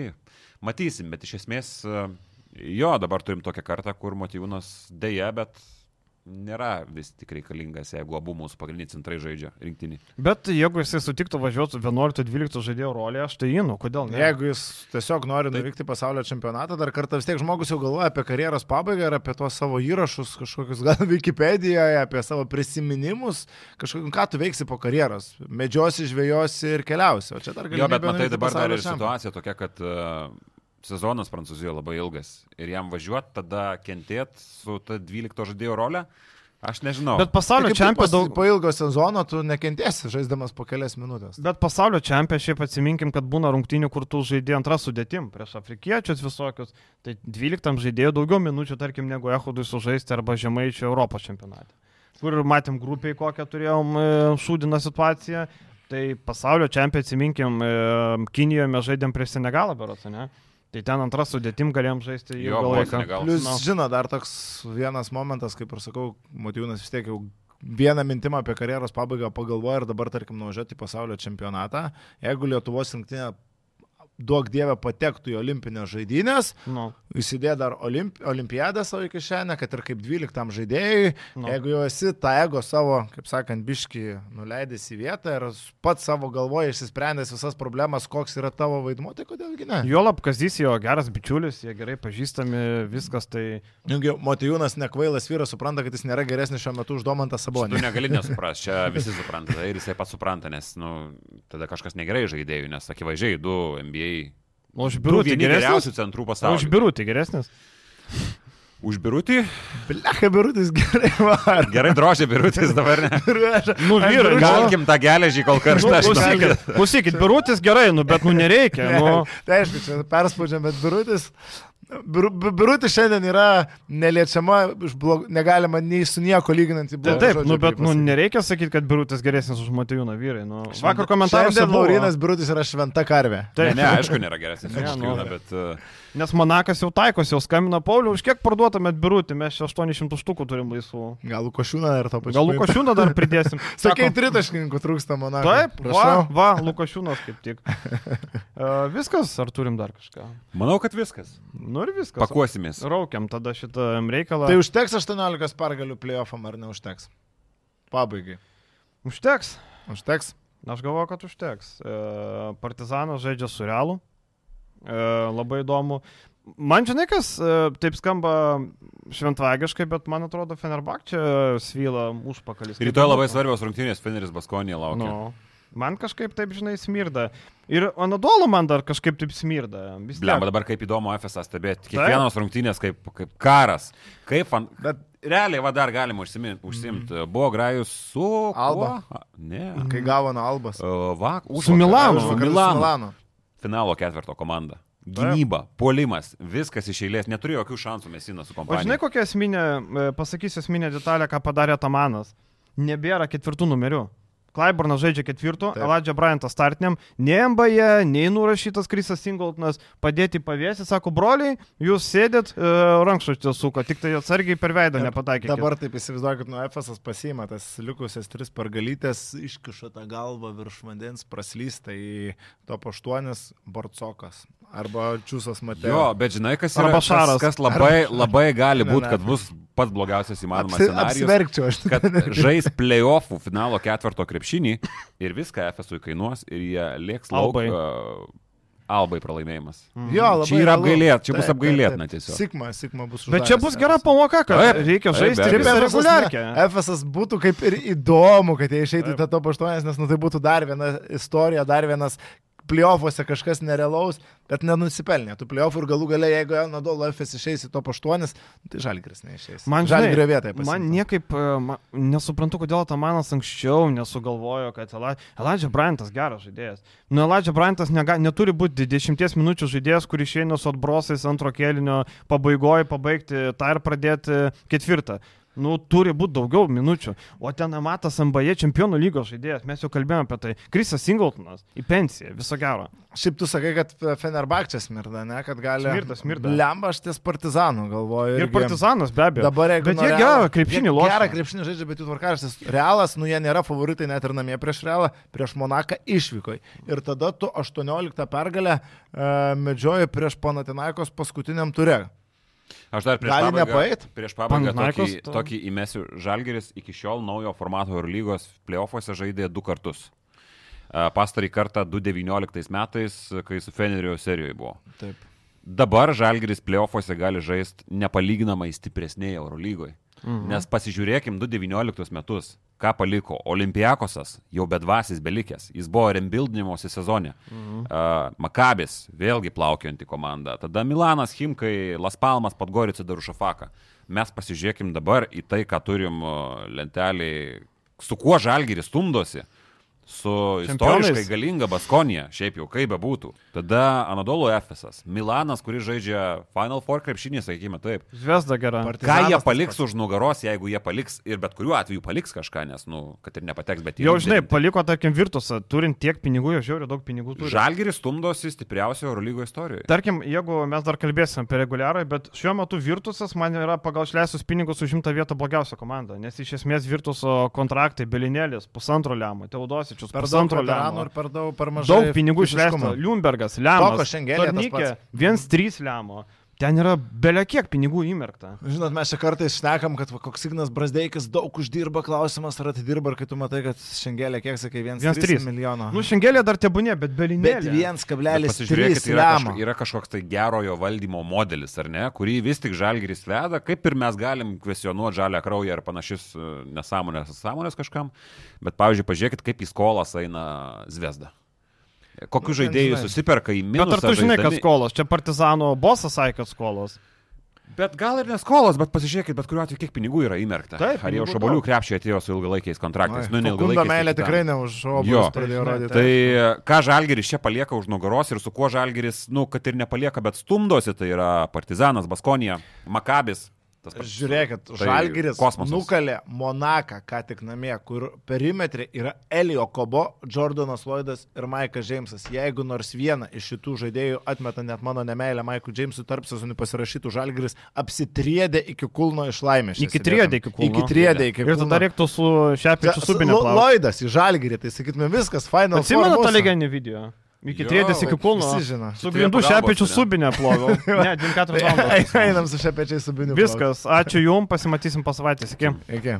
Speaker 3: matysim, bet iš esmės, jo, dabar turim tokią kartą, kur motyvūnas dėja, bet nėra vis tik reikalingas, jeigu abu mūsų pagrindiniai centrai žaidžia rinktinį.
Speaker 1: Bet jeigu jisai sutiktų važiuoti su 11-12 žaidėjo rolė, aš tai įnu, kodėl ne?
Speaker 2: Jeigu jis tiesiog nori nuvykti į pasaulio čempionatą, dar kartą vis tiek žmogus jau galvoja apie karjeros pabaigą ir apie tuos savo įrašus, kažkokius gal Wikipedijoje, apie savo prisiminimus, kažkokiu, ką tu veiksi po karjeros. Medžiosi, žvėjosi ir keliausi. O čia dar
Speaker 3: Jo, bet matai
Speaker 2: nuvykti
Speaker 3: dabar dar ir situacija tokia, kad uh, sezonas Prancūzijoje labai ilgas ir jam važiuoti, tada kentėti su ta 12 žaidėjo rolė, aš nežinau.
Speaker 1: Bet pasaulio
Speaker 2: Tai pas-
Speaker 1: daug...
Speaker 2: Po ilgo sezono tu nekentėsi, žaisdamas po kelias minutės.
Speaker 1: Bet pasaulio čempionė, šiaip atsiminkim, kad būna rungtynių, kur tu žaidėjai antrą sudėtim prieš afrikiečius visokius. Tai 12 žaidėjų daugiau minučių, tarkim, negu Ehodui sužaisti arba žemaičio Europos čempionate. Kur matėm grupiai, kokią turėjom e, šūdiną situaciją. Tai pasaulio čempionė, atsiminkim, e, Kinijoje mes žaidėm prieš Senegalą, berots, ne? Tai ten antrą sudėtim galėjom žaisti
Speaker 3: buvo
Speaker 1: laiką.
Speaker 2: Plius,
Speaker 1: No.
Speaker 2: žinot, dar toks vienas momentas, kaip ir sakau, Motyvūnas vis tiek jau vieną mintimą apie karjeros pabaigą pagalvoja ir dabar, tarkim, nuvažiuoti į pasaulio čempionatą. Jeigu Lietuvos rinktinė duok dievę patektų į olimpinės žaidynės,
Speaker 1: Nu,
Speaker 2: įsidė dar olimp, olimpiadą savo į kišenę, kad ir kaip 12 žaidėjui,
Speaker 1: Nu.
Speaker 2: no. jeigu jau esi tą ego savo, kaip sakant, biški nuleidęs į vietą ir pats savo galvoje išsisprendęs visas problemas, koks yra tavo vaidmuo, tai kodėlgi ne?
Speaker 1: Juolab, Kazys jo geras bičiulis, jie gerai pažįstami, viskas tai...
Speaker 2: Jungi, Motijūnas nekvailas vyras supranta, kad jis nėra geresnis šiuo metu už Domantą
Speaker 3: Tu
Speaker 2: Sabonį.
Speaker 3: negali nesuprasti, čia visi supranta ir jisai pats supranta, nes nu, tada kažkas negerai žaidėjų, nes akivaizdžiai du NBA.
Speaker 1: O už
Speaker 3: Du
Speaker 1: biurutį
Speaker 3: vieni
Speaker 1: geresnis?
Speaker 3: geriausių centrų
Speaker 1: O už
Speaker 3: pasaulyje.
Speaker 1: biurutį geresnis?
Speaker 3: Už birutį?
Speaker 2: Blecha birutis gerai var.
Speaker 3: Gerai drožė birutis dabar, ne?
Speaker 1: Nu, vyrai, gal...
Speaker 3: Galkim tą geležį kol
Speaker 1: Nu,
Speaker 3: žinau, kad-
Speaker 1: klausykit, klausykit, biurutis gerai, nu, bet nu nereikia. Nu,
Speaker 2: Tai aišku, čia perspaudžiam, bet birutis. Biru- bi- Birutis šiandien yra neliečiama, iš blog, negalima nei su nieko lyginant į
Speaker 1: tai
Speaker 2: blogą.
Speaker 1: taip,
Speaker 2: žodžių
Speaker 1: nu, bet nu, nereikia sakyti, kad biurutis geresnis už Matijūną vyrai. Nu, vakar komentaruose
Speaker 2: Šiandien. Laurinas Birutis yra šventa karvė.
Speaker 3: Ne,
Speaker 1: Taip,
Speaker 3: ne, aišku, nėra geresnis už
Speaker 1: Ne, nu.
Speaker 3: Matijūną, bet... uh,
Speaker 1: Nes Monakas jau taikosi, jau skambina Pauliu, už kiek parduotumėt biurutį, mes čia 800 štukų turim laisvų.
Speaker 2: Gal Lukošiūną ir to pačiu.
Speaker 1: Gal Lukošiūną dar pridėsim.
Speaker 2: Sakai, tritaškininkų trūksta Monako.
Speaker 1: Taip, va,
Speaker 2: prašau.
Speaker 1: va, Lukošiūnas kaip tik. Uh, viskas, ar turim dar kažką?
Speaker 3: Manau, kad viskas.
Speaker 1: Nu ir viskas.
Speaker 3: Pakuosimės.
Speaker 1: Raukiam tada šitą reikalą.
Speaker 2: Tai užteks 18 pergalių playoffam ar neužteks? Pabaigai.
Speaker 1: Užteks.
Speaker 2: Užteks?
Speaker 1: Aš galvoju, kad užteks. E, Partizanas žaidžia su realu. E, labai įdomu. Man žinai, kas e, taip skamba šventvagiškai, bet man atrodo, Fenerbak čia svyla užpakalis.
Speaker 3: Rytoj labai svarbios rungtynės Feneris Baskonija laukia.
Speaker 1: Nu, man kažkaip taip, žinai, smirda. Ir Anadolo man dar kažkaip taip smirda. Vis tiek.
Speaker 3: Blemba dabar kaip įdomu FSA stebėti. Kiekvienos rungtynės kaip, kaip karas. Kaip fan...
Speaker 2: Bet
Speaker 3: Realiai, va dar galima užsimti. užsimti. Buvo grajus su... kuo?
Speaker 2: Alba.
Speaker 3: A, Ne.
Speaker 2: kai gavo nuo Albas.
Speaker 3: Uh, vak,
Speaker 1: Su Milanu.
Speaker 3: Su Milanu.
Speaker 2: Milano.
Speaker 3: Finalo ketvirto komanda. Gynyba, puolimas, viskas iš eilės. Neturiu jokių šansų Mesina su
Speaker 1: O
Speaker 3: kompanija.
Speaker 1: žinai, kokia esminė, e, pasakysiu esminę detalę, ką padarė Tamanas. Nebėra ketvirtų numerių. Klaiburnas žaidžia ketvirtų,
Speaker 2: Taip.
Speaker 1: Aladžia Bryantas startiniam, nei MBA, nei nurašytas Krisas Singletonas padėti pavėsi, sako, broliai, jūs sėdėt, e, rankšluostį suko, tik tai atsargiai per veidą nepataikė.
Speaker 2: Dabar taip įsivaizduoju, kad nuo FSS pasiima tas likusias tris pargalytės, iškiša tą galvą virš vandens, praslysta į top 8 Borcokas. Arba Čiūsas Mateo.
Speaker 3: Jo, bet žinai, kas yra,
Speaker 1: Arba
Speaker 3: kas,
Speaker 1: Šaras.
Speaker 3: kas labai, labai gali būti, kad bus pats blogiausias įmanomas
Speaker 2: Apsi,
Speaker 3: scenarijus.
Speaker 2: apsiverkčiau aš.
Speaker 3: kad žais playoffų finalo ketvirto krepšinį ir viską FSU kainuos ir jie lieks lauk.
Speaker 1: Albai.
Speaker 3: Uh, Albai pralaimėjimas.
Speaker 2: Jo, labai
Speaker 3: Čia yra apgailėt- čia bus apgailėtina tiesiog.
Speaker 2: Sigma, Sigma bus
Speaker 1: Bet čia bus gera pamoka, kad
Speaker 3: Taip,
Speaker 1: reikia žaisti.
Speaker 2: Efesas,
Speaker 1: reguliarkę.
Speaker 2: Efesas būtų kaip ir įdomu, kad jie išeitų į tą top 8, nes nu, tai būtų dar viena istorija, dar vienas plyoffuose kažkas nerealaus, bet nenusipelnė. Tu plyoffu ir galų gale, jeigu Nadolo FS išeis į top 8, tai Žalgris neišeis.
Speaker 1: Man,
Speaker 2: Žalgrio vietoj
Speaker 1: man niekaip e, ma, nesuprantu, kodėl Tamanas anksčiau nesugalvojo, kad Ela- Elijah Bryantas geras žaidėjas. Nu, Elijah Bryantas nega, neturi būti 10 minučių žaidėjas, kuris išeina su atbrosais antro kėlinio pabaigoje, pabaigti tą ir pradėti ketvirtą. Nu, turi būti daugiau minučių. O ten Amatas MBA čempionų lygos žaidėjas, mes jau kalbėjome apie tai. Krisas Singletonas į pensiją, viso gero.
Speaker 2: Šiaip tu sakai, kad Fenerbakčia smirda, ne, kad gali...
Speaker 1: Smirda, smirda.
Speaker 2: Lemba aš ties partizanų galvoju.
Speaker 1: Ir
Speaker 2: irgi.
Speaker 1: Partizanas be abejo.
Speaker 2: Dabar jeigu...
Speaker 1: Bet
Speaker 2: nuo
Speaker 1: jie
Speaker 2: Realo-
Speaker 1: gerą krepšinį lošia.
Speaker 2: Gerą krepšinį žaidžia, bet jų tvarkaraštis. Realas, nu jie nėra favoritai net ir namie prieš Realą, prieš Monaką išvyko. Ir tada tu 18 pergalę uh, medžioji prieš Panatinaikos paskutiniam turė.
Speaker 3: Aš dar prieš
Speaker 2: Gali
Speaker 3: pabaigą,
Speaker 2: nepaeit?
Speaker 3: prieš pabaigą tokį,
Speaker 1: to-
Speaker 3: tokį įmesiu. Žalgeris iki šiol naujo formato Eurolygos playoffuose žaidė du kartus. A, Pastarį kartą 2019 metais, kai su Fenerio serijoje buvo.
Speaker 2: Taip.
Speaker 3: Dabar Žalgeris playoffuose gali žaisti nepalyginamai stipresnėje Eurolygoje. Mhm. Nes pasižiūrėkim 2019 metus, ką paliko Olimpiakosas, jau bedvasis belikęs. Jis buvo rembildinimuose sezone. Mhm. Uh, Makabis, vėlgi plaukianti komanda. Tada Milanas, Himkai, Las Palmas, Podgorica, Darušafaka. Mes pasižiūrėkim dabar į tai, ką turim lenteliai, su kuo Žalgeris stumdosi. Su istoriškai galinga Baskonija, šiaip jau kaip bebūtų. Tada Anadolo Efesas, Milanas, kuris žaidžia Final Four krepšinį, sakykime taip.
Speaker 1: Zvezda gera.
Speaker 3: Ką
Speaker 2: Partizanas
Speaker 3: jie
Speaker 2: tas
Speaker 3: paliks už nugaros, jeigu jie paliks ir bet kuriuo atveju paliks kažką, nes, nu, kad ir nepateks, bet
Speaker 1: Jau žinai, paliko, tarkim, Virtusą, turint tiek pinigų, jau žiauriai daug pinigų turi.
Speaker 3: Žalgiris stumdosi stipriausio Eurolygo istorijoje.
Speaker 1: Tarkim, jeigu mes dar kalbėsim apie reguliarą, bet šiuo metu Virtusas man yra pagal išleistus pinigus užimta vietą blogiausia komanda, nes iš esmės Virtuso kontraktai Belinėlis, pusantro lemų, Teodosičius,
Speaker 2: Per daug veteranų ir per daug, per mažai.
Speaker 1: Daug pinigų išleista. Liumbergas,
Speaker 2: Šengelė tas
Speaker 1: Tornikė,
Speaker 2: pats.
Speaker 1: 1-3 lemo. Ten yra belekiek pinigų įmerkta.
Speaker 2: Žinot, mes čia kartais šnekam, kad va, koks Ignas Brasdeikis daug uždirba, klausimas, ar atidirba, ar kai tu matai, kad šiandielė, kiek sakai, 1,3
Speaker 1: 1,3.
Speaker 2: milijono.
Speaker 1: Nu, Šengelė dar tebūnė, bet
Speaker 2: Bet
Speaker 1: Belinėlis.
Speaker 2: 1,3
Speaker 3: Pasižiūrėkit, yra, kaž, yra kažkoks tai gerojo valdymo modelis, ar ne, kurį vis tik Žalgiris veda, kaip ir mes galim kvesionuoti žalę kraują ar panašius e, nesąmonės, sąmonės kažkam, bet pavyzdžiui, pažiūrėkit, kaip į skolas eina Zvezda. Kokių
Speaker 2: Nu,
Speaker 3: žaidėjų susiperka į
Speaker 1: Bet
Speaker 3: minusą.
Speaker 1: ar tu žinai, kad
Speaker 3: žaisdami-
Speaker 1: skolos? Čia partizano bosas sakė, kad skolos.
Speaker 3: Bet gal ir neskolos, bet pasižiūrėkit, bet kuriuo atveju kiek pinigų yra įmerkta.
Speaker 1: Taip,
Speaker 3: Ar jau
Speaker 1: daug.
Speaker 3: krepšiai atėjo su ilgalaikiais kontraktais? Nu, ne
Speaker 2: Fakundo
Speaker 3: ilgalaikiais.
Speaker 2: meilė
Speaker 3: tai
Speaker 2: tikrai ne už
Speaker 3: Jo.
Speaker 2: obalus pradėjo
Speaker 1: Tai
Speaker 2: rodyti.
Speaker 3: Tai ką Žalgeris čia palieka už nugaros ir su kuo Žalgeris, nu, kad ir nepalieka, bet stumdosi, tai yra Partizanas, Baskonija, Makabis. Tas pats.
Speaker 2: Žiūrėkit,
Speaker 3: Tai
Speaker 2: Žalgiris
Speaker 3: kosmosas.
Speaker 2: nukalė Monaką ką tik namie, kur perimetrė yra Elio Kobo, Jordanas Lloydas ir Maikas Džeimsas. Jeigu nors vieną iš šitų žaidėjų atmeta net mano nemeilę Maikų Džeimsų tarp sezonų pasirašytų, Žalgiris apsitriedė iki kulno iš laimės.
Speaker 1: Iki triedė iki kulno.
Speaker 2: Iki triedė iki
Speaker 1: Ir
Speaker 2: kulno.
Speaker 1: tada reiktų su Šepičiu subinė.
Speaker 2: Lloydas į Žalgirį, tai sakytume viskas, final.
Speaker 1: Atsimenu tą legendinį video. Iki
Speaker 3: Jo,
Speaker 1: triedės iki kulno. Su Šepičiu
Speaker 3: ne?
Speaker 1: subinę ploviau. Ne, 24 valandas.
Speaker 2: Einam su šia pečiai subiniu.
Speaker 1: Viskas, ačiū Jums, pasimatysim po savaitės. Iki.
Speaker 2: Iki.